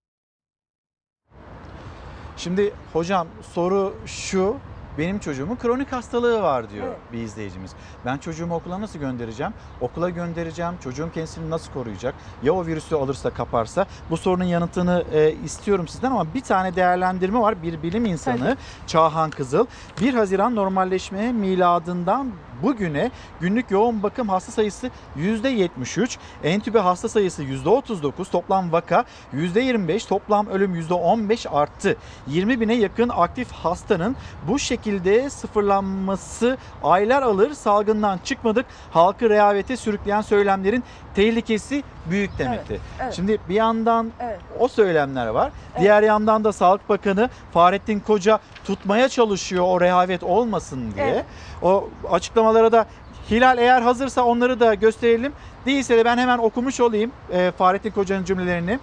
Şimdi hocam soru şu. Benim çocuğumun kronik hastalığı var diyor bir izleyicimiz. Ben çocuğumu okula nasıl göndereceğim? Okula göndereceğim. Çocuğum kendisini nasıl koruyacak? Ya o virüsü alırsa kaparsa? Bu sorunun yanıtını e, istiyorum sizden ama bir tane değerlendirme var. Bir bilim insanı Tabii. Çağhan Kızıl 1 Haziran normalleşme miladından bugüne günlük yoğun bakım hasta sayısı %73, entübe hasta sayısı %39, toplam vaka %25, toplam ölüm %15 arttı. 20 bine yakın aktif hastanın bu şekilde sıfırlanması aylar alır. Salgından çıkmadık. Halkı rehavete sürükleyen söylemlerin tehlikesi büyük demekti. Evet, evet. Şimdi bir yandan Evet. o söylemler var. Diğer yandan da Sağlık Bakanı Fahrettin Koca tutmaya çalışıyor o rehavet olmasın diye. Evet. O açıklamalara da Hilal eğer hazırsa onları da gösterelim. Değilse de ben hemen okumuş olayım e, Fahrettin Koca'nın cümlelerini.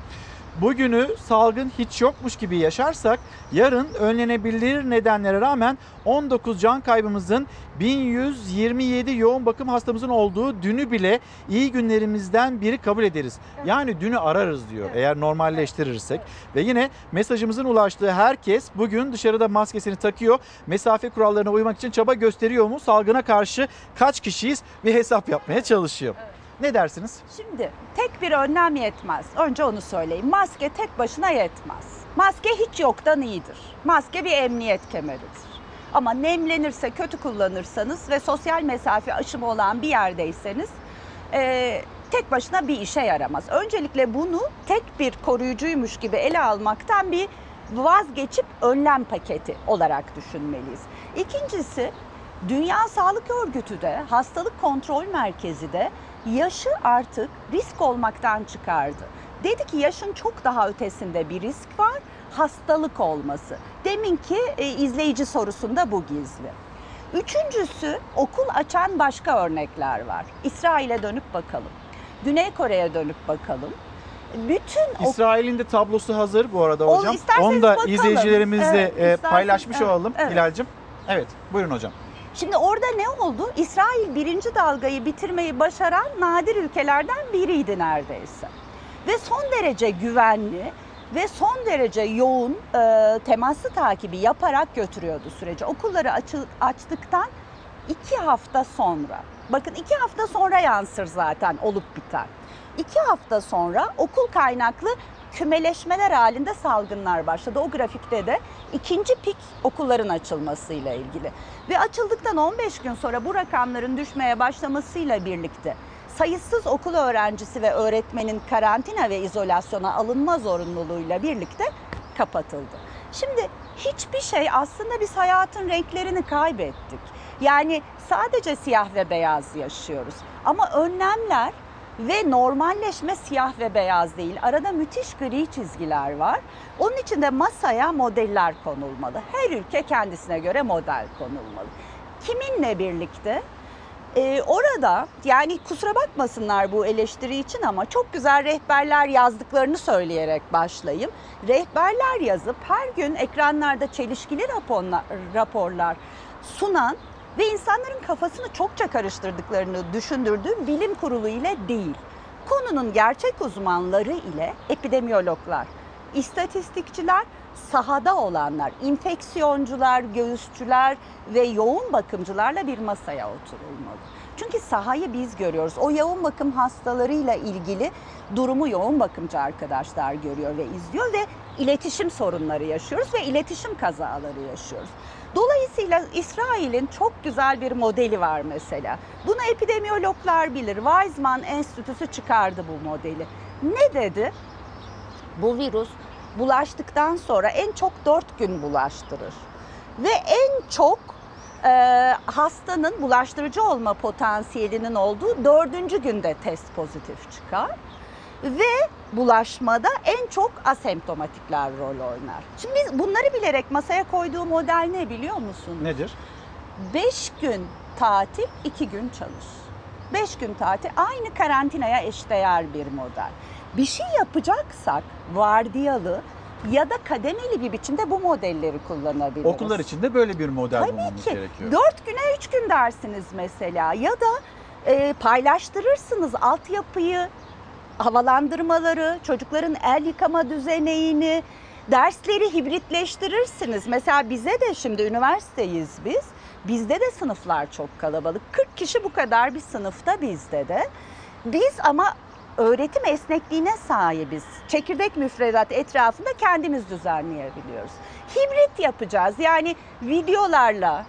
Bugünü salgın hiç yokmuş gibi yaşarsak yarın önlenebilir nedenlere rağmen 19 can kaybımızın 1127 yoğun bakım hastamızın olduğu dünü bile iyi günlerimizden biri kabul ederiz. Yani dünü ararız diyor eğer normalleştirirsek. Ve yine mesajımızın ulaştığı herkes bugün dışarıda maskesini takıyor. Mesafe kurallarına uymak için çaba gösteriyor mu? Salgına karşı kaç kişiyiz bir hesap yapmaya çalışıyor. Ne dersiniz? Şimdi tek bir önlem yetmez. Önce onu söyleyeyim. Maske tek başına yetmez. Maske hiç yoktan iyidir. Maske bir emniyet kemeridir. Ama nemlenirse, kötü kullanırsanız ve sosyal mesafe aşımı olan bir yerdeyseniz e, tek başına bir işe yaramaz. Öncelikle bunu tek bir koruyucuymuş gibi ele almaktan bir vazgeçip önlem paketi olarak düşünmeliyiz. İkincisi Dünya Sağlık Örgütü de Hastalık Kontrol Merkezi de yaşı artık risk olmaktan çıkardı. Dedi ki yaşın çok daha ötesinde bir risk var, hastalık olması. Deminki e, izleyici sorusunda bu gizli. Üçüncüsü okul açan başka örnekler var. İsrail'e dönüp bakalım. Güney Kore'ye dönüp bakalım. Bütün ok- İsrail'in de tablosu hazır bu arada hocam. isterseniz Onu da bakalım. izleyicilerimizle Evet, e, paylaşmış evet, olalım evet. Hilal'cim. Evet buyurun hocam. Şimdi orada ne oldu? İsrail birinci dalgayı bitirmeyi başaran nadir ülkelerden biriydi neredeyse. Ve son derece güvenli ve son derece yoğun e, temaslı takibi yaparak götürüyordu süreci. Okulları açı- açtıktan iki hafta sonra, bakın iki hafta sonra yansır zaten olup biter. İki hafta sonra okul kaynaklı kümeleşmeler halinde salgınlar başladı. O grafikte de ikinci pik okulların açılmasıyla ilgili. Ve açıldıktan 15 gün sonra bu rakamların düşmeye başlamasıyla birlikte sayısız okul öğrencisi ve öğretmenin karantina ve izolasyona alınma zorunluluğuyla birlikte kapatıldı. Şimdi hiçbir şey aslında biz hayatın renklerini kaybettik. Yani sadece siyah ve beyaz yaşıyoruz. Ama önlemler ve normalleşme siyah ve beyaz değil. Arada müthiş gri çizgiler var. Onun için de masaya modeller konulmalı. Her ülke kendisine göre model konulmalı. Kiminle birlikte? Ee, orada yani kusura bakmasınlar bu eleştiri için ama çok güzel rehberler yazdıklarını söyleyerek başlayayım. Rehberler yazıp her gün ekranlarda çelişkili raporlar, raporlar sunan ve insanların kafasını çokça karıştırdıklarını düşündürdüğüm bilim kurulu ile değil. Konunun gerçek uzmanları ile epidemiyologlar, istatistikçiler, sahada olanlar, infeksiyoncular, göğüsçüler ve yoğun bakımcılarla bir masaya oturulmalı. Çünkü sahayı biz görüyoruz. O yoğun bakım hastalarıyla ilgili durumu yoğun bakımcı arkadaşlar görüyor ve izliyor ve iletişim sorunları yaşıyoruz ve iletişim kazaları yaşıyoruz. Dolayısıyla İsrail'in çok güzel bir modeli var mesela. Bunu epidemiyologlar bilir. Weizmann Enstitüsü çıkardı bu modeli. Ne dedi? Bu virüs bulaştıktan sonra en çok 4 gün bulaştırır. Ve en çok e, hastanın bulaştırıcı olma potansiyelinin olduğu dördüncü günde test pozitif çıkar. Ve bulaşmada en çok asemptomatikler rol oynar. Şimdi biz bunları bilerek masaya koyduğu model ne biliyor musun? Nedir? 5 gün tatil, 2 gün çalış. 5 gün tatil aynı karantinaya eşdeğer bir model. Bir şey yapacaksak vardiyalı ya da kademeli bir biçimde bu modelleri kullanabiliriz. Okullar için de böyle bir model Tabii bulmamız ki. gerekiyor. 4 güne 3 gün dersiniz mesela ya da e, paylaştırırsınız altyapıyı, havalandırmaları, çocukların el yıkama düzeneğini, dersleri hibritleştirirsiniz. Mesela bize de şimdi üniversiteyiz biz. Bizde de sınıflar çok kalabalık. 40 kişi bu kadar bir sınıfta bizde de. Biz ama öğretim esnekliğine sahibiz. Çekirdek müfredat etrafında kendimiz düzenleyebiliyoruz. Hibrit yapacağız. Yani videolarla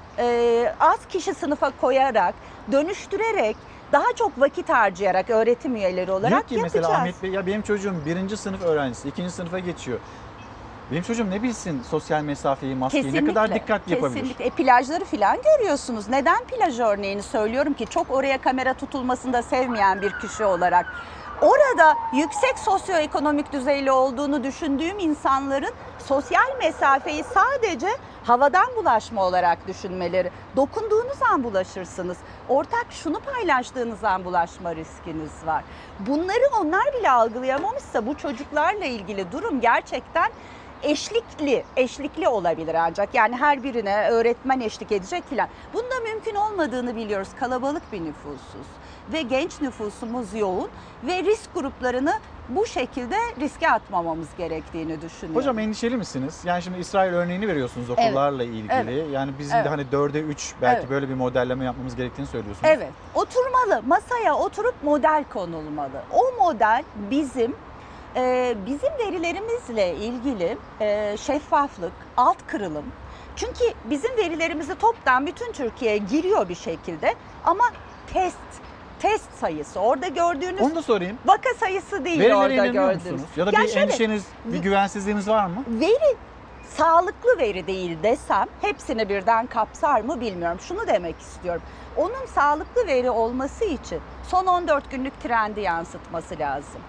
az kişi sınıfa koyarak, dönüştürerek, daha çok vakit harcayarak öğretim üyeleri olarak Diyor ki yapacağız. mesela Ahmet Bey ya benim çocuğum birinci sınıf öğrencisi, ikinci sınıfa geçiyor. Benim çocuğum ne bilsin sosyal mesafeyi, maskeyi ne kadar dikkatli yapabilir? Kesinlikle. E, plajları falan görüyorsunuz. Neden plaj örneğini söylüyorum ki? Çok oraya kamera tutulmasını da sevmeyen bir kişi olarak. Orada yüksek sosyoekonomik düzeyli olduğunu düşündüğüm insanların sosyal mesafeyi sadece havadan bulaşma olarak düşünmeleri. Dokunduğunuz an bulaşırsınız. Ortak şunu paylaştığınız an bulaşma riskiniz var. Bunları onlar bile algılayamamışsa bu çocuklarla ilgili durum gerçekten eşlikli, eşlikli olabilir ancak. Yani her birine öğretmen eşlik edecek filan. Bunda mümkün olmadığını biliyoruz. Kalabalık bir nüfusuz ve genç nüfusumuz yoğun ve risk gruplarını bu şekilde riske atmamamız gerektiğini düşünüyorum. Hocam endişeli misiniz? Yani şimdi İsrail örneğini veriyorsunuz Evet. okullarla ilgili. Evet. Yani bizim Evet. de hani 4'e 3 belki Evet. böyle bir modelleme yapmamız gerektiğini söylüyorsunuz. Evet, oturmalı. Masaya oturup model konulmalı. O model bizim e, bizim verilerimizle ilgili e, şeffaflık, alt kırılım. Çünkü bizim verilerimizi toptan bütün Türkiye'ye giriyor bir şekilde ama test test sayısı orada gördüğünüz Onu da sorayım. vaka sayısı değil Verilere orada inanıyor gördüğünüz. musunuz? Ya da bir şöyle, endişeniz, bir güvensizliğiniz var mı? Veri sağlıklı veri değil desem hepsini birden kapsar mı bilmiyorum. Şunu demek istiyorum. Onun sağlıklı veri olması için son 14 günlük trendi yansıtması lazım.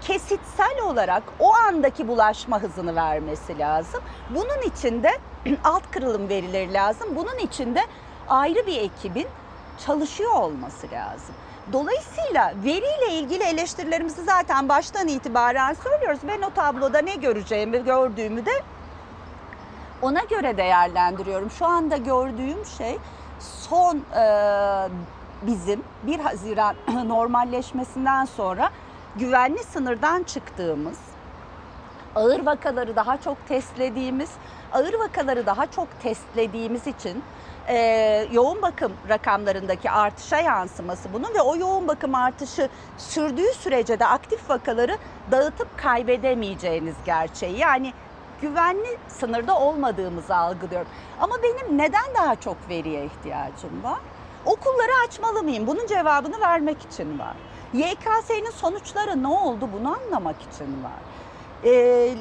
Kesitsel olarak o andaki bulaşma hızını vermesi lazım. Bunun için de alt kırılım verileri lazım. Bunun için de ayrı bir ekibin çalışıyor olması lazım. Dolayısıyla veriyle ilgili eleştirilerimizi zaten baştan itibaren söylüyoruz. Ben o tabloda ne göreceğimi gördüğümü de ona göre değerlendiriyorum. Şu anda gördüğüm şey son e, bizim 1 Haziran normalleşmesinden sonra güvenli sınırdan çıktığımız, ağır vakaları daha çok testlediğimiz, ağır vakaları daha çok testlediğimiz için e, yoğun bakım rakamlarındaki artışa yansıması bunun ve o yoğun bakım artışı sürdüğü sürece de aktif vakaları dağıtıp kaybedemeyeceğiniz gerçeği. Yani güvenli sınırda olmadığımızı algılıyorum. Ama benim neden daha çok veriye ihtiyacım var? Okulları açmalı mıyım? Bunun cevabını vermek için var. YKS'nin sonuçları ne oldu? Bunu anlamak için var. E,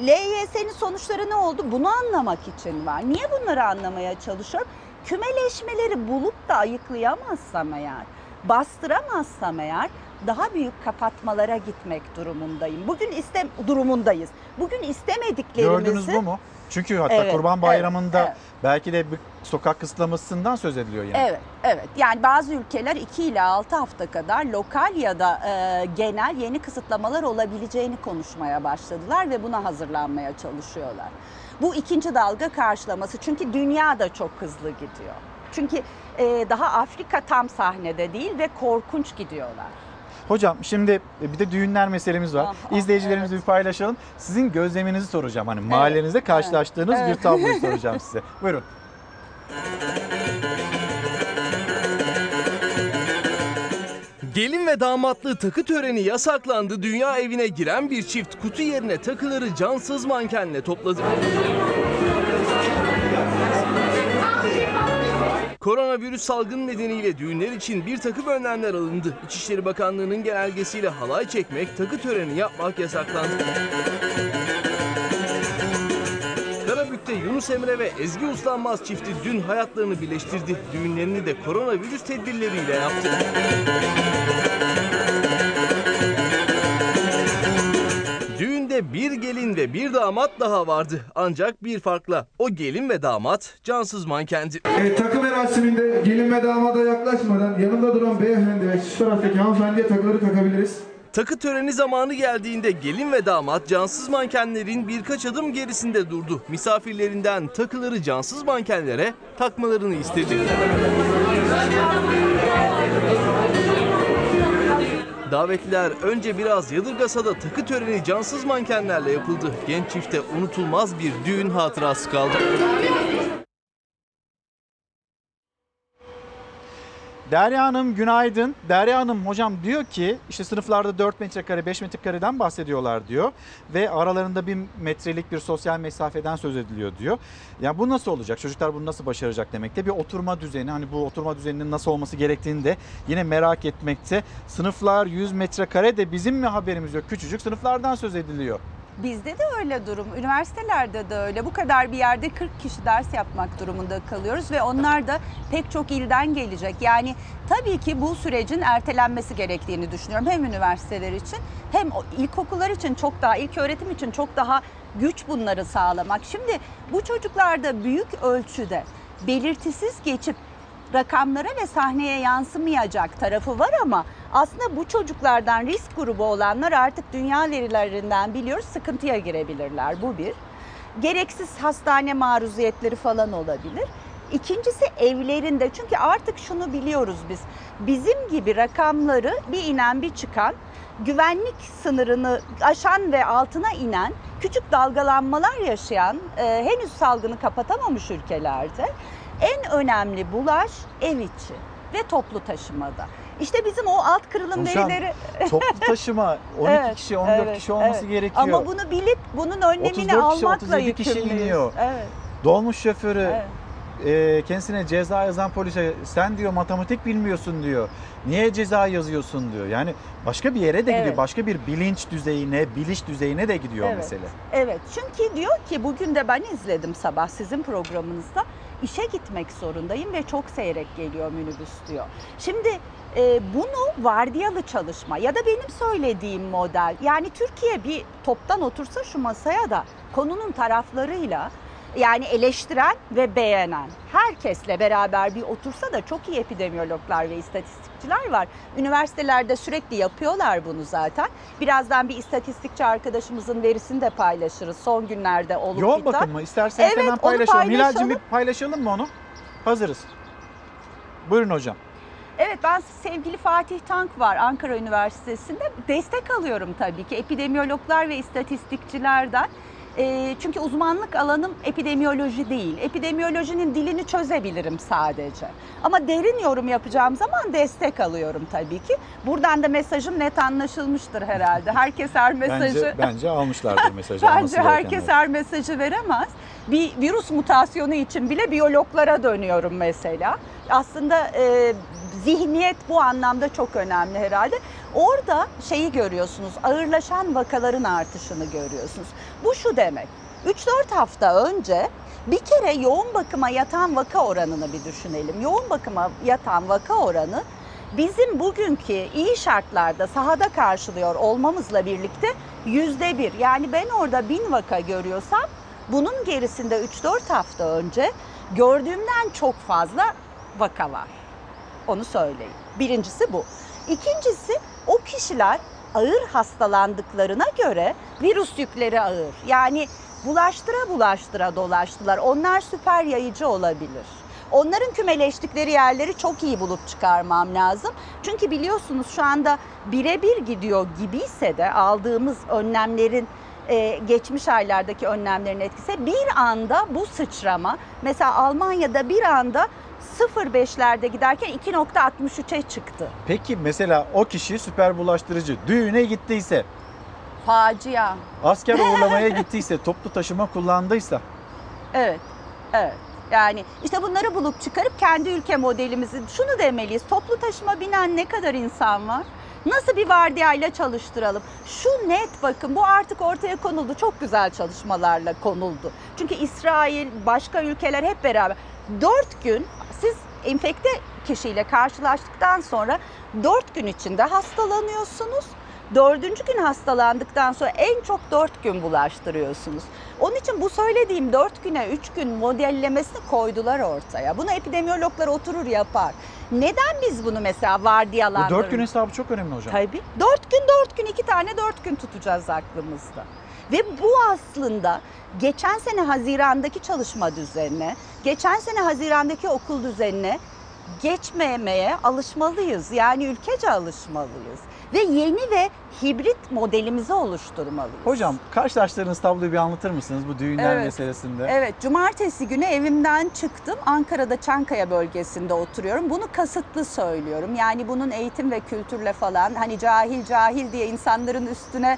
LYS'nin sonuçları ne oldu? Bunu anlamak için var. Niye bunları anlamaya çalışıyorum? Kümeleşmeleri bulup da ayıklayamazsam eğer, bastıramazsam eğer daha büyük kapatmalara gitmek durumundayım. Bugün istem durumundayız. Bugün istemediklerimizi Gördünüz bu mu? Çünkü hatta Evet, Kurban evet, Bayramı'nda evet. belki de bir sokak kısıtlamasından söz ediliyor yani. Evet, evet. Yani bazı ülkeler 2 ile 6 hafta kadar lokal ya da e, genel yeni kısıtlamalar olabileceğini konuşmaya başladılar ve buna hazırlanmaya çalışıyorlar. Bu ikinci dalga karşılaması çünkü dünya da çok hızlı gidiyor. Çünkü e, daha Afrika tam sahnede değil ve korkunç gidiyorlar. Hocam şimdi e, bir de düğünler meselemiz var. Ah, ah, İzleyicilerimizle bir paylaşalım. Sizin gözleminizi soracağım. Hani mahallenizde karşılaştığınız evet. bir tabloyu soracağım size. Buyurun. Gelin ve damatlığı takı töreni yasaklandı. Dünya evine giren bir çift kutu yerine takıları cansız mankenle topladı. Koronavirüs salgını nedeniyle düğünler için bir takım önlemler alındı. İçişleri Bakanlığı'nın genelgesiyle halay çekmek, takı töreni yapmak yasaklandı. Karabük'te Yunus Emre ve Ezgi Uslanmaz çifti dün hayatlarını birleştirdi. Düğünlerini de koronavirüs tedbirleriyle yaptı. Düğünde bir gelin ve bir damat daha vardı. Ancak bir farkla. O gelin ve damat cansız mankendi. Evet, takım merasiminde gelin ve damada yaklaşmadan yanında duran beyefendi ve şu taraftaki hanımefendiye takıları takabiliriz. Takı töreni zamanı geldiğinde gelin ve damat cansız mankenlerin birkaç adım gerisinde durdu. Misafirlerinden takıları cansız mankenlere takmalarını istedi. Davetliler önce biraz yadırgasa da takı töreni cansız mankenlerle yapıldı. Genç çifte unutulmaz bir düğün hatırası kaldı. Derya Hanım günaydın. Derya Hanım hocam diyor ki işte sınıflarda 4 metrekare 5 metrekareden bahsediyorlar diyor. Ve aralarında bir metrelik bir sosyal mesafeden söz ediliyor diyor. Ya bu nasıl olacak? Çocuklar bunu nasıl başaracak demekte. Bir oturma düzeni hani bu oturma düzeninin nasıl olması gerektiğini de yine merak etmekte. Sınıflar 100 metrekare de bizim mi haberimiz yok? Küçücük sınıflardan söz ediliyor. Bizde de öyle durum. Üniversitelerde de öyle. Bu kadar bir yerde 40 kişi ders yapmak durumunda kalıyoruz ve onlar da pek çok ilden gelecek. Yani tabii ki bu sürecin ertelenmesi gerektiğini düşünüyorum. Hem üniversiteler için hem ilkokullar için çok daha, ilk öğretim için çok daha güç bunları sağlamak. Şimdi bu çocuklarda büyük ölçüde belirtisiz geçip rakamlara ve sahneye yansımayacak tarafı var ama aslında bu çocuklardan risk grubu olanlar artık dünya verilerinden biliyoruz sıkıntıya girebilirler. Bu bir. Gereksiz hastane maruziyetleri falan olabilir. İkincisi evlerinde çünkü artık şunu biliyoruz biz. Bizim gibi rakamları bir inen bir çıkan güvenlik sınırını aşan ve altına inen küçük dalgalanmalar yaşayan e, henüz salgını kapatamamış ülkelerde en önemli bulaş ev içi ve toplu taşımada. İşte bizim o alt kırılım Hocam, verileri... toplu taşıma 12 Evet, kişi 14 evet, kişi olması evet. gerekiyor. Ama bunu bilip bunun önlemini 34 kişi almakla 37 kişi iniyor. Evet. Dolmuş şoförü Evet. e, kendisine ceza yazan polise sen diyor matematik bilmiyorsun diyor. Niye ceza yazıyorsun diyor. Yani başka bir yere de gidiyor. Evet. Başka bir bilinç düzeyine, biliş düzeyine de gidiyor Evet. mesele. Evet çünkü diyor ki bugün de ben izledim sabah sizin programınızda işe gitmek zorundayım ve çok seyrek geliyor minibüs diyor. Şimdi e, bunu vardiyalı çalışma ya da benim söylediğim model yani Türkiye bir toptan otursa şu masaya da konunun taraflarıyla Yani eleştiren ve beğenen. Herkesle beraber bir otursa da çok iyi epidemiyologlar ve istatistikçiler var. Üniversitelerde sürekli yapıyorlar bunu zaten. Birazdan bir istatistikçi arkadaşımızın verisini de paylaşırız son günlerde olup Yoğun biten. bakım mı? İsterseniz Evet, hemen onu paylaşalım. Hilal'cim paylaşalım. bir paylaşalım mı onu? Hazırız. Buyurun hocam. Evet ben sevgili Fatih Tank var Ankara Üniversitesi'nde destek alıyorum tabii ki epidemiyologlar ve istatistikçilerden. E, çünkü uzmanlık alanım epidemiyoloji değil. Epidemiyolojinin dilini çözebilirim sadece. Ama derin yorum yapacağım zaman destek alıyorum tabii ki. Buradan da mesajım net anlaşılmıştır herhalde. Herkes her mesajı... Bence, bence almışlardır mesajı. Bence herkes her mesajı veremez. Bir virüs mutasyonu için bile biyologlara dönüyorum mesela. Aslında e, zihniyet bu anlamda çok önemli herhalde. Orada şeyi görüyorsunuz, ağırlaşan vakaların artışını görüyorsunuz. Bu şu demek, 3-4 hafta önce bir kere yoğun bakıma yatan vaka oranını bir düşünelim. Yoğun bakıma yatan vaka oranı bizim bugünkü iyi şartlarda sahada karşılıyor olmamızla birlikte yüzde bir. Yani ben orada bin vaka görüyorsam bunun gerisinde 3-4 hafta önce gördüğümden çok fazla vaka var. Onu söyleyeyim. Birincisi bu. İkincisi o kişiler ağır hastalandıklarına göre virüs yükleri ağır. Yani bulaştıra bulaştıra dolaştılar. Onlar süper yayıcı olabilir. Onların kümeleştikleri yerleri çok iyi bulup çıkarmam lazım. Çünkü biliyorsunuz şu anda birebir gidiyor gibiyse de aldığımız önlemlerin e, geçmiş aylardaki önlemlerin etkisi bir anda bu sıçrama mesela Almanya'da bir anda 0.5'lerde giderken 2.63'e çıktı. Peki mesela o kişi süper bulaştırıcı düğüne gittiyse, Facia. asker uğurlamaya gittiyse, toplu taşıma kullandıysa Evet, evet. Yani işte bunları bulup çıkarıp kendi ülke modelimizi şunu demeliyiz. Toplu taşıma binen ne kadar insan var? Nasıl bir vardiyayla çalıştıralım? Şu net bakın bu artık ortaya konuldu. Çok güzel çalışmalarla konuldu. Çünkü İsrail, başka ülkeler hep beraber 4 gün siz enfekte kişiyle karşılaştıktan sonra 4 gün içinde hastalanıyorsunuz. Dördüncü gün hastalandıktan sonra en çok dört gün bulaştırıyorsunuz. Onun için bu söylediğim dört güne üç gün modellemesini koydular ortaya. Bunu epidemiyologlar oturur yapar. Neden biz bunu mesela bu vardiyalandırıyoruz? dört gün hesabı çok önemli hocam. Tabii. Dört gün dört gün iki tane dört gün tutacağız aklımızda. Ve bu aslında geçen sene Haziran'daki çalışma düzenine, geçen sene Haziran'daki okul düzenine geçmemeye alışmalıyız. Yani ülkece alışmalıyız. Ve yeni ve hibrit modelimizi oluşturmalıyız. Hocam karşılaştığınız tabloyu bir anlatır mısınız bu düğünler Evet. meselesinde? Evet, cumartesi günü evimden çıktım. Ankara'da Çankaya bölgesinde oturuyorum. Bunu kasıtlı söylüyorum. Yani bunun eğitim ve kültürle falan hani cahil cahil diye insanların üstüne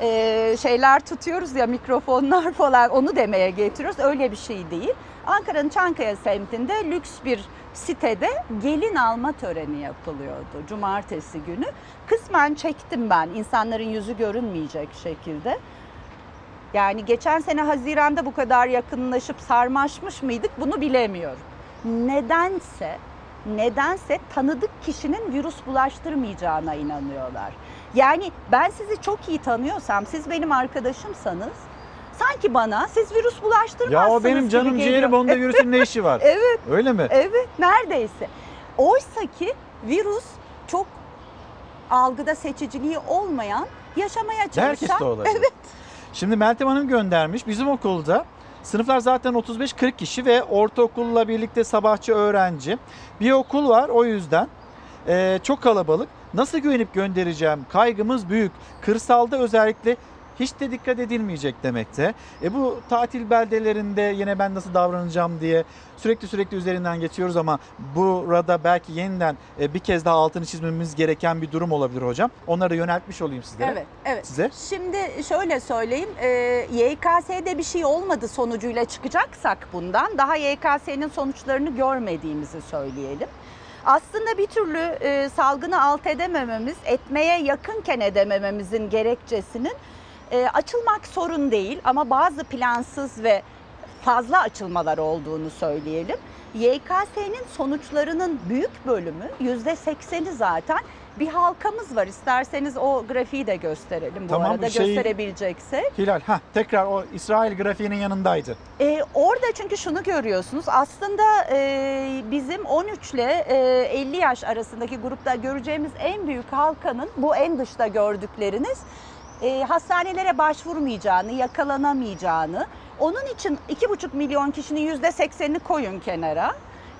e, şeyler tutuyoruz ya mikrofonlar falan onu demeye getiriyoruz. Öyle bir şey değil. Ankara'nın Çankaya semtinde lüks bir sitede gelin alma töreni yapılıyordu cumartesi günü. Kısmen çektim ben insanların yüzü görünmeyecek şekilde. Yani geçen sene Haziran'da bu kadar yakınlaşıp sarmaşmış mıydık bunu bilemiyorum. Nedense, nedense tanıdık kişinin virüs bulaştırmayacağına inanıyorlar. Yani ben sizi çok iyi tanıyorsam, siz benim arkadaşımsanız sanki bana siz virüs bulaştırmazsınız Ya o benim canım geliyor. ciğerim onda virüsün ne işi var? evet. Öyle mi? Evet, neredeyse. Oysa ki virüs çok algıda seçiciliği olmayan, yaşamaya çalışan. Herkes de olabilir. Evet. Şimdi Meltem Hanım göndermiş. Bizim okulda sınıflar zaten 35-40 kişi ve ortaokulla birlikte sabahçı öğrenci. Bir okul var o yüzden. Ee, çok kalabalık. Nasıl güvenip göndereceğim? Kaygımız büyük. Kırsalda özellikle hiç de dikkat edilmeyecek demekte. E bu tatil beldelerinde yine ben nasıl davranacağım diye sürekli sürekli üzerinden geçiyoruz ama burada belki yeniden e, bir kez daha altını çizmemiz gereken bir durum olabilir hocam. Onları yöneltmiş olayım sizlere. Evet, evet. Size. Şimdi şöyle söyleyeyim, e, YKS'de bir şey olmadı sonucuyla çıkacaksak bundan, daha YKS'nin sonuçlarını görmediğimizi söyleyelim. Aslında bir türlü e, salgını alt edemememiz, etmeye yakınken edemememizin gerekçesinin e, açılmak sorun değil ama bazı plansız ve fazla açılmalar olduğunu söyleyelim. YKS'nin sonuçlarının büyük bölümü %80'i zaten bir halkamız var. İsterseniz o grafiği de gösterelim bu Tamam, arada şey- gösterebileceksek. Hilal, ha tekrar o İsrail grafiğinin yanındaydı. Ee, orada çünkü şunu görüyorsunuz aslında e, bizim 13 ile e, 50 yaş arasındaki grupta göreceğimiz en büyük halkanın bu en dışta gördükleriniz e, hastanelere başvurmayacağını, yakalanamayacağını, onun için 2,5 milyon kişinin %80'ini koyun kenara.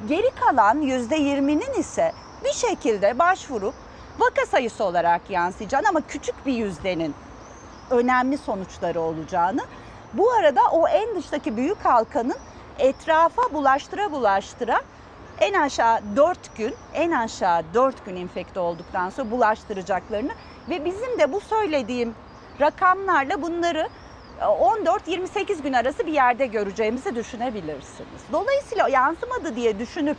Geri kalan %20'nin ise bir şekilde başvurup vaka sayısı olarak yansıyacağını ama küçük bir yüzdenin önemli sonuçları olacağını. Bu arada o en dıştaki büyük halkanın etrafa bulaştıra bulaştıra en aşağı 4 gün, en aşağı 4 gün infekte olduktan sonra bulaştıracaklarını ve bizim de bu söylediğim rakamlarla bunları e, 14-28 gün arası bir yerde göreceğimizi düşünebilirsiniz. Dolayısıyla yansımadı diye düşünüp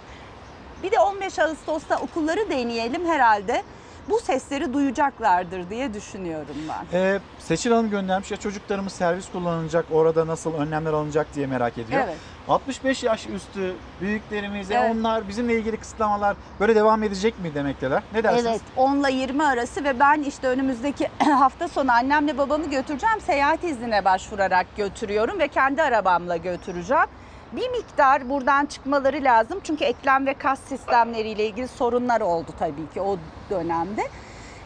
bir de 15 Ağustos'ta okulları deneyelim herhalde bu sesleri duyacaklardır diye düşünüyorum ben. Ee, Seçil Hanım göndermiş ya çocuklarımız servis kullanılacak, orada nasıl önlemler alınacak diye merak ediyor. Evet. 65 yaş üstü büyüklerimize Evet. onlar bizimle ilgili kısıtlamalar böyle devam edecek mi demekteler? Ne dersiniz? Evet 10 ile 20 arası ve ben işte önümüzdeki hafta sonu annemle babamı götüreceğim. Seyahat iznine başvurarak götürüyorum ve kendi arabamla götüreceğim. Bir miktar buradan çıkmaları lazım çünkü eklem ve kas sistemleriyle ilgili sorunlar oldu tabii ki o dönemde.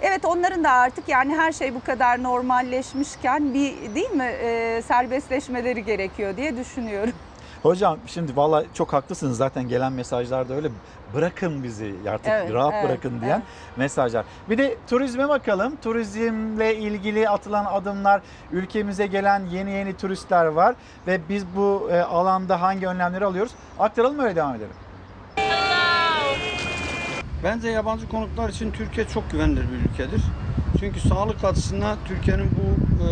Evet onların da artık yani her şey bu kadar normalleşmişken bir değil mi e, serbestleşmeleri gerekiyor diye düşünüyorum. Hocam şimdi valla çok haklısınız zaten gelen mesajlarda öyle bırakın bizi artık Evet, rahat evet, bırakın diyen mesajlar. Bir de turizme bakalım. Turizmle ilgili atılan adımlar, ülkemize gelen yeni yeni turistler var ve biz bu e, alanda hangi önlemleri alıyoruz? Aktaralım öyle devam edelim. Bence yabancı konuklar için Türkiye çok güvenilir bir ülkedir. Çünkü sağlık açısından Türkiye'nin bu e,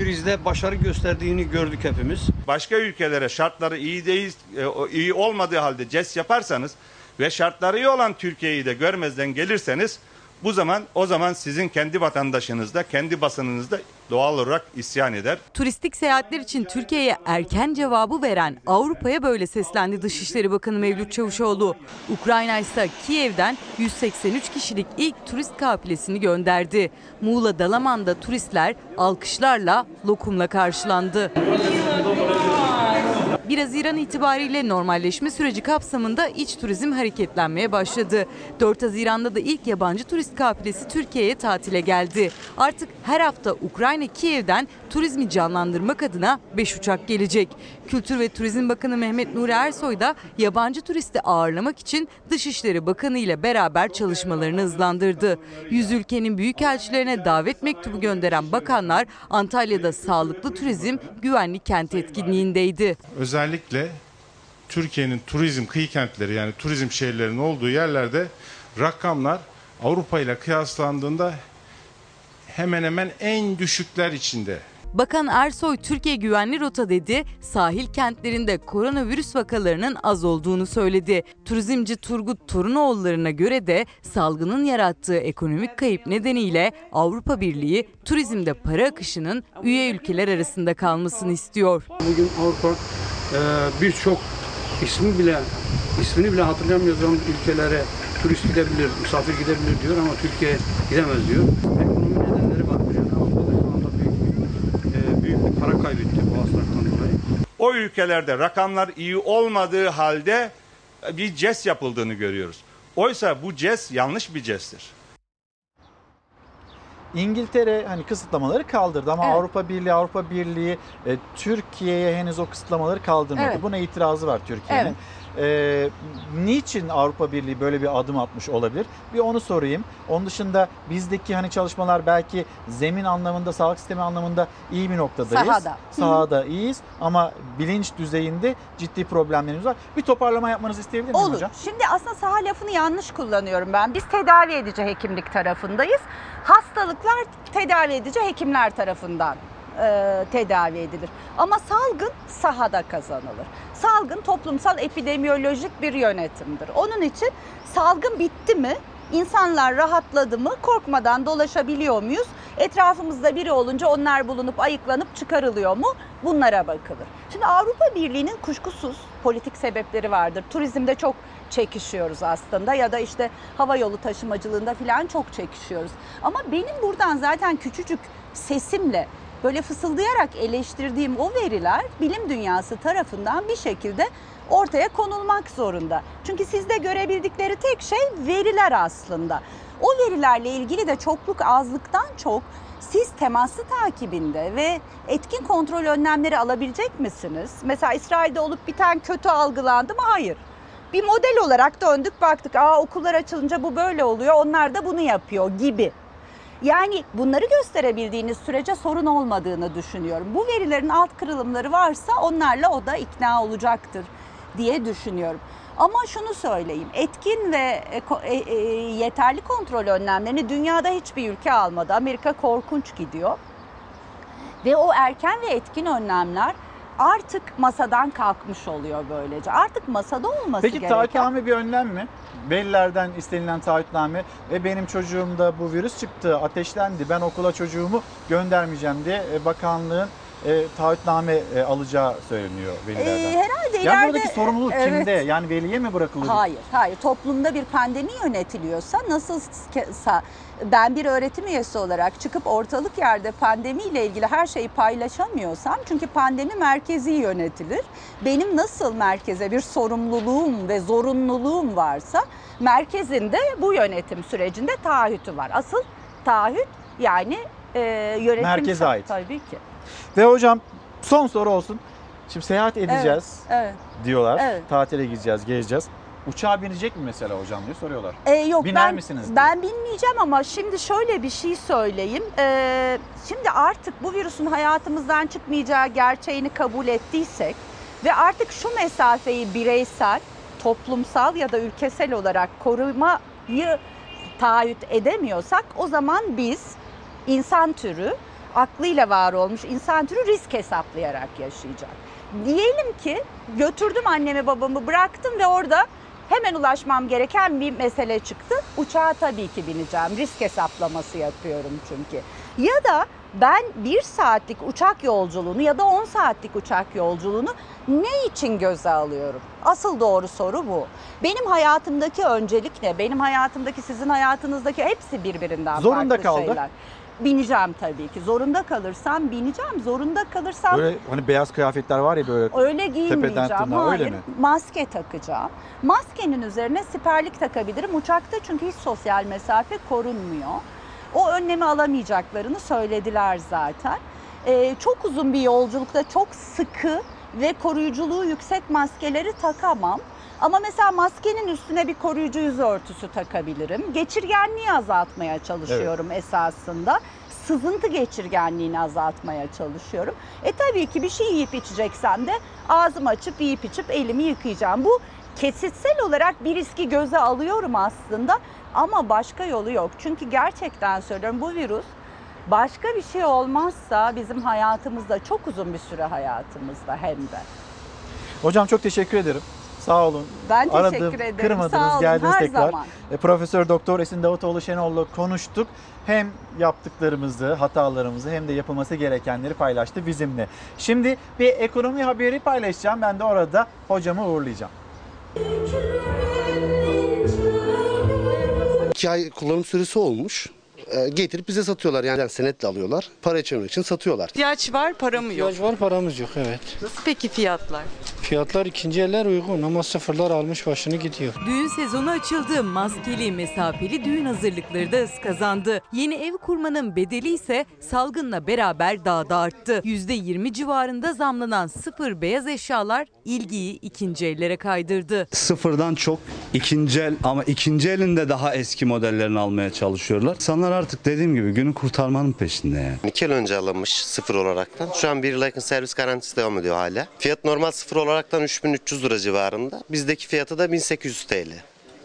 krizde başarı gösterdiğini gördük hepimiz. Başka ülkelere şartları iyi değil, e, iyi olmadığı halde CES yaparsanız ve şartları iyi olan Türkiye'yi de görmezden gelirseniz bu zaman o zaman sizin kendi vatandaşınız da kendi basınınız da doğal olarak isyan eder. Turistik seyahatler için Türkiye'ye erken cevabı veren Avrupa'ya böyle seslendi Dışişleri Bakanı Mevlüt Çavuşoğlu. Ukrayna ise Kiev'den 183 kişilik ilk turist kafilesini gönderdi. Muğla Dalaman'da turistler alkışlarla lokumla karşılandı. 1 Haziran itibariyle normalleşme süreci kapsamında iç turizm hareketlenmeye başladı. 4 Haziran'da da ilk yabancı turist kafilesi Türkiye'ye tatile geldi. Artık her hafta Ukrayna Kiev'den turizmi canlandırmak adına 5 uçak gelecek. Kültür ve Turizm Bakanı Mehmet Nuri Ersoy da yabancı turisti ağırlamak için Dışişleri Bakanı ile beraber çalışmalarını hızlandırdı. 100 ülkenin büyükelçilerine davet mektubu gönderen bakanlar Antalya'da sağlıklı turizm güvenli kent etkinliğindeydi. özellikle Türkiye'nin turizm kıyı kentleri yani turizm şehirlerinin olduğu yerlerde rakamlar Avrupa ile kıyaslandığında hemen hemen en düşükler içinde. Bakan Ersoy Türkiye güvenli rota dedi, sahil kentlerinde koronavirüs vakalarının az olduğunu söyledi. Turizmci Turgut Torunoğulları'na göre de salgının yarattığı ekonomik kayıp nedeniyle Avrupa Birliği turizmde para akışının üye ülkeler arasında kalmasını istiyor. Bugün Avrupa e, birçok ismi bile ismini bile olan ülkelere turist gidebilir, misafir gidebilir diyor ama Türkiye gidemez diyor. Ekonomi nedenleri var. Yani Avrupa'da şu anda büyük, e, büyük bir para kaybetti bu hastalıktan dolayı. O ülkelerde rakamlar iyi olmadığı halde bir CES yapıldığını görüyoruz. Oysa bu CES yanlış bir CES'tir. İngiltere hani kısıtlamaları kaldırdı ama Evet. Avrupa Birliği Avrupa Birliği e, Türkiye'ye henüz o kısıtlamaları kaldırmadı. Evet. Buna itirazı var Türkiye'nin. E, niçin Avrupa Birliği böyle bir adım atmış olabilir? Bir onu sorayım. Onun dışında bizdeki hani çalışmalar belki zemin anlamında, sağlık sistemi anlamında iyi bir noktadayız. Sahada. Sahada iyiyiz ama bilinç düzeyinde ciddi problemlerimiz var. Bir toparlama yapmanızı isteyebilir miyim Olur. hocam? Şimdi aslında saha lafını yanlış kullanıyorum ben. Biz tedavi edici hekimlik tarafındayız. Hastalıklar tedavi edici hekimler tarafından e, tedavi edilir. Ama salgın sahada kazanılır. Salgın toplumsal epidemiyolojik bir yönetimdir. Onun için salgın bitti mi? İnsanlar rahatladı mı? Korkmadan dolaşabiliyor muyuz? Etrafımızda biri olunca onlar bulunup ayıklanıp çıkarılıyor mu? Bunlara bakılır. Şimdi Avrupa Birliği'nin kuşkusuz politik sebepleri vardır. Turizmde çok çekişiyoruz aslında ya da işte hava yolu taşımacılığında falan çok çekişiyoruz. Ama benim buradan zaten küçücük sesimle böyle fısıldayarak eleştirdiğim o veriler bilim dünyası tarafından bir şekilde ortaya konulmak zorunda. Çünkü sizde görebildikleri tek şey veriler aslında. O verilerle ilgili de çokluk azlıktan çok siz temaslı takibinde ve etkin kontrol önlemleri alabilecek misiniz? Mesela İsrail'de olup biten kötü algılandı mı? Hayır. Bir model olarak döndük baktık. Aa okullar açılınca bu böyle oluyor. Onlar da bunu yapıyor gibi. Yani bunları gösterebildiğiniz sürece sorun olmadığını düşünüyorum. Bu verilerin alt kırılımları varsa onlarla o da ikna olacaktır diye düşünüyorum. Ama şunu söyleyeyim, etkin ve eko- e- e- yeterli kontrol önlemlerini dünyada hiçbir ülke almadı. Amerika korkunç gidiyor. Ve o erken ve etkin önlemler artık masadan kalkmış oluyor böylece. Artık masada olması Peki gereken... taahhütname bir önlem mi? Velilerden istenilen taahhütname ve benim çocuğumda bu virüs çıktı, ateşlendi. Ben okula çocuğumu göndermeyeceğim diye e, bakanlığın e, taahhütname e, alacağı söyleniyor velilerden. Ee, herhalde yani ileride- buradaki sorumluluk Evet. kimde? Yani veliye mi bırakılır? Hayır, hayır. Toplumda bir pandemi yönetiliyorsa nasılsa ben bir öğretim üyesi olarak çıkıp ortalık yerde pandemiyle ilgili her şeyi paylaşamıyorsam çünkü pandemi merkezi yönetilir. Benim nasıl merkeze bir sorumluluğum ve zorunluluğum varsa merkezinde bu yönetim sürecinde taahhütü var. Asıl taahhüt yani e, yönetim Merkeze ait. Tabii ki. Ve hocam son soru olsun. Şimdi seyahat edeceğiz Evet. diyorlar. Evet. Tatile gideceğiz, gezeceğiz. Uçağa binecek mi mesela hocam diye soruyorlar. Ee, yok Biner ben, misiniz diye. Ben bilmeyeceğim ama şimdi şöyle bir şey söyleyeyim. Ee, şimdi artık bu virüsün hayatımızdan çıkmayacağı gerçeğini kabul ettiysek ve artık şu mesafeyi bireysel, toplumsal ya da ülkesel olarak korumayı taahhüt edemiyorsak o zaman biz insan türü aklıyla var olmuş insan türü risk hesaplayarak yaşayacak. Diyelim ki götürdüm annemi babamı bıraktım ve orada hemen ulaşmam gereken bir mesele çıktı. Uçağa tabii ki bineceğim. Risk hesaplaması yapıyorum çünkü. Ya da ben bir saatlik uçak yolculuğunu ya da 10 saatlik uçak yolculuğunu ne için göze alıyorum? Asıl doğru soru bu. Benim hayatımdaki öncelik ne? Benim hayatımdaki sizin hayatınızdaki hepsi birbirinden Zorunda farklı kaldı. şeyler. Bineceğim tabii ki. Zorunda kalırsam bineceğim. Zorunda kalırsam Böyle hani beyaz kıyafetler var ya böyle. Öyle giyinmeyeceğim. tırnağa, Hayır. öyle mi? Maske takacağım. Maskenin üzerine siperlik takabilirim. Uçakta çünkü hiç sosyal mesafe korunmuyor. O önlemi alamayacaklarını söylediler zaten. Ee, çok uzun bir yolculukta çok sıkı ve koruyuculuğu yüksek maskeleri takamam. Ama mesela maskenin üstüne bir koruyucu yüz örtüsü takabilirim. Geçirgenliği azaltmaya çalışıyorum esasında. Sızıntı geçirgenliğini azaltmaya çalışıyorum. E tabii ki bir şey yiyip içeceksem de ağzımı açıp yiyip içip elimi yıkayacağım. Bu kesitsel olarak bir riski göze alıyorum aslında ama başka yolu yok. Çünkü gerçekten söylüyorum bu virüs başka bir şey olmazsa bizim hayatımızda çok uzun bir süre hayatımızda hem de. Hocam çok teşekkür ederim. Sağ olun. Ben teşekkür Aradım, ederim. Kırmadınız, Sağ olun, geldiniz her tekrar. zaman. E, Profesör Doktor Esin Davutoğlu Şenol'la konuştuk. Hem yaptıklarımızı, hatalarımızı hem de yapılması gerekenleri paylaştı bizimle. Şimdi bir ekonomi haberi paylaşacağım. Ben de orada hocamı uğurlayacağım. İki ay kullanım süresi olmuş. Ee, getirip bize satıyorlar yani senetle alıyorlar. Para çevirmek için satıyorlar. İhtiyaç var, para mı yok? İhtiyaç var paramız yok evet. Nasıl peki fiyatlar? Fiyatlar ikinci eller uygun ama sıfırlar almış başını gidiyor. Düğün sezonu açıldı. Maskeli, mesafeli düğün hazırlıkları da hız kazandı. Yeni ev kurmanın bedeli ise salgınla beraber daha da arttı. %20 civarında zamlanan sıfır beyaz eşyalar ilgiyi ikinci ellere kaydırdı. Sıfırdan çok ikinci el ama ikinci elinde daha eski modellerini almaya çalışıyorlar. İnsanlar artık dediğim gibi günü kurtarmanın peşinde yani. İki yıl önce alınmış sıfır olaraktan. Şu an bir yıla yakın servis garantisi devam ediyor hala. Fiyat normal sıfır olaraktan 3300 lira civarında. Bizdeki fiyatı da 1800 TL.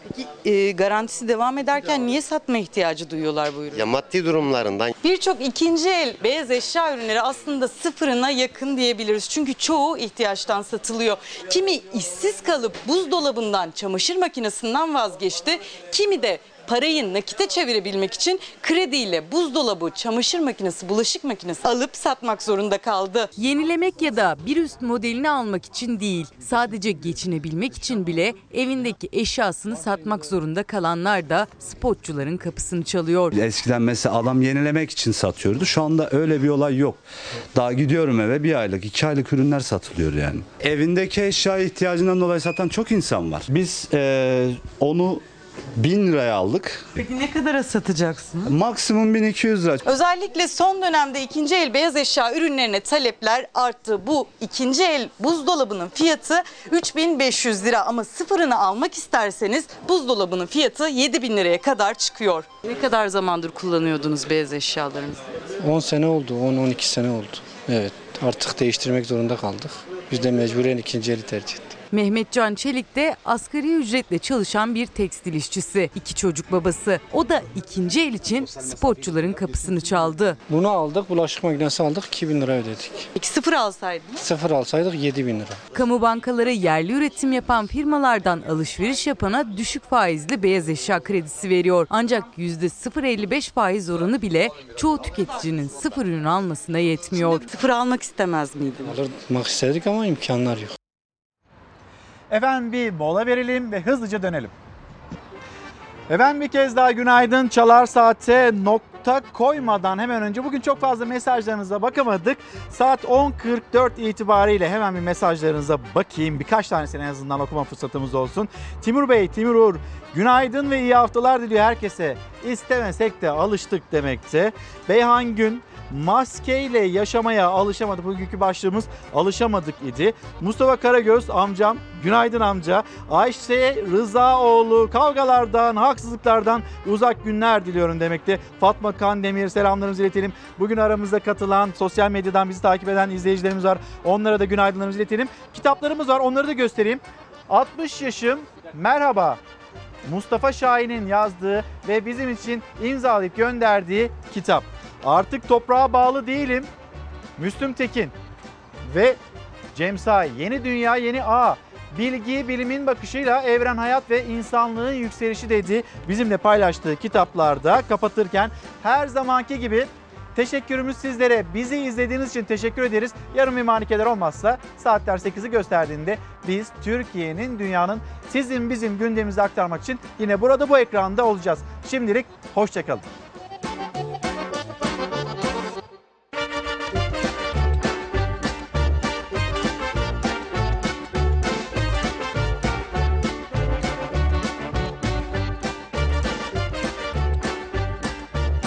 Peki e, garantisi devam ederken niye satma ihtiyacı duyuyorlar bu ürünü? Ya maddi durumlarından Birçok ikinci el beyaz eşya ürünleri aslında sıfırına yakın diyebiliriz. Çünkü çoğu ihtiyaçtan satılıyor. Kimi işsiz kalıp buzdolabından, çamaşır makinesinden vazgeçti. Kimi de parayı nakite çevirebilmek için krediyle buzdolabı, çamaşır makinesi, bulaşık makinesi alıp satmak zorunda kaldı. Yenilemek ya da bir üst modelini almak için değil, sadece geçinebilmek için bile evindeki eşyasını satmak zorunda kalanlar da spotçuların kapısını çalıyor. Eskiden mesela adam yenilemek için satıyordu. Şu anda öyle bir olay yok. Daha gidiyorum eve bir aylık, iki aylık ürünler satılıyor yani. Evindeki eşya ihtiyacından dolayı satan çok insan var. Biz eee, onu 1000 liraya aldık. Peki ne kadara satacaksınız? Maksimum 1200 lira. Özellikle son dönemde ikinci el beyaz eşya ürünlerine talepler arttı. Bu ikinci el buzdolabının fiyatı 3500 lira ama sıfırını almak isterseniz buzdolabının fiyatı 7000 liraya kadar çıkıyor. Ne kadar zamandır kullanıyordunuz beyaz eşyalarınızı? 10 sene oldu, 10-12 sene oldu. Evet, artık değiştirmek zorunda kaldık. Biz de mecburen ikinci eli tercih ettik. Mehmetcan Çelik de asgari ücretle çalışan bir tekstil işçisi. İki çocuk babası. O da ikinci el için spotçuların kapısını çaldı. Bunu aldık, bulaşık makinesi aldık, 2000 lira ödedik. Peki sıfır alsaydınız? Sıfır alsaydık 7000 lira. Kamu bankaları yerli üretim yapan firmalardan alışveriş yapana düşük faizli beyaz eşya kredisi veriyor. Ancak %0.55 faiz oranı bile çoğu tüketicinin sıfır ürün almasına yetmiyor. Sıfır almak istemez miydiniz? Almak istedik ama imkanlar yok. Efendim bir mola verelim ve hızlıca dönelim. Efendim bir kez daha günaydın. Çalar Saat'e nokta koymadan hemen önce bugün çok fazla mesajlarınıza bakamadık. Saat 10.44 itibariyle hemen bir mesajlarınıza bakayım. Birkaç tanesini en azından okuma fırsatımız olsun. Timur Bey, Timur Uğur günaydın ve iyi haftalar diliyor herkese. İstemesek de alıştık demekte. Beyhan Gün maskeyle yaşamaya alışamadık. Bugünkü başlığımız alışamadık idi. Mustafa Karagöz amcam, günaydın amca. Ayşe Rızaoğlu kavgalardan, haksızlıklardan uzak günler diliyorum demekte. Fatma Kandemir selamlarımızı iletelim. Bugün aramızda katılan, sosyal medyadan bizi takip eden izleyicilerimiz var. Onlara da günaydınlarımızı iletelim. Kitaplarımız var, onları da göstereyim. 60 yaşım, merhaba. Mustafa Şahin'in yazdığı ve bizim için imzalayıp gönderdiği kitap. Artık toprağa bağlı değilim. Müslüm Tekin ve Cem Say. Yeni Dünya Yeni Ağ. Bilgi, bilimin bakışıyla evren, hayat ve insanlığın yükselişi dedi. Bizimle paylaştığı kitaplarda kapatırken her zamanki gibi teşekkürümüz sizlere. Bizi izlediğiniz için teşekkür ederiz. Yarın bir manikeler olmazsa saatler 8'i gösterdiğinde biz Türkiye'nin, dünyanın sizin bizim gündemimizi aktarmak için yine burada bu ekranda olacağız. Şimdilik hoşçakalın.